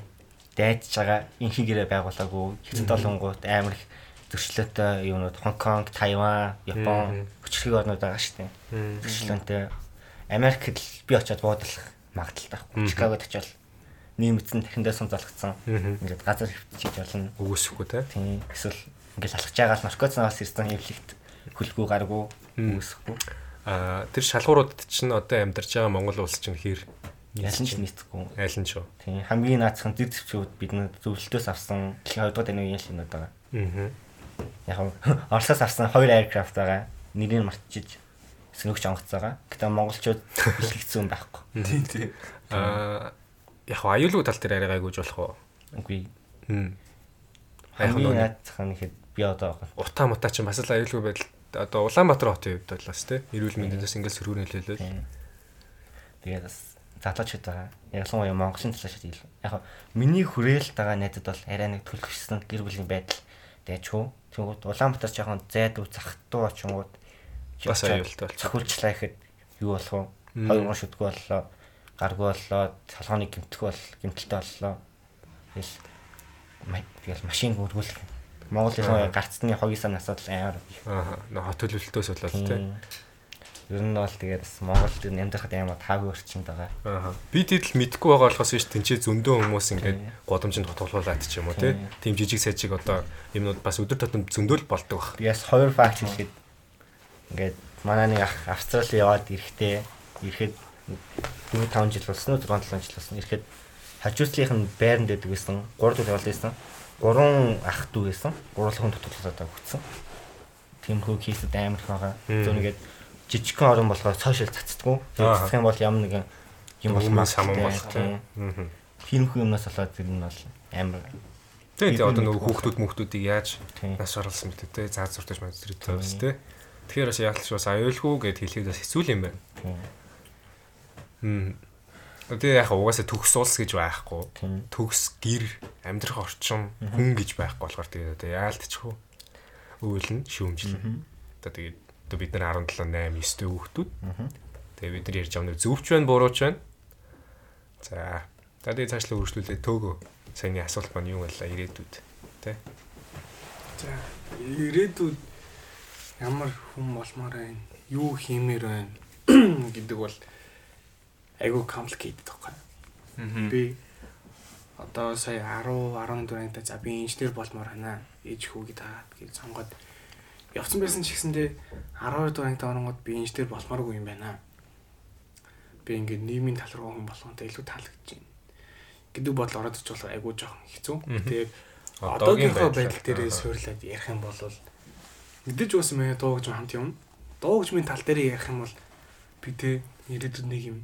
дайдж байгаа инхи гэрээ байгуулаагүй. Хэцэн долонгууд амар их зөрчлөөтэй юмнууд Хонконг, Тайван, Япон хүчрхэг орнууд байгаа шүү дээ. Зөрчлөнтэй Америкт л би очиод буудлах магадaltaй байхгүй. Чикагод очиод ниймцэн дахиндаа сум залгцсан. Ингээд газар хөвчиж болно. Үгүйсэхгүй те. Тийм эсвэл ингээд алхаж байгаа л наркотикоос ирсэн хэвлэгт хөлгүй гаргүй үгүйсэхгүй. Аа тэр шалгуурууд чинь одоо амьдарч байгаа Монгол улс чинь хэр Ялан ч нийцэхгүй. ч юу. Тийм хамгийн наацхан зэр зэвчүүд бидэнд зөвлөлтөөс авсан дэлхийн 2 дугаар үеийн шинүүд байгаа. Аа. Яг Оросоос авсан хоёр aircraft байгаа. Нэрийг мартчих сэнүгч онгоц байгаа. Гэтэ монголчууд хэлэгдсэн байхгүй. Тийм тийм. Аа яг аюулгүй тал дээр арай гайгууж болох уу? Үгүй. Хм. Яг Хамгийн наацхан ихэд би одоо утаа мутаа чинь бас л аюулгүй байдал одоо Улаанбаатар хотын хувьд бол бас тий эрүүл мэндээс ингээл сөргөөр нөлөөлөл. тийм. Тэгээд бас залуучууд байгаа. Ялангуяа Монголын залуучууд ил. Яг миний хүрээлт байгаа найзад бол арай нэг төлөвшсөн гэр бүлийн байдал дайчгүй. Тэгвэл Улаанбаатар жоохон зайдуу захтуу очингууд Бас аюултай болчих. Захиулчлаа гэхэд юу болох вэ? Хоёр гоо шүтгүү боллоо. Гаргүй боллоо. Толгооны гимтэх бол гимтэлтэй боллоо. Тэгэл тэгэл машин хөргүүлэх. Монголын гарцны хогисаа насаад амар. Аа хот төлөвлөлтөөс болоод тий. Ер нь бол тэгээд бас Монголд ер нь амьдрахад амар таагүй орчинд байгаа. Аа. Би тэтэл мэдхгүй байгаа болохоос биш тэнцээ зөндөө хүмүүс ингээд годомжинд хотголуулаад ч юм уу тий. Тим жижиг сажиг одоо юмнууд бас өдөр тутам зөндөл болдог. Би бас хоёр факт хэлэхэд ингээд манай нэг ах Австрали яваад ирэхдээ ирэхэд 4 5 жил болсон уу 6 7 жил болсон. Ирэхэд хажуудлынх нь байранд байдаг байсан. 3 дэх явал байсан. 3 ах дүү байсан. Гурлахын туталцаад өгсөн. Тэмхүү кейсэд амар их байгаа. Зөв нэгээд жижигхэн орон болохоор цаашаа цацдаггүй. Тэгээд цацах юм бол ямар нэгэн юм Хүмүүс саман болох тий. тийм. Хүү юмнаас болоод тэр нь бол амар Тэгээ одоо нөгөө хүүхдүүд мөхтүүдийг яаж нас оруулсан мэт те зааз зуртаж мэдэрч тавьс те. Тэгэхээр бас яалтч бас аюулгүй гэд хэлэхэд бас хэцүү юм байна. Хм. Тэгээ яг угаасаа төгс улс гэж байхгүй. Төгс гэр амьдрах орчин хүн гэж байхгүй болохоор тэгээ одоо яалтчихгүй. Үйл нь шүүмжлэн. Одоо тэгээ одоо бид нар 17 8 9 дэх хүүхдүүд. Тэгээ бид нар ярьж байгаа нь зөвч байна бурууч байна. За. За тэгээ цаашлаа үргэлжлүүлээ төөгөө. Саяны асуулт маань юу байлаа ирээдүйд. Тэ. За ирээдүйд ямар хүн болмоор байна? Юу хиймээр байна гэдэг бол айгүй complicated байхгүй. Би одоо сая 10 14 антай за би инженер болмоор байна. Ээж хүүгээ таад гэж сонгоод явцсан байсан ч гэсэндээ 12 дугаар антай оронгод би инженер болмооргүй юм байна. Би ингээд нийгмийн тал руу хүн болгонтой илүү таалагдж байна. гэдэг бодол ороод ич болох айгүй жоохон хэцүү. Тэгээд Одоогийн одоогийнхоо байдал дээрээ суурлаад ярих юм бол мэдээж уусан мэй дуу гэж хамт юм. Дуу гэжмийн тал дээр ярих юм бол би тэ ирээдүйд нэг юм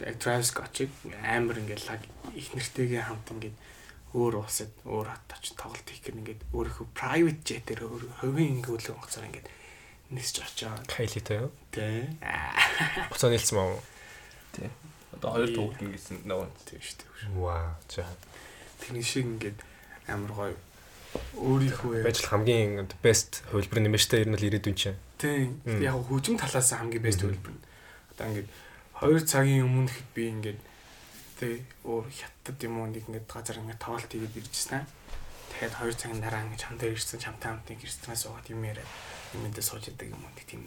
Travis Scott-ыг амар ингээд лаг их нэртэйгээ хамт ингээд өөр улсад өөр хот очиж тоглолт хийх гэр ингээд өөрийнхөө private jet-ээр өөр хувийн ингээд гоцоор ингээд нисч очоод Кайлитай юу? тэ Буцаа нэлсэн маа. Тий. Одоо хоёр дууг ингэсэн нөгөө. тийм шүү дээ. Вау. За. Тэрний шиг ингээд амар гоё өөрийнхөө Байж л хамгийн best хөлбөр нэмэжтэй ер нь л ирээдүйн чинь. Тийм. Мм. Яг хөгжим талаас хамгийн бест Мгм. хөлбөр. Одоо ингээд 2 цагийн өмнө хэд би ингээд тэг өөр хятад юм уу нэг ингээд газар ингээд тоглолт хийгээд иржсэн. Тэгээд 2 цагийн дараа ингээд дээр ирсэн чамтай хамт нэг ресторан суугаад юм яриад юм энэ сууж идэг юм уу тийм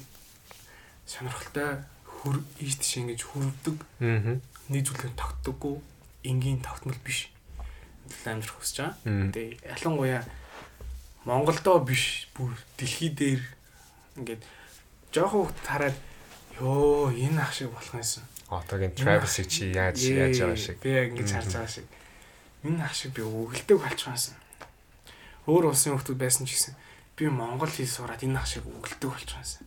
сонирхолтой хүр ийш тийш ингэж хүрдэг Аа. нэг зүйлээр тогтдоггүй энгийн тогтмол биш. Тэгэл амьдрах хүсэж байгаа. Тэгээ ялангуяа Монголдоо биш бүр дэлхий дээр ингээд жоохон хөвгт хараад ёо энэ ах шиг болох юмсан. Одоогийн Travis-ийг чи яаж яаж байгаа шиг. Би яг ингэж харж байгаа шиг. Энэ ах шиг би өгөлдөг болчих юмсан. Өөр улсын хөвгтүүд байсан ч гэсэн би монгол хэл сураад энэ ах шиг өгөлдөг болчих юмсан.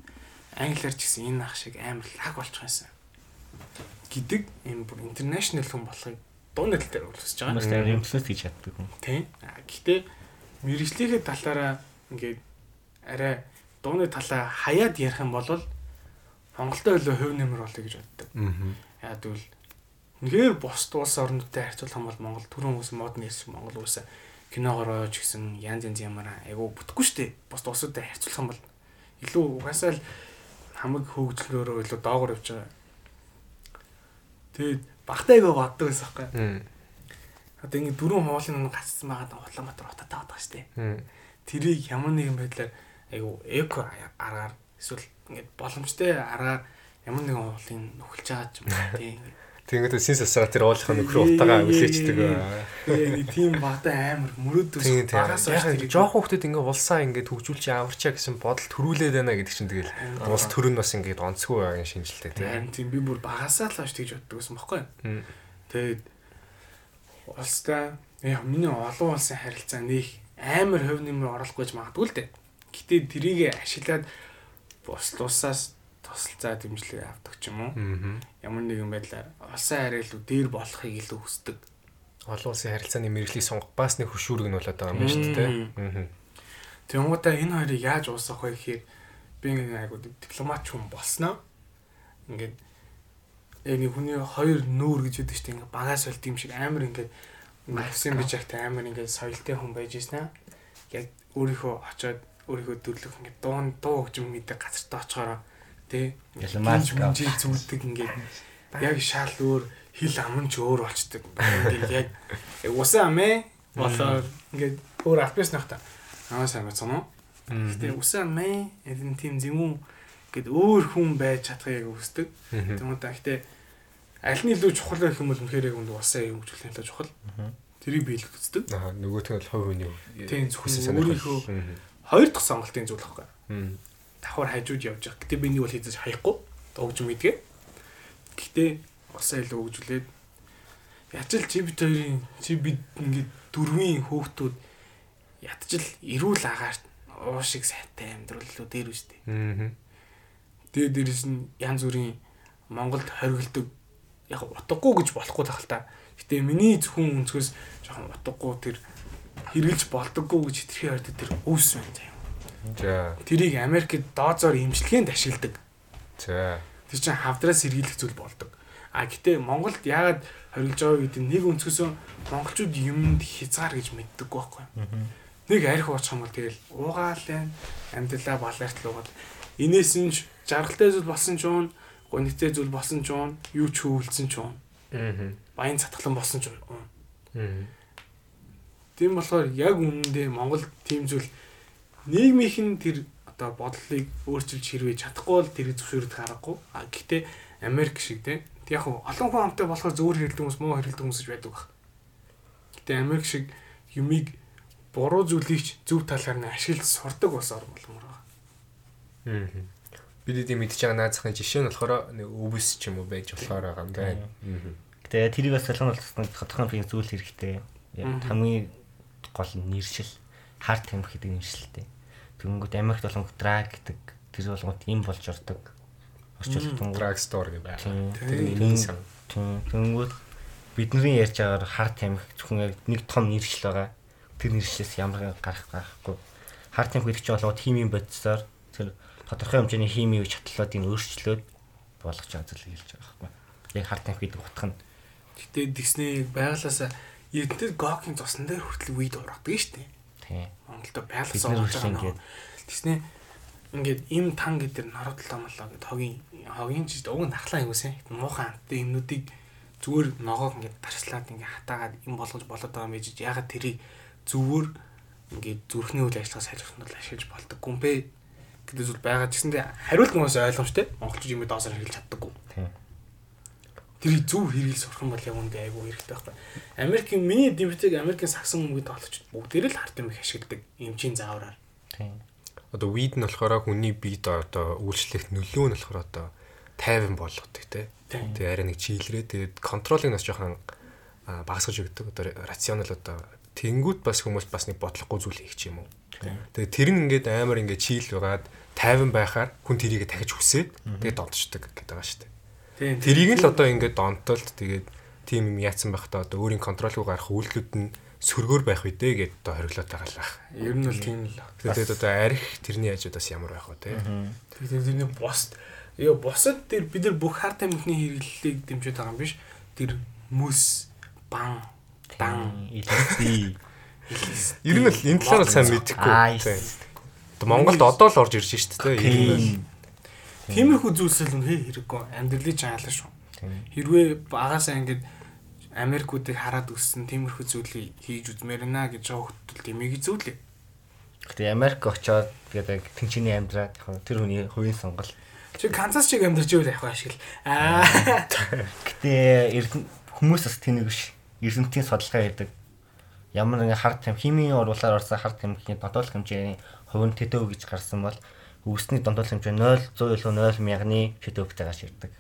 Англиар ч гэсэн энэ ах шиг амар лаг болчих юмсан. гэдэг энэ бүр интернэшнл хүн болохыг дунд байдал дээр үлсэж байгаа. Хүмүүс тэр имплент хийж чаддаг хүн. Тийм. Гэхдээ мэрэгжлийнхээ талаараа ингээд арай дууны талаа хаяад ярих юм бол Монголтой илүү хөв нэмэр болъё гэж боддог. Аа. Яг тэгвэл үнэхээр бос улс орнуудтай харьцуулах юм бол Монгол түрүүн хүмүүс модны ярьсан Монгол улс киногоор ч гэсэн янз янз ямар айгу бүтэхгүй шүү дээ. Бос улсуудтай харьцуулах юм бол илүү угаасаа л хамаг хөгжлөөрөө илүү доогор явж байгаа. Тэгээд багтаа айгу боддог байсан байхгүй. Одоо ингэ дөрөв хуулын нэг гацсан байгаа Улаанбаатар хотод таадаг. Мм. Тэрийг ямар нэгэн байдлаар айгу эко аргаар эсвэл ингээд боломжтой аргаар ямар нэгэн хуулын нөхөлж байгаа ч юм уу тийм. Тэгэнгүүт син сасгаа тэр уулынхаа нөхрөө утаагаа үлээчдэг. Нэг тийм багтаа амар мөрөөдөөс Тийм тийм. багаас Яг жоох хүүхдүүд ингээ улсаа ингээ төгжүүлж аварчаа гэсэн бодолд төрүүлээд байна гэдэг чинь тэгэл улс төр нь бас ингээ онцгүй байгаа шинжилтэй тийм. Тийм тийм би бүр багасаа л хойш тэгж боддог байхгүй. Мм. Тэгээд улстай яа миний олон улсын харилцаа нэг амар хөв нэмэр ч магадгүй л дээ. Гэтэ тэрийг ашиглаад бус тусаас тусалцаа дэмжлэг авдаг ч юм уу. Ямар нэгэн байдлаар улсын харилцаа дээр болохыг илүү хүсдэг. Олон улсын харилцааны мэрэгжлийг сонгох бас нэг хөшүүрэг нь болоод байгаа юм шүү дээ. Аа. Тэнгуудаа энэ хоёрыг яаж уусгах вэ гэхээр би айгуу дипломат хүн болсноо. Ингээд яг нэг хүний хоёр нүүр гэж яддаг шүү дээ. Ингээ багаас болт юм шиг амар ингээ Максим Бижагтай амар ингээ соёлтой хүн байж ийснэ. Яг өөрийнхөө очоод өөрийнхөө төрлөх ингээ дуун дуу хөгжим гэдэг газартаа очихороо тий Ялан маск авах. мужи зүуддэг ингээ яг шал өөр хил аман ч өөр болчдөг. Ингээ яг усан амэ болоо ингээ өөр албас нахта. Аа сайн байна уу? Гэтэ усан амэ энэ тийм зэмүү гэд өөр хүн байж чадхыг хүсдэг. Тэгмээ та гэтээ аль нь илүү чухал гэх юм бол үнэхээр яг үнд улсаа юм хөгжүүлэх илүү чухал. Тэрийг биелэх үздэг. Аа нөгөөх нь бол хувь хүний. Тийм зөвхөн өөрийнхөө. Хоёр дахь сонголтын зүйл байхгүй. Давхар хажууд явж байгаа. Гэтэ би нэг бол хийж хаяхгүй. Догж мэдгээ. Гэтэ улсаа илүү хөгжүүлээд ячил чи бид хоёрын чи бид ингээд дөрвийн хөөхтүүд ятжил эрүүл агаарт уушиг сайтай амьдрал илүү дээр үстэй. Аа. Тэгээ дээрэс нь янз бүрийн Монголд хоригддаг яг утгагүй гэж болохгүй тахал та. Гэтэ миний зөвхөн өнцгөөс жоохон утгагүй тэр хэрглэж болдоггүй гэж хитрхи хардаг тэр өвс байна заяа. За. Тэрийг Америкт доозоор имчилгээнд ашигладаг. За. Тэр чинь хавдраас сэргийлэх зүйл болдог. А гэтээ Монголд яагаад хоригдж байгаа гэдэг нэг өнцгөөсөө монголчууд юмд хязгаар гэж мэддэг байхгүй? Нэг арх уучих юм бол тэгэл уугаал байна. Амьдралаа балаартал уугаад. Инээс нь жаргалтай зүйл болсон ч уун, гонигтэй зүйл болсон ч уун, юу ч хөвөлдсөн ч уун, Аа. баян цатгалан болсон ч уун. Аа. Тийм болохоор яг үнэндээ Монгол тийм зүйл нийгмийнх нь тэр одоо бодлыг өөрчилж хэрвээ чадахгүй бол тэрийг зөвшөөрөх аргагүй. А гэхдээ Америк шиг те яг олон хүн амтай болохоор зөвөр хэрэлдэг хүмүүс муу хэрэлдэг хүмүүс гэж байдаг баг. Гэтэ Америк шиг юмыг буруу зүйлийг ч зөв талаар нь ашиглаж сурдаг бас орн болгомоор байгаа. Аа. Бид эдийн мэдж байгаа наазахын жишээ нь болохоор нэг өвс ч юм уу байж болохоор байгаа юм байна. Аа. Гэтэ тэрийг бас болгосон хотхон би зүйл хэрэгтэй. Яг хамгийн гол нь нэршил харт тамхи гэдэг нэршилтэй. Тэнгүүд Америкт болон драг гэдэг тэр болгоод им болж ордог. Орчуулсан. Drug store гэж байна. Тэнгүүд бидний ярьж байгаагаар харт тамхи зөвхөн яг нэг том нэршил байгаа. Тэр нэршлээс ямар гарах гарахгүй. Харт тамхи гэдэг чинь болоод химийн бодисоор тэр тодорхой хэмжээний химийн чатлалуудыг өөрчлөөд болгож байгаа зүйл хэлж байгаа байхгүй. Яг харт тамхи гэдэг утга нь Гэтэ тэгснээ байгалаасаа эрдэнэт гокийн цусн дээр хүртэл үйд ургадаг шүү дээ. тийм. Монголд нар орж байгаа нөө. Тэгснээ ингээд им тан гэдэг нородлоо молоо гэд хогийн хогийн ч уг нь нахлаа юм усэн. Муухан амттай юмнуудыг зүгээр ногоог ингээд дарслаад ингээд хатаагаад им болгож болоод байгаа юм байж ягаад тэрийг зүгээр ингээд зүрхний үйл ажиллагаа тулд ашиглаж болдог юм бэ гэдэг зүйл байгаа ч гэсэндээ хариулт нь бас ойлгомжтой. Монголч юм доосоор хэрэглэж чаддаггүй. Тийм. Тэрийг зөв хэрэгэл сурах юм бол яг үндэ айгүй хэрэгтэй байхгүй. Америкийн миний дэмждэг Америкийн сагсан өмгөд тоглогч бүгдээр л харт юм их ашигладаг эмчийн заавраар. Тийм. Одоо weed нь болохоор хүний биед одоо үйлчлэх нөлөө нь болохоор одоо тайван болгодог те. Тийм. Тэгээ арай нэг чийлрээ тэгээд контролыг нас жоохон багасгаж өгдөг одоо рационал одоо тэнгүүт бас хүмүүс бас нэг бодлохгүй зүйл хийх юм уу. Тэгээд тэр нь ингээд амар ингээд чийл байгаад тайван байхаар хүн тэрийг дахиж хүсээд тэгээд донтчдаг гэдэг байгаа шүү дээ. Тийм. Тэрийг л одоо ингээд донтолд тэгээд тим юм яатсан байхдаа одоо өөрийн контролгүй гарах үйлдэлүүд нь сөргөөр байх үедээ гээд одоо хориглоод байгаа л ах. Ер нь бол тийм л. Тэгээд одоо арх тэрний хажуудаас ямар байх вэ те. Тэгээд тэрний бос ёо босод тэр бид нар бүх харт амхны хэрэглэлийг дэмжиж байгаа юм биш. Тэр мүс бан дан Илэсти. Ер нь л энэ талаар сайн мэдэхгүй. Монголд одоо л орж ирж шít те. Ер нь л Тиймэрхүү зүйлсэл үнэ хэрэггүй амьдралыг чаалаа шүү. Хэрвээ багасаа ингэж Америкуудыг хараад өссөн тиймэрхүү зүйлийг хийж үзмээр наа гэж байгаа хөтөл тэмийг зүйлээ. Гэтэ Америк очоод тэгээд яг тэнцний амьдраад яг тэр хүний хувийн сонголт. Чи Канзас чиг амьдарч ивэл явах ашигла. Аа. Гэтэ хүмүүс бас тэнийг биш. Эрдэмтийн судалгаа хийдэг. Ямар нэгэн хард тэм химийн урвалаар орсон хард тэмхийн дотоод хэмжээний хувь нь тэдөө гэж гарсан бол үүсний донтол хэмжээ 0 100 илүү 0 мянганы тэдөвтэйгээр ширдэг.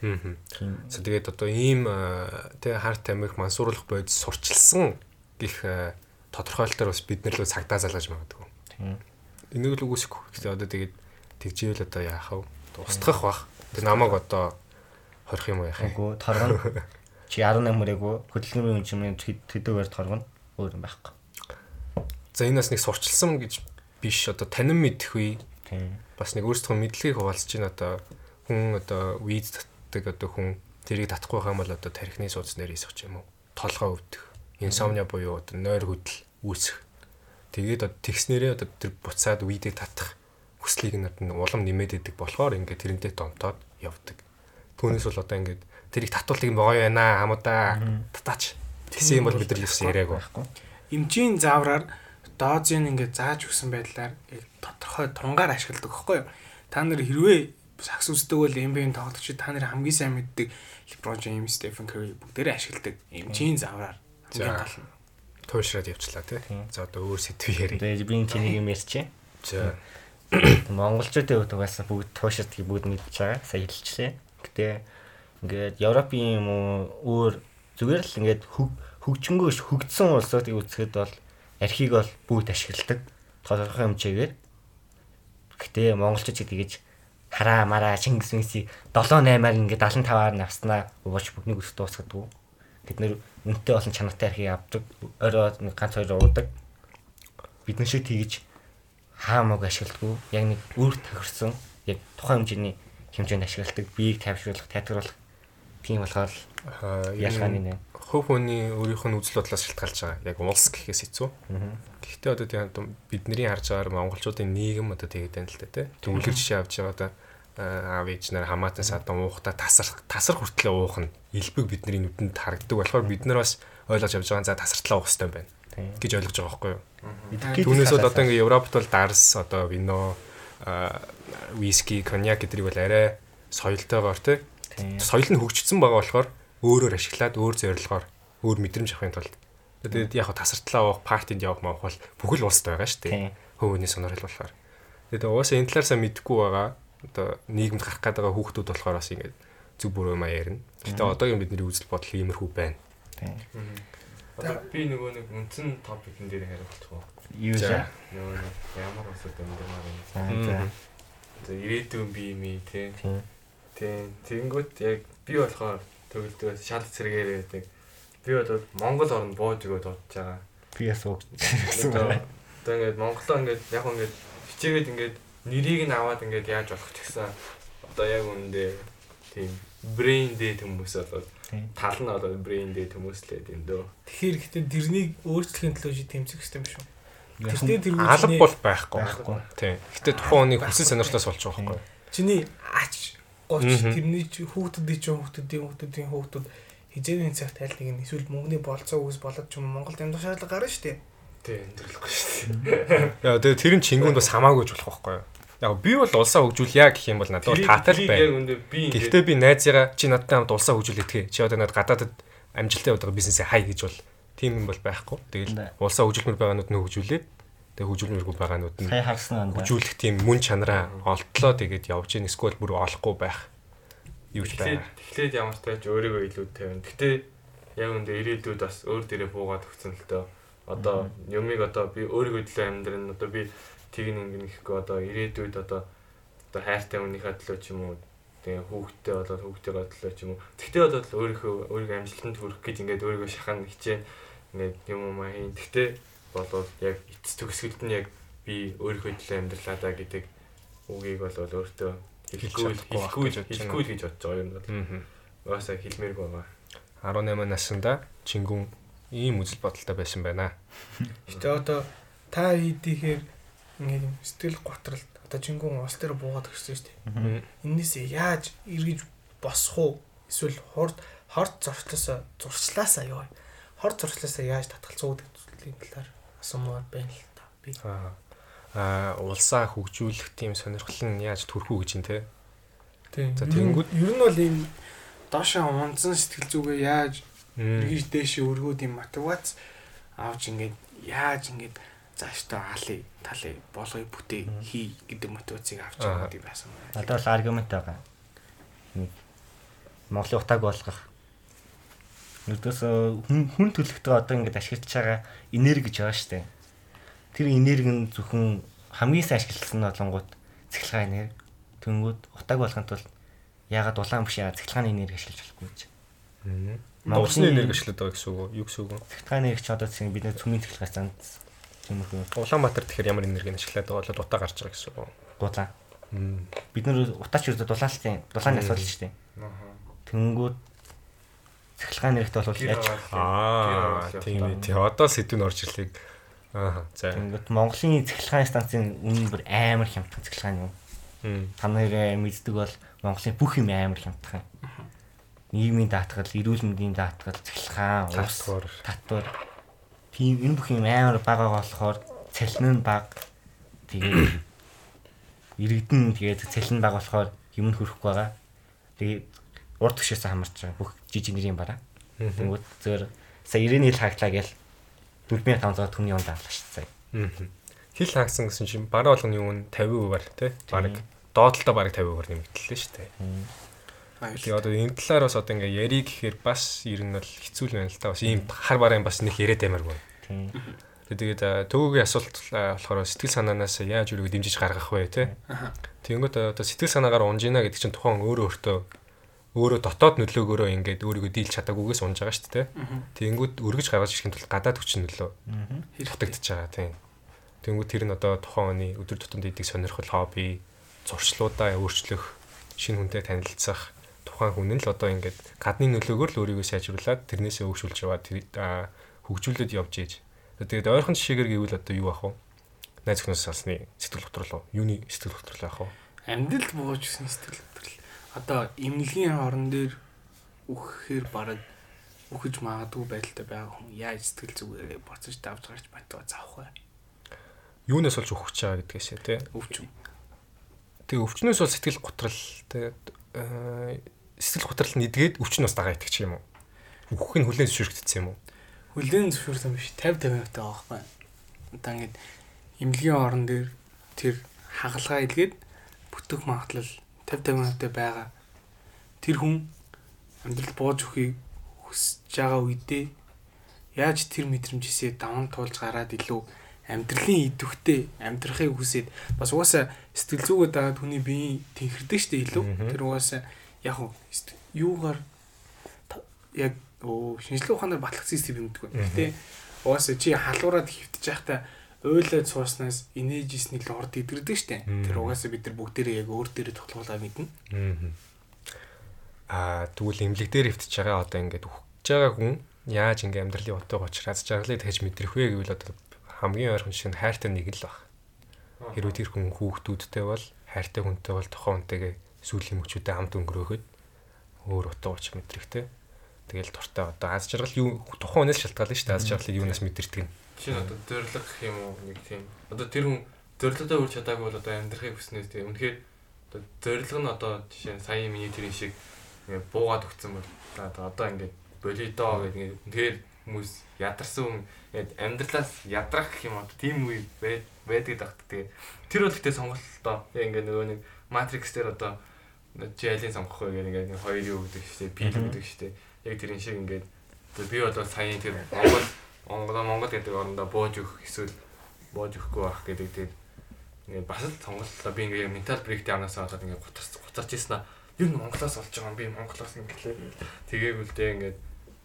Хм. Тийм. За тэгээд одоо ийм тэ харт Америк мансууруулах бодис сурчилсан гих тодорхойлолтоор бас бид нар л цагдаа залгаж магадгүй. Энийг л үгүйсэхгүй. Гэтэ одоо тэгээд тэгжээвэл одоо яах вэ? Устгах бах. Тэг намайг одоо хорих юм уу яах юм? Үгүй торгоно. Чи 18 мөрөөгөө хөдөлгөөний үнэмшмийн тэдүүгээр торгоно. Өөр юм байхгүй. За энэ бас нэг сурчилсан гэж биш одоо танин мэдэх үе Тийм. бас нэг өөрсдөө мэдлэгийг хуваалцаж байна одоо хүн одоо виз татдаг одоо хүн тэрийг татахгүй байгаа юм бол одоо тархины судас нэр хийсэх юм уу толгой өвдөх инсомниа буюу одоо нойр хөдөл үүсэх тэгээд одоо тэгснэрээ одоо тэр буцаад видео татах хүслийг нь одоо улам нэмээд идэг болохоор ингээд тэрнтэй донтоод явдаг. Түүнээс бол одоо ингээд тэрийг татуултыг богоо байна хамуудаа татаач. Тэгсэн юм бол бид нар юус яриаг байхгүй. Эмчийн заавраар доозын ингээд зааж өгсөн байдлаар яг тодорхой тунгаар ашигладаг байхгүй юу? Та нар хэрвээ сакс үздэг бол NBA-ийн тоглогч та нар хамгийн сайн мэддэг LeBron James, Stephen Curry бүгдээрээ ашигладаг эмчийн заавраар хамгийн гол нь. Туушраад явчлаа тий. За одоо өөр сэдв ярив. Тэгээд би чинийг юм ярьчих. За Монголчуудын хувьд угаасаа бүгд туушртгийг бүгд мэдж байгаа. Сая хэлчихлээ. Гэтэ ингээд Европын юм уу өөр зүгээр л ингээд хөг хөгжингөө хөгдсөн улсуудыг үзэхэд бол архийг бол бүгд ашигладаг. Тодорхой хэмжээгээр. Гэтэ монголчууд тэгэж хараа мараа Чингис Минсийг 7 8-аар ингээд 75-аар навснаа ууч бүгнийг өс дуусгадаг. Тэд нэр үнэтэй олон чанартай архийг авдаг. Орой нэг ганц хоёр уудаг. Бид нар шиг тэгэж хаамаг ашигладаг. Яг нэг үр тохирсон яг тухайн хэмжээний хэмжээнд ашигладаг. Биеийг тайвшруулах, театруулах тийм болохоор ялгааны нэ. Хувь хүний өөрийнх нь үзэл бодлоос шалтгаалж байгаа. Яг улс гэхээс хэцүү. Гэхдээ одоо тийм бидний харж байгаагаар монголчуудын нийгэм одоо тэгээд байна л да тий. Төвлөр жишээ авч байгаа одоо аа, аав ээж нар хамаатан садан уухта тасар тасар хүртлээ уух нь элбэг бидний нүдэнд харагддаг болохоор бид нар бас ойлгож явж байгаа за тасартлаа уух хэрэгтэй байна Тийм. гэж ойлгож байгаа байхгүй юу. Түүнээс бол одоо ингээ Европт бол дарс одоо вино виски, коньяк гэдгийг бол арай соёлтойгоор тий Тийм. соёл нь хөгжсөн байгаа болохоор өөрөөр ашиглаад өөр зорилгоор өөр мэдрэмж авахын тулд тэгээд яг тасартлаа авах партинд явах маах бол бүхэл улсад байгаа шүү дээ. Хөвөний сонирхол болохоор. Тэгээд угаасаа энэ талаар сайн мэдэхгүй байгаа. Одоо нийгэмд гарах гээд байгаа хүүхдүүд болохоор бас ингээд зүг бүр юм ярина. Гэтэ одоогийн бидний үзэл бодол иймэрхүү байна. Тийм. Одоо би нөгөө нэг үндсэн топикн дээр хариулчих уу. Юу вэ? Нөгөө нэг ямар усад амьдрмаар юм. За за. Ирээдүйн бие мий тий. Тийм. Тийм. Тэнгүүт яг би болохоор төгөлдөө шал цэргээр байдаг. Би бол Монгол орнд бууж өгөөд бодож байгаа. Би бас уу. Одоо одоо ингээд Монголоо ингээд яг ингээд хичээгээд ингээд нэрийг нь аваад ингээд яаж болох ч гэсэн одоо яг үүндээ тийм brain dead хүмүүс бол Тийм. тал нь одоо brain dead хүмүүс л гэдэг юм дөө. Тэгэхээр гэхдээ тэрнийг өөрчлөхийн төлөө чи тэмцэх юм шүү. Тэртээ тэр үчний бол байхгүй. Байхгүй. Тийм. Гэтэ тухайн хүний хүсэл сонирхлоос болж байгаа байхгүй. чиний ач гоч Мгм. тэрний хүүхдүүдийн чинь хүүхдүүдийн хүүхдүүдийн хүүхдүүд хизээний цагт аль нэг нь эсвэл мөнгөний болцоо үс болоод ч юм Монголд амьдрах шаардлага гарна шүү дээ. Тийм өндөрлөхгүй шүү дээ. Яа тэгээ тэр нь чингүнд бас хамаагүй ч болох байхгүй юу? Яг би бол улсаа хөгжүүлъя гэх юм бол надад таатай байна. Гэхдээ би найзыгаа чи надтай хамт улсаа хөгжүүлэх тгий. Чи одоо надад гадаадд амжилттай явдаг бизнесээ хай гэж бол тийм юм бол байхгүй. Тэгэл улсаа хөгжүүлмээр байгаанууд нь хөгжүүлээд тэгээ хөгжүүлмээргүй байгаанууд нь сая харсан анда. хөгжүүлэх тийм мөн чанараа олтлоо тэгээд явж ийн эсвэл бүр олохгүй байх. Юу ч байна. тэгэхээр ямар ч тач өөрийгөө илүү тавина. Гэхдээ яг үндэ ирээдүйд бас өөр дээрээ буугаад өгсөн л дөө. Одоо юмыг одоо би өөрийгөө төлөө амьдрын одоо би тийг нэг нэхгүй одоо ирээдүйд одоо одоо хайртай хүнийхээ төлөө ч юм уу тэгээ хүүхдтэй болоод хүүхдтэйгээ төлөө ч юм уу. Тэгтээ болоод өөрийнхөө өөрийгөө амжилтанд хүрэх гэж ингээд өөрийгөө шахана хичээн ингээд юм юм хийн. Гэхдээ болов яг эцэс төгсгөлд нь яг би өөрийнхөө төлөө амьдралаа гэдэг үгийг бол өөртөө хэлэхгүй хэлэхгүй гэж бодож байна. хэлэхгүй гэж бодож байгаа юм бол. Аа. Угаасаа хэлмээргүй байгаа. 18 наснда чингүн ийм үзэл бодолтой байсан байна. Гэтэ одоо та хийдийхээр ингээд сэтгэл готролд одоо жингүүн ус дээр буугаад өгсөн шүү дээ. Эннээсээ яаж эргэж босох уу? Эсвэл хурд хорт зурчлаасаа зурчлаасаа юу? Хорт зурчлаасаа яаж татгалзуу гэдэг зүйлийн талаар асуумаар байна л та. Би Аа улсаа хөгжүүлэх тийм сонирхол нь яаж төрхүү гэж юм те. тийм. За, тэгэнгүүт- ер нь бол ийм доошоо унцсан сэтгэл зүгээ яаж эргэж дээшээ өргөөд юм мотивац авч ингээд яаж ингээд зааштай алыг талыг болгоё бүтээ хий гэдэг мотивацийг авч Аа. байгаа юм байсан. Надад бол аргумент байгаа. Монголын утааг болгох. Нэгдээс хүн хүн төлөвтэй одоо ингэж ашиглаж байгаа энерги гэж байгаа штэ. Тэр энерги нь зөвхөн хамгийн сайн ашигласан нь болонгууд цэглэгээ энерги. Тэнгүүд утааг болгохын тулд ягаад улаан биш яа цэглэгааны энерги ашиглаж болохгүй гэж. Мм. Монголын- энерги ажилтдаг байгаа гэсэн үг үү? Юу гэсэн үг вэ? Цэглэгааны энерги ч одоо чинь бид нэ цөмийн цэглэгээ занд тиймэрхүү Улаанбаатар тэгэхээр ямар энергийг ашиглаад байгаа бол утаа гарч байгаа гэсэн үг үү? дулаан. Бид нар утаач үрдэ дулаалтын дулааны асуудал штэ. Аа. Тэнгүүд цэглэгааны энергитэй бол яаж Аа тийм ээ. Тий одоо сэдв нь орж ирлээ. Аа за. Тэнгүүд Монголын цэглэгааны станцын үнэн бүр амар хямдхан цэглэгааны юм. Та нарын мэддэг бол Монголын бүх юм амар хямдхан. Нийгмийн даатгал, эрүүл мэндийн даатгал, ус, Татвар. татвар. Тийм энэ бүх юм амар бага болохоор цалин нь бага. Тэгээд иргэдэн тэгээд цалин бага болохоор юм хөрөхгүй байгаа. Тэгээд урд төвшөөс хамарч байгаа бүх жижиг нэрийн бараа. Тэнгүүд зөөр сая 90 жил хаглаа гээл 4500 төгний онд авлаа шүү дээ. Хил хаагдсан гэсэн чинь бараа болгоны нь 50%-аар тий. Бараг доотлолтоо бараг 50%-аар нэмэгдлээ шүү дээ. Тэгээ одоо энэ талаар бас одоо ингээ ярий гэхээр бас ер нь бол хэцүү л байна л та. Бас ийм хар бараан бас нэг яриад аймааргүй. Тийм. Тэгээд төвөгийн асуулт болохоор сэтгэл санаанаас яаж өргөд дэмжиж гаргах вэ те. Тэгэнгүүт а, одоо сэтгэл санаагаар унж ийна гэдэг чинь тухайн өөрөө өөртөө өөрөө дотоод нөлөөгөөрөө ингээд өөрийгөө дийлж чадаагүйгээс унж байгаа шүү дээ. Тэгэнгүүт өргөж гаргаж ирэхин тулд гадаад хүчин нөлөө дутагдж байгаа тийм. Тэгэнгүүт тэр нь одоо тухайн оны өдөр тутамд идэг сонирхол хобби зуршлуудаа өөрчлөх, шинэ хүнтэй танилцах тухайн хүн нь л одоо ингээд гадны нөлөөгөөр л өөрийгөө сайжруулад тэрнээсээ өвшүүлж яваад хөгжүүлээд явж ийж. Тэгээд ойрхон жишээгээр гэвэл одоо юу ах вэ? Найз өхнөөс салсны сэтгэл готрол уу? Юуны сэтгэл готрол ах вэ? Амьдралд бууж гисэн сэтгэл хөдлөл. Одоо эмнэлгийн орон дээр үхэхээр бараг үхэж магадгүй байдалтай байгаа хүн яаж сэтгэл зүгээрээ боцож давж гарч байтугай заах вэ? Юунаас болж өгч байгаа гэдгээсээ тий. Өвч юм. Тэгээ өвчнөөс бол сэтгэл готрол тэгээд аа, сэтгэл готрол нь эдгээд өвчин бас дагаа итгэж юм уу? Үхэх нь хүлэн зөвшөөрөгдсөн юм уу? Хүлэн зөвшөөрсөн биш 50 50 тавтай байгаа байхгүй. Одоо ингээд эмнэлгийн орон дээр тэр хагалгаа илгээд бүтэх магадлал 50 50 тавтай байгаа. Тэр хүн амьдрал бууж өгөхийг хүсэж байгаа үедээ яаж тэр мэдрэмжээсээ даван туулж гараад илүү амьдралын идэвхтэй амьдрахыг хүсээд бас угаасаа сэтгэл зүгээд байгаа хүний биеийн тэнхэрдэг штэ илүү тэр угаасаа яг юугаар яг оо шинжлэх ухаанаар батлагдсан систем юм гэдэг. Гэтэ угаасаа чи халуураад хөвтөж байхдаа ойлоод сууснаас инээж иснийг л орд идэрдэг штэ. Тэр угаасаа бид нар бүгдээрээ яг өөр дээрээ тоглоулаа мэднэ. Аа тэгвэл имлэг дээр хөвтөж байгаа одоо ингээд үхэж байгаа хүн яаж ингээд амьдралын утга учраас жаргалыг дахиж мэдрэх вэ гэвэл одоо хамгийн ойрхон нь хайртай нэг л баг. Хэрвээ тэр хүн хүүхдүүдтэй бол хайртай хүнтэй бол тухайн хүнтэйгээ сүүлийн мөчүүдэд хамт өнгөрөөхөд өөр утга учир мэдрэхтэй. Тэгэл дуртай одоо аз жаргал юу тухайн хүнээс шалтгаална шүү дээ аз жаргалыг юунаас мэдэрдэг нь. Нь одоо дөрлөг гэх юм уу нэг тийм. Одоо тэр хүн дөрлөдөө үрж чадаагүй бол одоо амьдрахыг хүснээс тийм. Үнэхээр одоо дөрлөг нь одоо жишээ нь сая миний тэрийн шиг ингээд буугаад өгсөн бол одоо ингээд болидоо гэдэг ингээд үнэхээр хүмүүс ядарсан хүн ингээд амьдралаас ядрах гэх юм одоо тийм үе байд- байдаг дагт тэгээд тэр бол гэхдээ сонголтоо ингээд нөгөө нэг матрикс дээр одоо чи айлын сонгох вэ гэдэг ингээд нэг хоёр юу гэдэг штеп пил гэдэг штеп яг тэрэн шиг ингээд би бол саяын тэр Монгол Монгол Монгол гэдэг орондоо бууж өгөх эсвэл бууж өгөхгүй байх гэдэг тэгээд ингээд бас л сонголтоо би ингээд ментал брейк явнасаа болоод ингээд гутарч гутарч ийсэн аа ер нь Монголоос болж байгаа юм би Монголоос ингээд тэгээгүй л дээ ингээд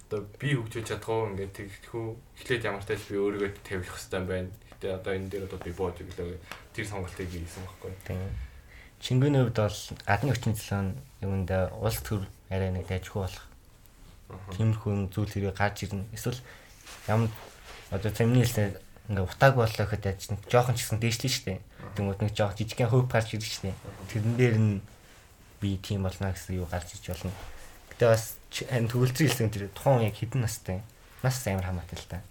одоо би хөгжүүлж чадах уу ингээд тэгэхгүй эхлээд ямар ч тач би өөрийгөө тавих хэрэгтэй юм байна. Гэтэ одоо энэ дээр одоо би бууж өглөө тэр сонголтыг би хийсэн байхгүй. Тийм. Чингүний хувьд бол гадны хүчин зүйн юмд улс төр арай нэг дайжгүй болох. Тиймэрхүү зүйл хэрэг гарч ирнэ. Эсвэл ямар одоо цамны хэлсэн ингээ утааг боллоо гэхэд яаж нэг жоохон ч гэсэн дээшлээ шүү дээ. Тэгмүүд нэг жоохон жижигхэн хөөп гарч ирж шүү дээ. Тэрэн дээр нь би тийм болно гэсэн юу гарч ирж болно. Гэтэ бас энэ төгөлцөн хэлсэн тэр тухайн яг хідэн настай. Нас амар хамаатай л та.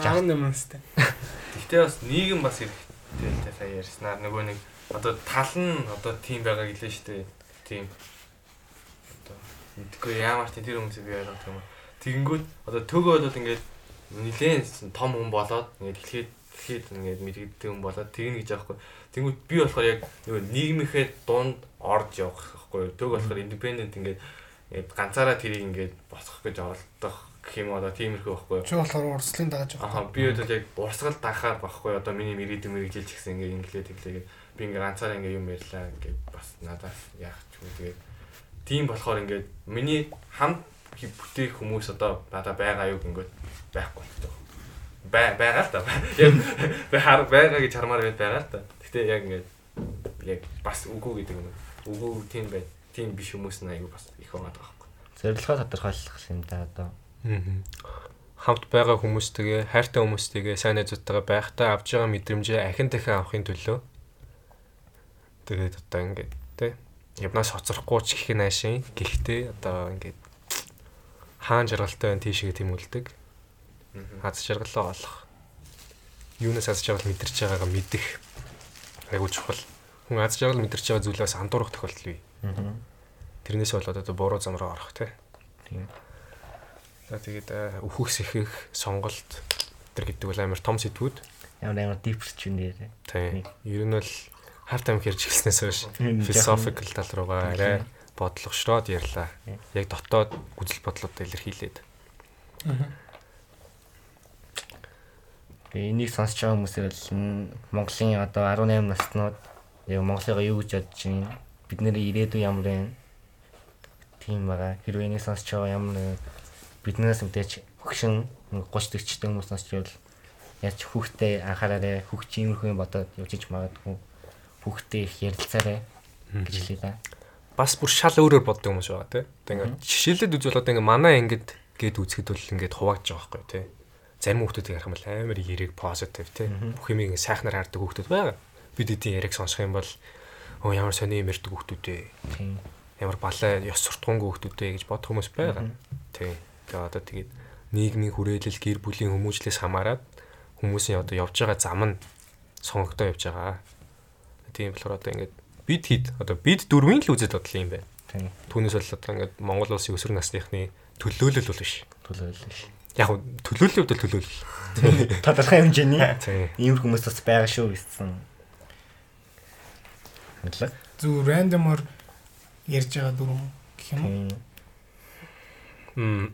18 настай. Гэхдээ бас нийгэм бас хэрэгтэй л та сая ярьснаар нөгөө нэг одоо тал нь одоо тийм байгаа гэлээ шүү дээ. Тийм. Одоо мэдгүй ямар ч тэр хүмүүсийг би ойлгох юм. Тэгэнгүүт одоо төгөө болоод ингээд нилээн том хүн болоод ингээд эхлээд эхлээд ингээд мэдэгддэг хүн болоод тэгнэ гэж аахгүй. Тэнгүүд би болохоор яг нөгөө нийгмийнхээ дунд орж явах байхгүй. Төг болохоор independent ингээд ингээд ганцаараа тэрийг ингээд босгох гэж оролдох гэх юм одоо тиймэрхүү байхгүй. Чи болохоор урслын дагаж байгаа. Аа би одоо яг урсгал дахаар багхгүй одоо миний мэрийдэн мэрэгжилж гисэн ингээ инглээ тэглээгээд би ингээ ганцаараа ингээ юм ярьлаа ингээ бас надаас яах ч юм тэгээд тийм болохоор ингээ миний хамт бүтээх хүмүүс одоо надаа байгаа юу гингөт байхгүй болчихдог. Бай байгаа л да. Яг би хар байгаа гэж хармаар байд байгаа л да. Гэтэ яг ингээ яг бас үгүй гэдэг юм. Үгүй тийм бай. Тийм биш хүмүүс нь аягүй бас их байгаа байхгүй. Зорилгоо тодорхойлох юм да одоо. Хамт байгаа хүмүүстэйгээ, хайртай хүмүүстэйгээ, сайн найзуудтайгаа байхдаа авж байгаа мэдрэмжээ ахин дахин авахын төлөө тэгээд одоо ингээд тэ явнаас хоцрохгүй ч гэх наашийн гэхдээ одоо ингээд хаан жаргалтай байна тийшээ тэмүүлдэг. Аз жаргалаа олох. Юунаас аз жаргал мэдэрч байгаагаа мэдэх айгуу чухал. Хүн аз жаргал мэдэрч байгаа зүйлээс андуурах тохиолдол бий. Тэрнээс болоод одоо буруу зам руу орох тий. Тийм. За тэгээд өвхөх сэхэх сонголт тэр гэдэг бол амар том сэдвүүд. Ямар амар deep-ч юм нэрээ. Тийм. Ер нь бол хав тайм хэрж эхэлснээс хойш philosophical тал руугаа арай бодлогошроод ярьлаа. Яг дотоод үзэл бодлуудаа илэрхийлээд. Энийг сонсож байгаа хүмүүсээр л Монголын одоо 18 наснууд яг Монголыгаа юу гэж бодож байна? Бид нэр ирээдүй ямар вэ? Тийм байгаа. Хэрвээ энийг сонсож байгаа ямар биднээс мэдээч хөгшин 30 40 хүмүүс сонсч байвал яаж хүүхдээ анхаараарэ хүүхд иймэрхүү юм бодоод явж иж магадгүй хүүхдээ их ярилцаарэ гэж хэлээ да. Бас бүр шал өөрөөр боддог хүмүүс байгаа тий. Одоо ингээд жишээлээд үзвэл одоо ингээд манай ангид гээд үзэхэд бол ингээд хуваагдж байгаа байхгүй тий. Зарим хүмүүсийг ярих юм бол амар яриг позитив тий. Бүх юм ингээд сайхнаар хардаг хүмүүс байгаа. Бид эдийн яриг сонсох юм бол оо ямар сони юм ярьдаг хүмүүс ээ. Тийм. Ямар балай ёс суртахуунгүй хүмүүс ээ гэж бодох хүмүүс байгаа. Тий. Тэгээ одоо тэгээд нийгмийн хүрээлэл гэр бүлийн хүмүүжлээс хамаарат хүмүүсийн одоо явж байгаа зам нь сонгогдоо явж байгаа. Тийм болохоор одоо ингээд бид хэд одоо бид дөрвийн л үзэл бодол юм байна. Тийм. Түүнээс бол одоо ингээд Монгол улсын өсвөр насныхны төлөөлөл бол биш. Төлөөлөл ш. Яг нь төлөөллийн хувьд төлөөлөл. Тодорхой хэмжээний Тийм. ийм хүмүүс бас байгаа шүү гэсэн. Хадлаа. Зүг рандомор ярьж байгаа дөрөв гэх юм уу? Мм.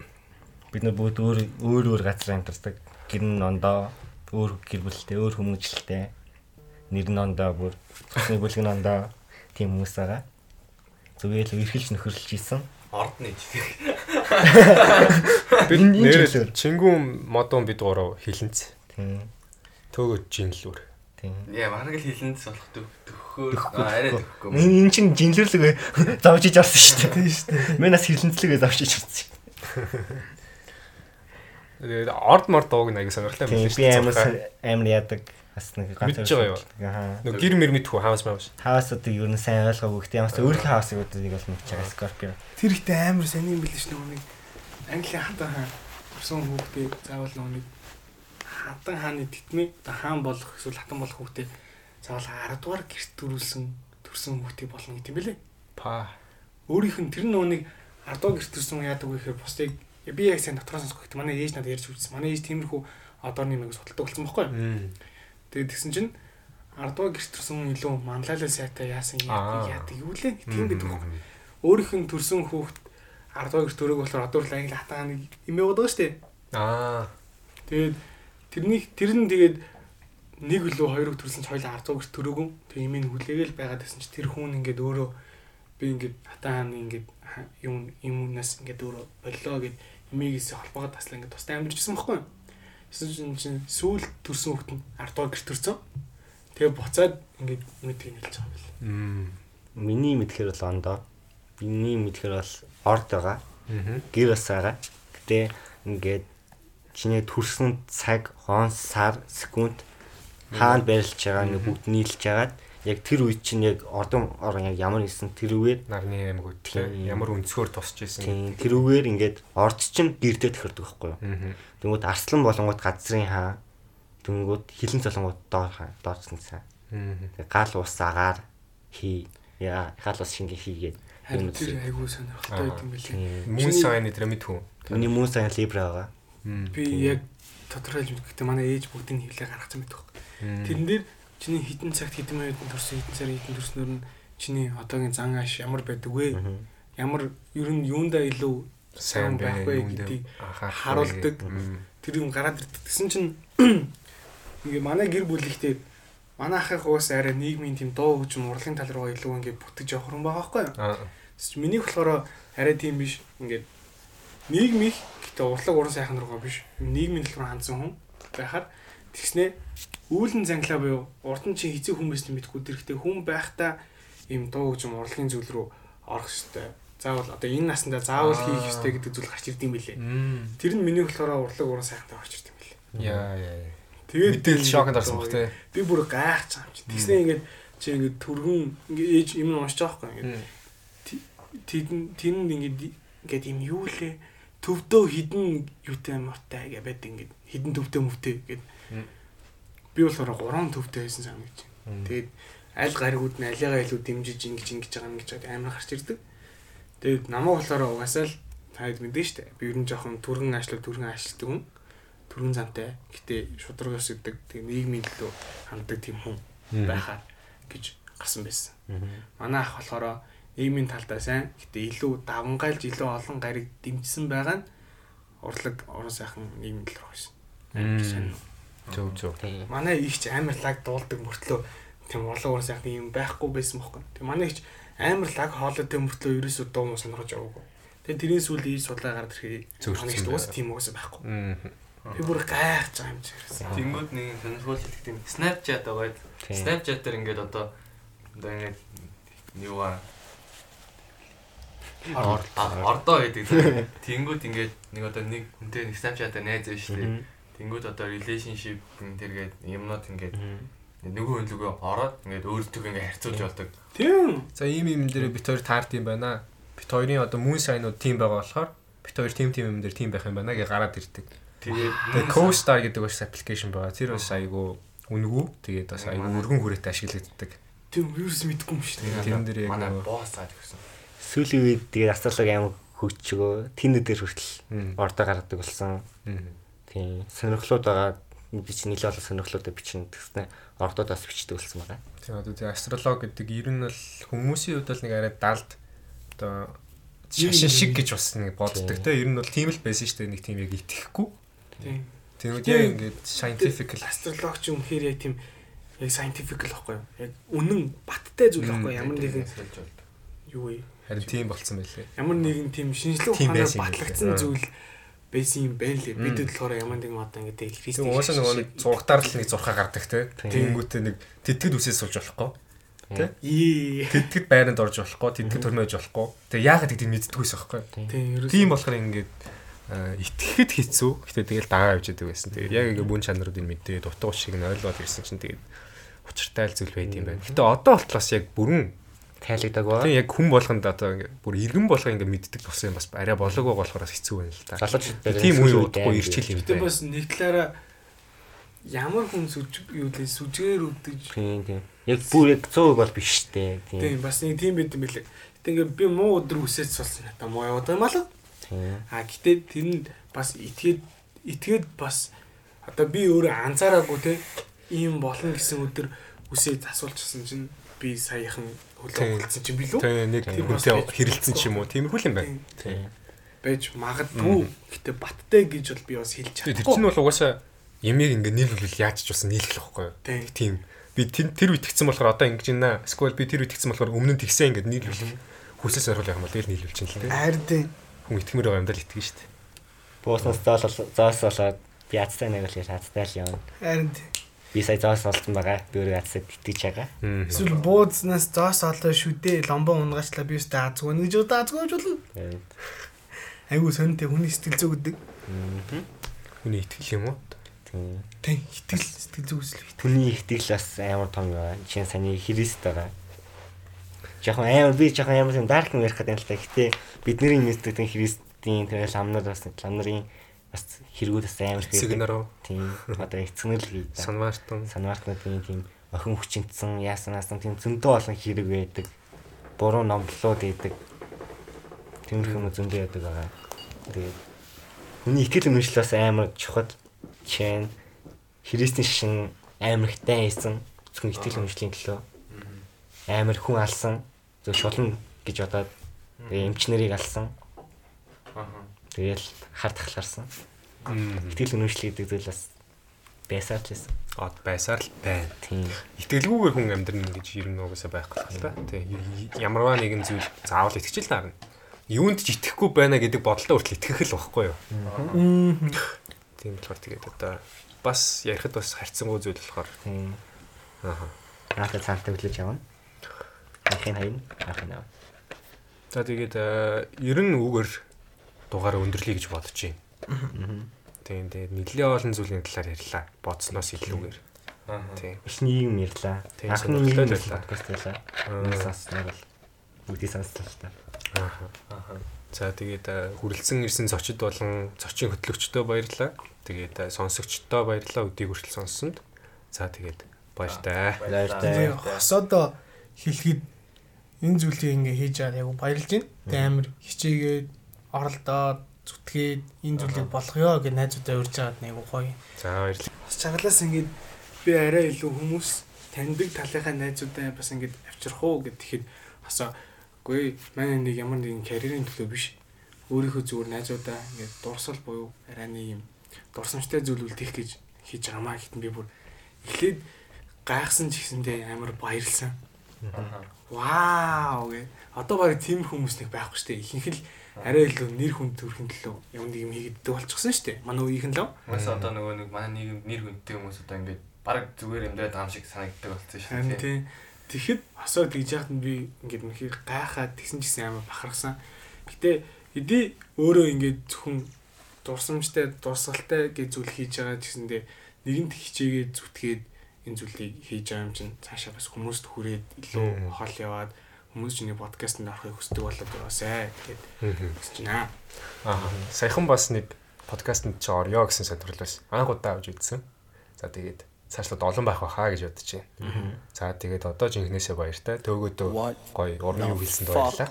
бид нар бүгд өөр өөр өөр газар амьдардаг. Гэр нь ондоо өөр гэр бүлтэй, өөр хүмүүжлэлтэй. Нэр нь ондоо бүр бүлэг нь ондоо тийм хүмүүс байгаа. Зүгээр л эрхэлж нөхөрлөж исэн. Орд нэж. Бид Энэ- энэ нэр чингүн модон бид гурав хилэнц. Тийм. Төөгөө жинлүүр. Тийм. Яа, манаг л хилэнц болох аа, арай төхөхгүй. Энэ эн чинь жинлэрлэг завж иж орсон шүү дээ. Тийм шүү дээ. Мен бас хилэнцлэгээ завж иж орсон. Тэгээд орд морд дууг нэг сонирхолтой Тийм. байлаа Би амар амар яадаг. Бас нэг Мэдж байгаа юу? Аа. Нэг гэр мэр мэдхүү хавас маавш. Хавасуудыг юу н сайн ойлгоогүй. Гэтэ ямаас өөрийнхөө хавасыг удыг бол мэдж байгаа Скорпио. Тэр ихтэй амар сони юм билээ ш нөгөө нэг Английн хатан хаан өрсөн хүүхдээ заавал нөгөө нэг хатан хааны тэтмээ одоо хаан болох эсвэл хатан болох хүүхдээ заавал 10 дугаар гэрт төрүүлсэн төрсэн хүүхдээ болно гэдэг юм бэлээ. Па. Өөрийнх нь тэр нөгөө нэг 10 дугаар гэрт төрсэн яадаг вэ гэхээр бусдыг би яг сайн дотроос сонсох гэдэг. Манай ээж надад ярьж үзсэн. Манай ээж тиймэрхүү одооны нэг судалдаг болсон байхгүй юу? Тэгээд тэгсэн чинь 10 дугаар гэрт төрсэн хүн илүү манлайлал сайтай яасан яадаг юу лээ тийм гэдэг байхгүй. Өөрийнх нь төрсэн хүүхд 10 дугаар гэрт төрөөг болохоор одоо л англи хатааны имээ байгаа шүү дээ. Аа. Тэгээд тэрний тэр нь тэгээд нэг үлээ хоёрыг төрсөн ч хоёлаа 10 дугаар гэрт төрөөгүй. Тэгээд имийг хүлээгээл байгаад байсан чи тэр хүн ингээд өөрөө би ингээд хатааны ингээд ха- юм юмнаас ингээд өөрөө боллоо гэд эмээгээс холбоогоо таслаа ингээд тустай амьдэрчсэн байхгүй юу? Эсвэл чинь сүүл төрсэн хүүхэд нь ардгаа гэр төрсөн. Тэгээ буцаад ингээд мэдгийг хэлж байгаа. Мм. Миний мэдхээр бол ондоо. Миний мэдхээр бол орд байгаа. Гэр бас байгаа. Гэтэ ингээд чиний төрсөн цаг, хон, сар, секунд хаана байрлаж байгаа ингээд бүгд нийлж агаад яг тэр үед чинь яг ордон орон яг ямар хийсэн тэрүүгээр Нарны аймагуд те Тийм. ямар өнцгөр тусч исэн. тийм тэрүүгээр ингээд орд чинь гэрдээ тохирдог байхгүй юу? Тэнгүүд арслан болонгууд газрын хаа тэнгүүд хилэн цолонгууд доор хаа доорсон цаа. Гал ус агаар хий. Яа гал ус шингээ хийгээд. Харин тэр айгүй сонирхолтой байт юм билээ. Мөн сайн эдрэ мэдхүү. Миний мөн сайн либра байгаа. Би яг тодорхойлж мэдгэхдээ манай ээж бүгдийг мэт байхгүй. Мм. Тэрэн дээр чиний хитэн цагт хитэн минутын төрсөн хитэн сарын хитэн төрснөр нь чиний одоогийн зан ааш ямар байдаг вэ? Ямар ер нь юундаа илүү сайн байх вэ гэдгийг харуулдаг. Тэр юм гараад ирдэг. Тэгсэн чинь ингээ манай гэр бүл ихтэй манай ахын хуус арай нийгмийн тийм дуу хөгжим урлын тал руугаа илүү ингээ бүтгэж явах юм байгаа байхгүй юу? Чинь минийх болохоор арай тийм биш. Ингээ нийгмих гэтээ урлаг уран сайхан руугаа биш. Нийгмийн руу хандсан хүн байхаар тэгснээ үүлэн занглаа буюу урд нь чи хэцүү хүн байсан мэдгүй тэрхтээ хүн байхдаа ийм дуу хөгжим урлын зүйл рүү орох хэрэгтэй. Заавал одоо энэ наснда заавал Аа. хийх хэрэгтэй гэдэг зүйл гарч ирд юм билээ. Тэр нь миний болохоор урлаг уран сайхантай орч ирд юм билээ. Яа яа. Тэгээд Мэдээлэл шоконд орсон баг те. би бүр гайхаж байгаа юм чи. Тэгснэ ингээд чи ингээд түргэн ингээд ээж юм уншиж байгаа байхгүй ингээд тэдэн тэнд ингээд ингээд юм юу лээ төвдөө хідэн юутай амартай гэ байд ингээд хідэн төвдөө мөвтэй гэд Мм. Би болохоор гурван төвдөө байсан сам гэж. Тэгээд аль гаригууд нь алиагаа илүү дэмжиж ингэж ингэж байгаа юм гэж амар гарч ирдэг. Тэгээд намайг болохоор угаасаа л таад мэдэн штэ. Би ер нь жоохон түргэн ашлал түргэн ашлдаг хүн. Түргэн зантай. Гэтэ шудрагаас өгдөг. Тэгээд нийгмийн төлөө ханддаг тийм хүн байхаа гэж гарсан байсан. Манай ах болохоор нийгмийн талдаа сайн. Гэтэ илүү давангайлж илүү олон гариг дэмжсэн байгаа нь урлаг орон сайхан нийгмийн руу байсан. Мм. Зөв зөв. Тийм. Манай их ч амар лаг дуулдаг мөртлөө тийм урлаг уран сайхны юм байхгүй байсан бохоо. Тэг манай их ч амар лаг хоолойтой мөртлөө ерөөсөө дуу муу сонирхож яваагүй. Тэгээ тэрийн сүүл ээж судлаа гараад ирэхэд манай их байгаад. уус тийм уусаа байхгүй. Би бүр гайхаж байгаа юм чи. Тэнгүүд нэг сонирхол хэлэх тийм Snapchat байгаа. Тийм. Snapchat дээр ингээд одоо одоо ингээд юугаа Ор- ор- ордоо гэдэг. тийм. Тэнгүүд ингээд нэг одоо нэг хүнтэй нэг Snapchat дээр найз байж штэ. Мгм. Тэнгүүд одоо relationship тэргээд юмнууд ингээд нөгөө хүн лүгөө ороод ингээд өөртөө ингээд харьцуулж болдог. Тийм. За ийм юм дээр бит хоёр таард юм байна. Бит хоёрын одоо мөн сайнууд тим байгаа болохоор бит хоёр тим тим юм дээр тим байх юм байна гэж гараад ирдэг. Тэгээд Тэгээ Co-Star гэдэг бас аппликейшн байгаа. Тэр бас айгүй үнэгүй. Тэгээд бас айгүй өргөн хүрээтэй ашиглагддаг. Тийм ерөөс мэдгүй юм шүү дээ. Тэрэн дээр яг манай босс аа гэсэн. Сүүлийн үед тэгээд асуулаг амар хөгжчихөө. Тинд дээр хүртэл ордоо гаргадаг болсон. Мм. Тийм. Сонирхлууд байгаа. Би чинь нэлээд олон сонирхлуудыг бичнэ гэснээр ордоодоос бичдэг болсон байгаа. Тэгээ одоо тэгээ астролог гэдэг ер нь бол хүмүүсийн хувьд бол нэг арай далд одоо шашин шиг гэж бас нэг боддог те ер нь бол тийм л байсан шүү дээ нэг тийм яг итгэхгүй. Тийм. Тийм. яг ингээд scientific астролог ч үнэхээр яг тийм яг scientific л байхгүй юу? Яг үнэн баттай зүйл байхгүй юу? ямар нэгэн юу вэ? харин тийм болцсон байлээ. Ямар нэгэн тийм шинжлэх Тийм ухаанаар юм батлагдсан зүйл байсан юм байна лээ. Бид болохоор ямар нэгэн одоо ингээд Тэг христийн уусаа нөгөө нэг зургатаар л нэг зурхаа гардаг те. Тэнгүүтээ нэг тэтгэд үсээс суулж болохгүй. Тэ? Тэтгэд байранд орж болохгүй, тэтгэд төрмөж болохгүй. Тэгээ яагаад гэдэг мэддэггүйс байхгүй. Тийм болохоор ингээд итгэхэд хэцүү. Гэтэ тэгэл дагаа явж идэг байсан. Тэгээд яг ингээ бүн чанаруудыг мэдээ, дутуу шиг нь ойлгоод ирсэн чинь тэгээд учиртай л зүйл байд юм байна. Гэтэ одоо болтлоос яг бүрэн Тайлагдаг ба. тийм яг хүн болгонд одоо ингээ бүр иргэн болго ингээ мэддэг болсон юм бас арай болоогүй болохоор хэцүү байна л да. Залуучууд Тийм үе удахгүй ирчил юм байна. бас нэг талаараа ямар хүн сүж юу лээ сүжгээр өвдөж Тийм тийм. Яг бүр яг 100% бол биш дээ. Тийм. тийм бас нэг тийм байд юм билээ. Гэтэ ингээд би муу өдөр үсэж суулсан надаа муу яваад юм алга. Тийм. А гэтээ тэр нь бас итгээд итгээд бас одоо би өөрөө анзаараагүй те ийм болно гэсэн өдөр үсээ засуулчихсан чинь би саяхан Тийм. хөлөө болцсон чинь билүү нэг Тийм бас хүнтэй хэрэлцсэн ч юм уу. Тиймэрхүү л юм байна. Тийм. байж магадгүй гэтээ баттай гэж бол би бас хэлж Тэр чадахгүй. чинь бол угаасаа ямиг ингээ нийлүүлвэл яаж ч бас нийлэх л байхгүй юу? Тийм. Тийм. Би тэр тэр тэгсэн болохоор одоо ингэж байна. Эсвэл би тэр үед тэгсэн болохоор өмнө нь тэгсэн ингээ нийлүүлэх хүсэл зориул байх юм бол тэгэл нийлүүлж чинь л дээ. Хайрдیں۔ Хүн итгэмээр байгаа юм даа л итгэнэ шүү дээ. Бууснаас болоод би ацтай нэг л ацтай л явна. Харин тий. Би сая зоос олсон байгаа. Би өөрөө ацтай итгэж байгаа. Эсвэл буузнаас зоос олоо шүдээ ломбоо унгаачлаа би өстө азгүй нэг жоо азгүй болов. Тэгээд Айгу сонтой хүний сэтгэл зүй гэдэг. Хүний итгэл юм уу? Тэн итгэл сэтгэл зүй үзэл. Хүний итгэл бас амар том байгаа. Жишээ нь саний Христ байгаа. Жохон амар би жохон амар юм дарк юм ярих гэдэг юм л та. Гэтэ бидний мэддэг Христийн тэгэл ламнаар бас ламнарын бас хэрэгүүд бас амар Сигнаруу, Тийм. Одоо эцэгнэл хий. санваартан. санаартнуудын тийм охин хүчинцэн яаснаас тийм зөндөө олон хэрэг байдаг. Буруу номлолууд байдаг. Тиймэрхүү юм зөндөө яадаг байгаа. Тэгээд хүний итгэл үнэмшил бас амар чухал. Нь Христийн шишин амар хтан хийсэн зөвхөн итгэл үнэмшлийн төлөө амар хүн алсан зөв шулна гэж бодоод эмч нарыг алсан. Тэгээл хард тахлаарсан. Итгэл үнэмшил гэдэг зүйл бас байсаар ч гэсэн. Од байсаар л байна. Тийм. Итгэлгүйгээр хүн амьдрна гэж ер нь угаасаа байхгүй л та. Тэ ямарваа нэгэн зүйл заавал итгэж л таарна. Юунд ч итгэхгүй байна гэдэг бодолтой хүртэл итгэх л байхгүй юу? Тийм болохоор тэгээд одоо бас ярихад бас харьцангуй зүйл болохоор Тийм. аа. Наата цаантаа хүлээж авна. Ахын хайн ахын аа. За тэгээд э, ер нь үгээр дугаараа өндөрлөе гэж бодож байна. Тийм тэгээд нэлээд олон зүйлийн талаар ярьлаа. Бодсноос илүүгээр. Тийм. Их нийгэм ярьлаа. Тийм, Анхны сонирхолтой нийгэм байлаа. подкаст байлаа. Аа. Нэг сонсноо бол бүгдийг сонслоо л та. Аа. За тэгээд хүрэлцэн ирсэн зочид болон зочин хөтлөгчдөө баярлалаа. Тэгээд сонсогчдоо баярлалаа өдийг хүртэл сонссонд. За тэгээд баяртай. Баяртай. хосоодоо хэлэхэд энэ зүйлийг ингээ хийж байгаа яг баярлж байна. Тэ амир хичээгээд оролдоод зүтгээд энэ зүйлийг болгоё гэж найзуудаа урьж байгаад нэг гоё. За баярлалаа. Бас чаглаас ингээд би арай илүү хүмүүс таньдаг талынхаа найзуудаа бас ингээд авчрах уу гэд тэгэхэд хасаа үгүй манай нэг ямар нэгэн карьерийн төлөө биш. Өөрийнхөө зүгээр найзуудаа ингээд дурсал буюу арай нэг юм дурсамжтай зүйл үлдээх гэж хийж байгаамаа гэтэн би бүр эхлээд гайхсан ч гэсэндээ амар баярлсан. Вау гэ. Одоо баг тийм хүмүүс нэг байхгүй штэ. Ихэнх л арай илүү нэр хүн төрхөн төлөө юм нэг юм хийгээд болчихсон штэ. Манай үеийнхэн л. Бас одоо нөгөө нэг манай нийгэм нэр хүндтэй хүмүүс одоо ингээд баг зүгээр амьдраад байгаа юм шиг санагддаг болсон шүү дээ. тийм. Тэгэхэд асуу тэгж яхад нь би ингээд мөхийг гайхаад тэгсэн ч гэсэн амар бахархсан. Гэтэ эдий өөрөө ингээд зөвхөн дурсамжтай, дурсгалтай гэж зүйл хийж байгаа гэсэндээ нэгэнт хичээгээд зүтгээд энэ зүйлийг хийж байгаа юм чинь цаашаа бас хүмүүст хүрээд илүү хол яваад хүмүүс чиний подкастт орохыг хүсдэг болоод байгаасай тэгээд хүсэж байна. Аа. Саяхан бас нэг подкастт чи орё гэсэн бас анх удаа авч үзсэн. За тэгээд цаашлаад олон байх байхаа гэж бодож байна. За тэгээд одоо жинхнээсээ баяртай. Төөгөөдөө гоё уран юу хэлсэнд баярлалаа.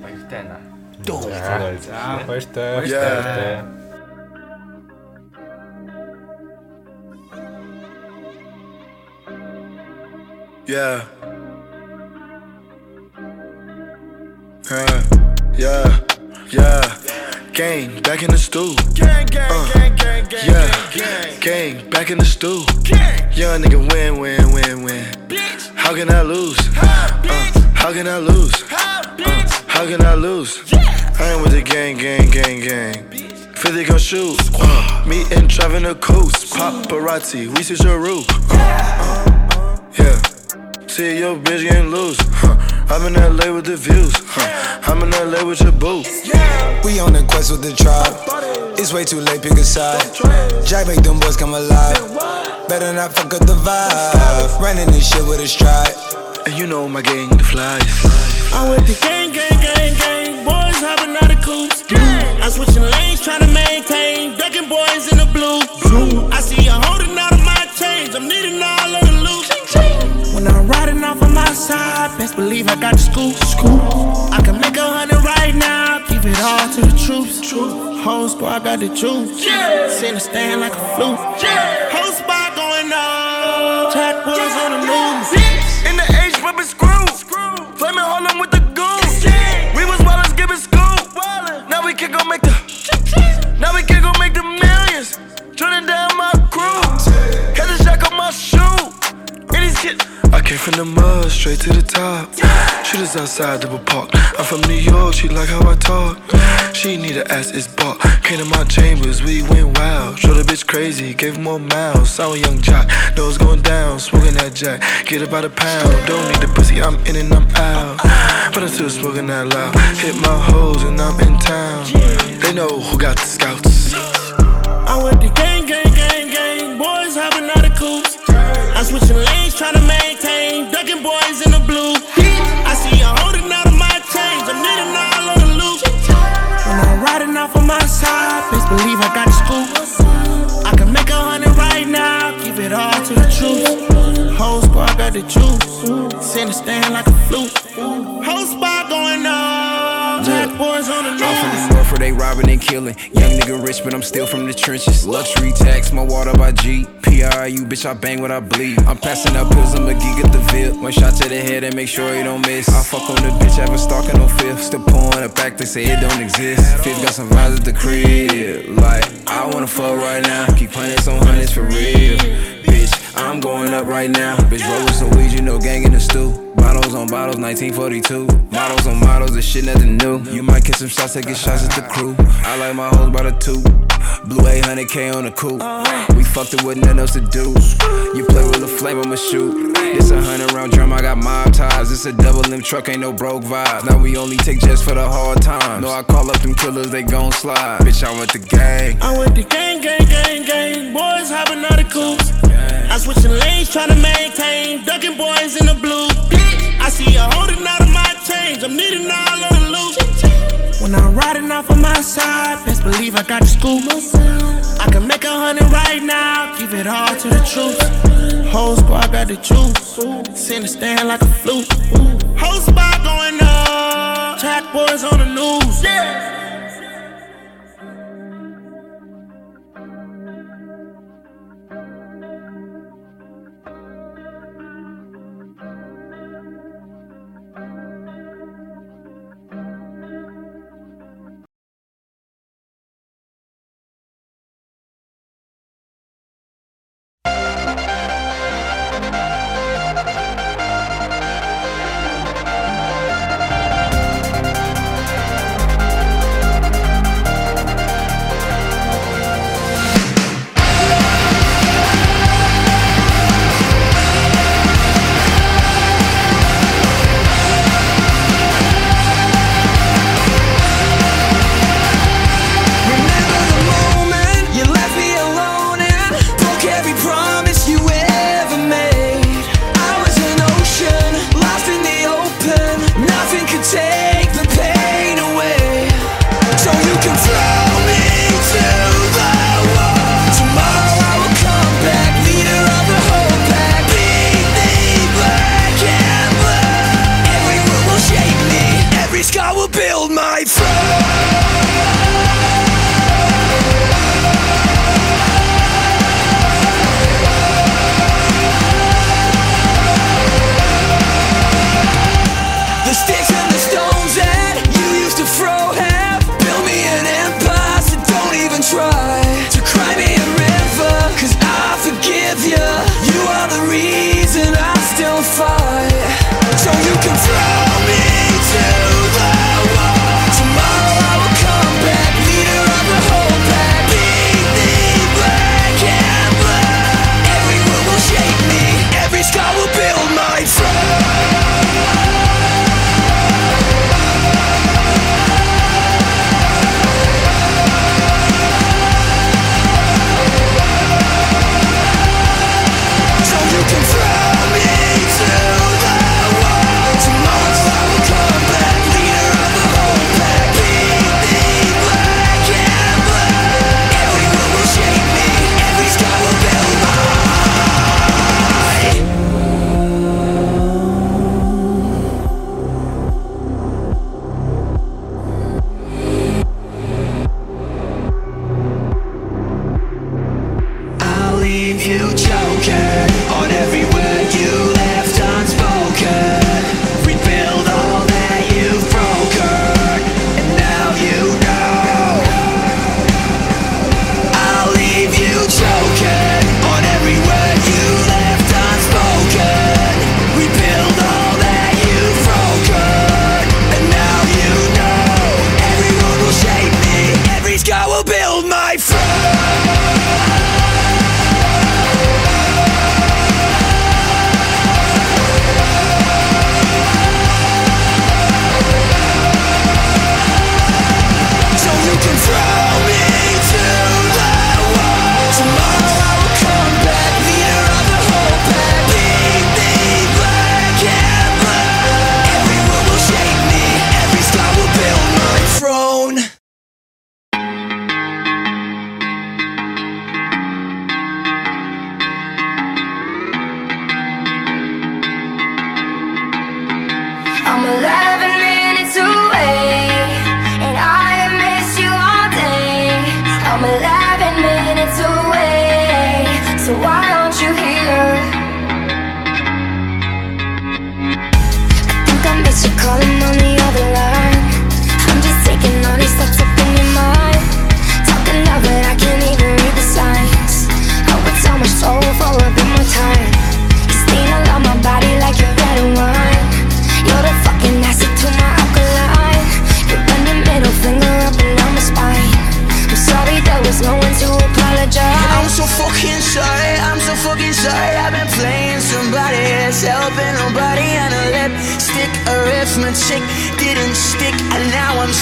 Баяртай. За баяртай. Баяртай. Yeah, yeah, yeah. Gang back in the stool. Gang, gang, gang, gang, gang, yeah. gang, back in the stool. Young nigga win, win, win, win. How can I lose? Uh, how can I lose? Uh, how can I lose? I ain't with the gang, gang, gang, gang. 50 gon' shoot. Uh, me and driving a coast. Paparazzi, we see your roof. Yeah. See your bitch getting loose. Huh. I'm in LA with the views. Huh. I'm in LA with your boo. We on the quest with the tribe. It's way too late, pick a side. Jack make them boys come alive. Better not fuck up the vibe. Running this shit with a stride. And you know my gang, the flies. I'm with the gang, gang, gang, gang. Boys hopping out of coops. I'm switching lanes, trying to maintain. Ducking boys in the blue. I see you holding out of my change. I'm needing riding off on my side, best believe I got the scoop. Scoop. I can make a hundred right now. Give it all to the troops. Whole squad got the juice. Send a stand like a flute. Whole spot going on. Track boys on the news. Came from the mud, straight to the top. Shooters just outside a park. I'm from New York, she like how I talk. She need a ass, it's bought. Came to my chambers, we went wild. Showed a bitch crazy, gave more miles. Sour young jock, nose going down, smoking that jack. Get about a pound, don't need the pussy, I'm in and I'm out. But I'm still smoking that loud. Hit my hoes and I'm in town. They know who got the scouts. I went to it all to the truth. Whole squad got the juice. Send a stand like a flute. Whole spot going up. Jack boys on the I'm from the north where they robbing and killing. Young nigga rich, but I'm still from the trenches. Luxury tax, my water by G. PRU, bitch, I bang what I bleed. I'm passing up pills, I'm a geek at the VIP. One shot to the head and make sure you don't miss. I fuck on the bitch, have a stalking on fifth. Still pouring it back, they say it don't exist. Fifth got some vibes at the crib. Like, I wanna fuck right now. Keep hundreds on hundreds for real. I'm going up right now. Bitch, rolling some weed, you know, gang in the stew. Bottles on bottles, 1942. Models on models, this shit nothing new. You might catch some shots, taking shots at the crew. I like my hoes by the two. Blue 800k on the coupe. We fucked it with nothing else to do. You play with a flame, I'ma shoot. This a hundred round drum, I got mob ties. This a double limb truck, ain't no broke vibes. Now we only take jets for the hard times. No, I call up them killers, they gon' slide. Bitch, I went the gang. I went the gang, gang, gang, gang. Boys hopping out of coops. I switching lanes, trying to maintain. Ducking boys in the blue. I see you holding out of my chains. I'm needing all on the loop. When I'm riding off on my side, best believe I got the scoop. I can make a hundred right now. give it all to the truth. Whole squad got the juice. Send a stand like a flute. Whole spot going up. Track boys on the news. Yeah.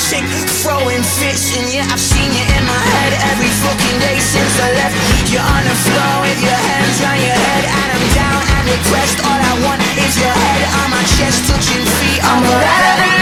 chick throwing fish And yeah, I've seen you in my head every fucking day since I left. You're on the floor with your hands on your head And I'm down and depressed. All I want is your head on my chest Touching feet, I'm a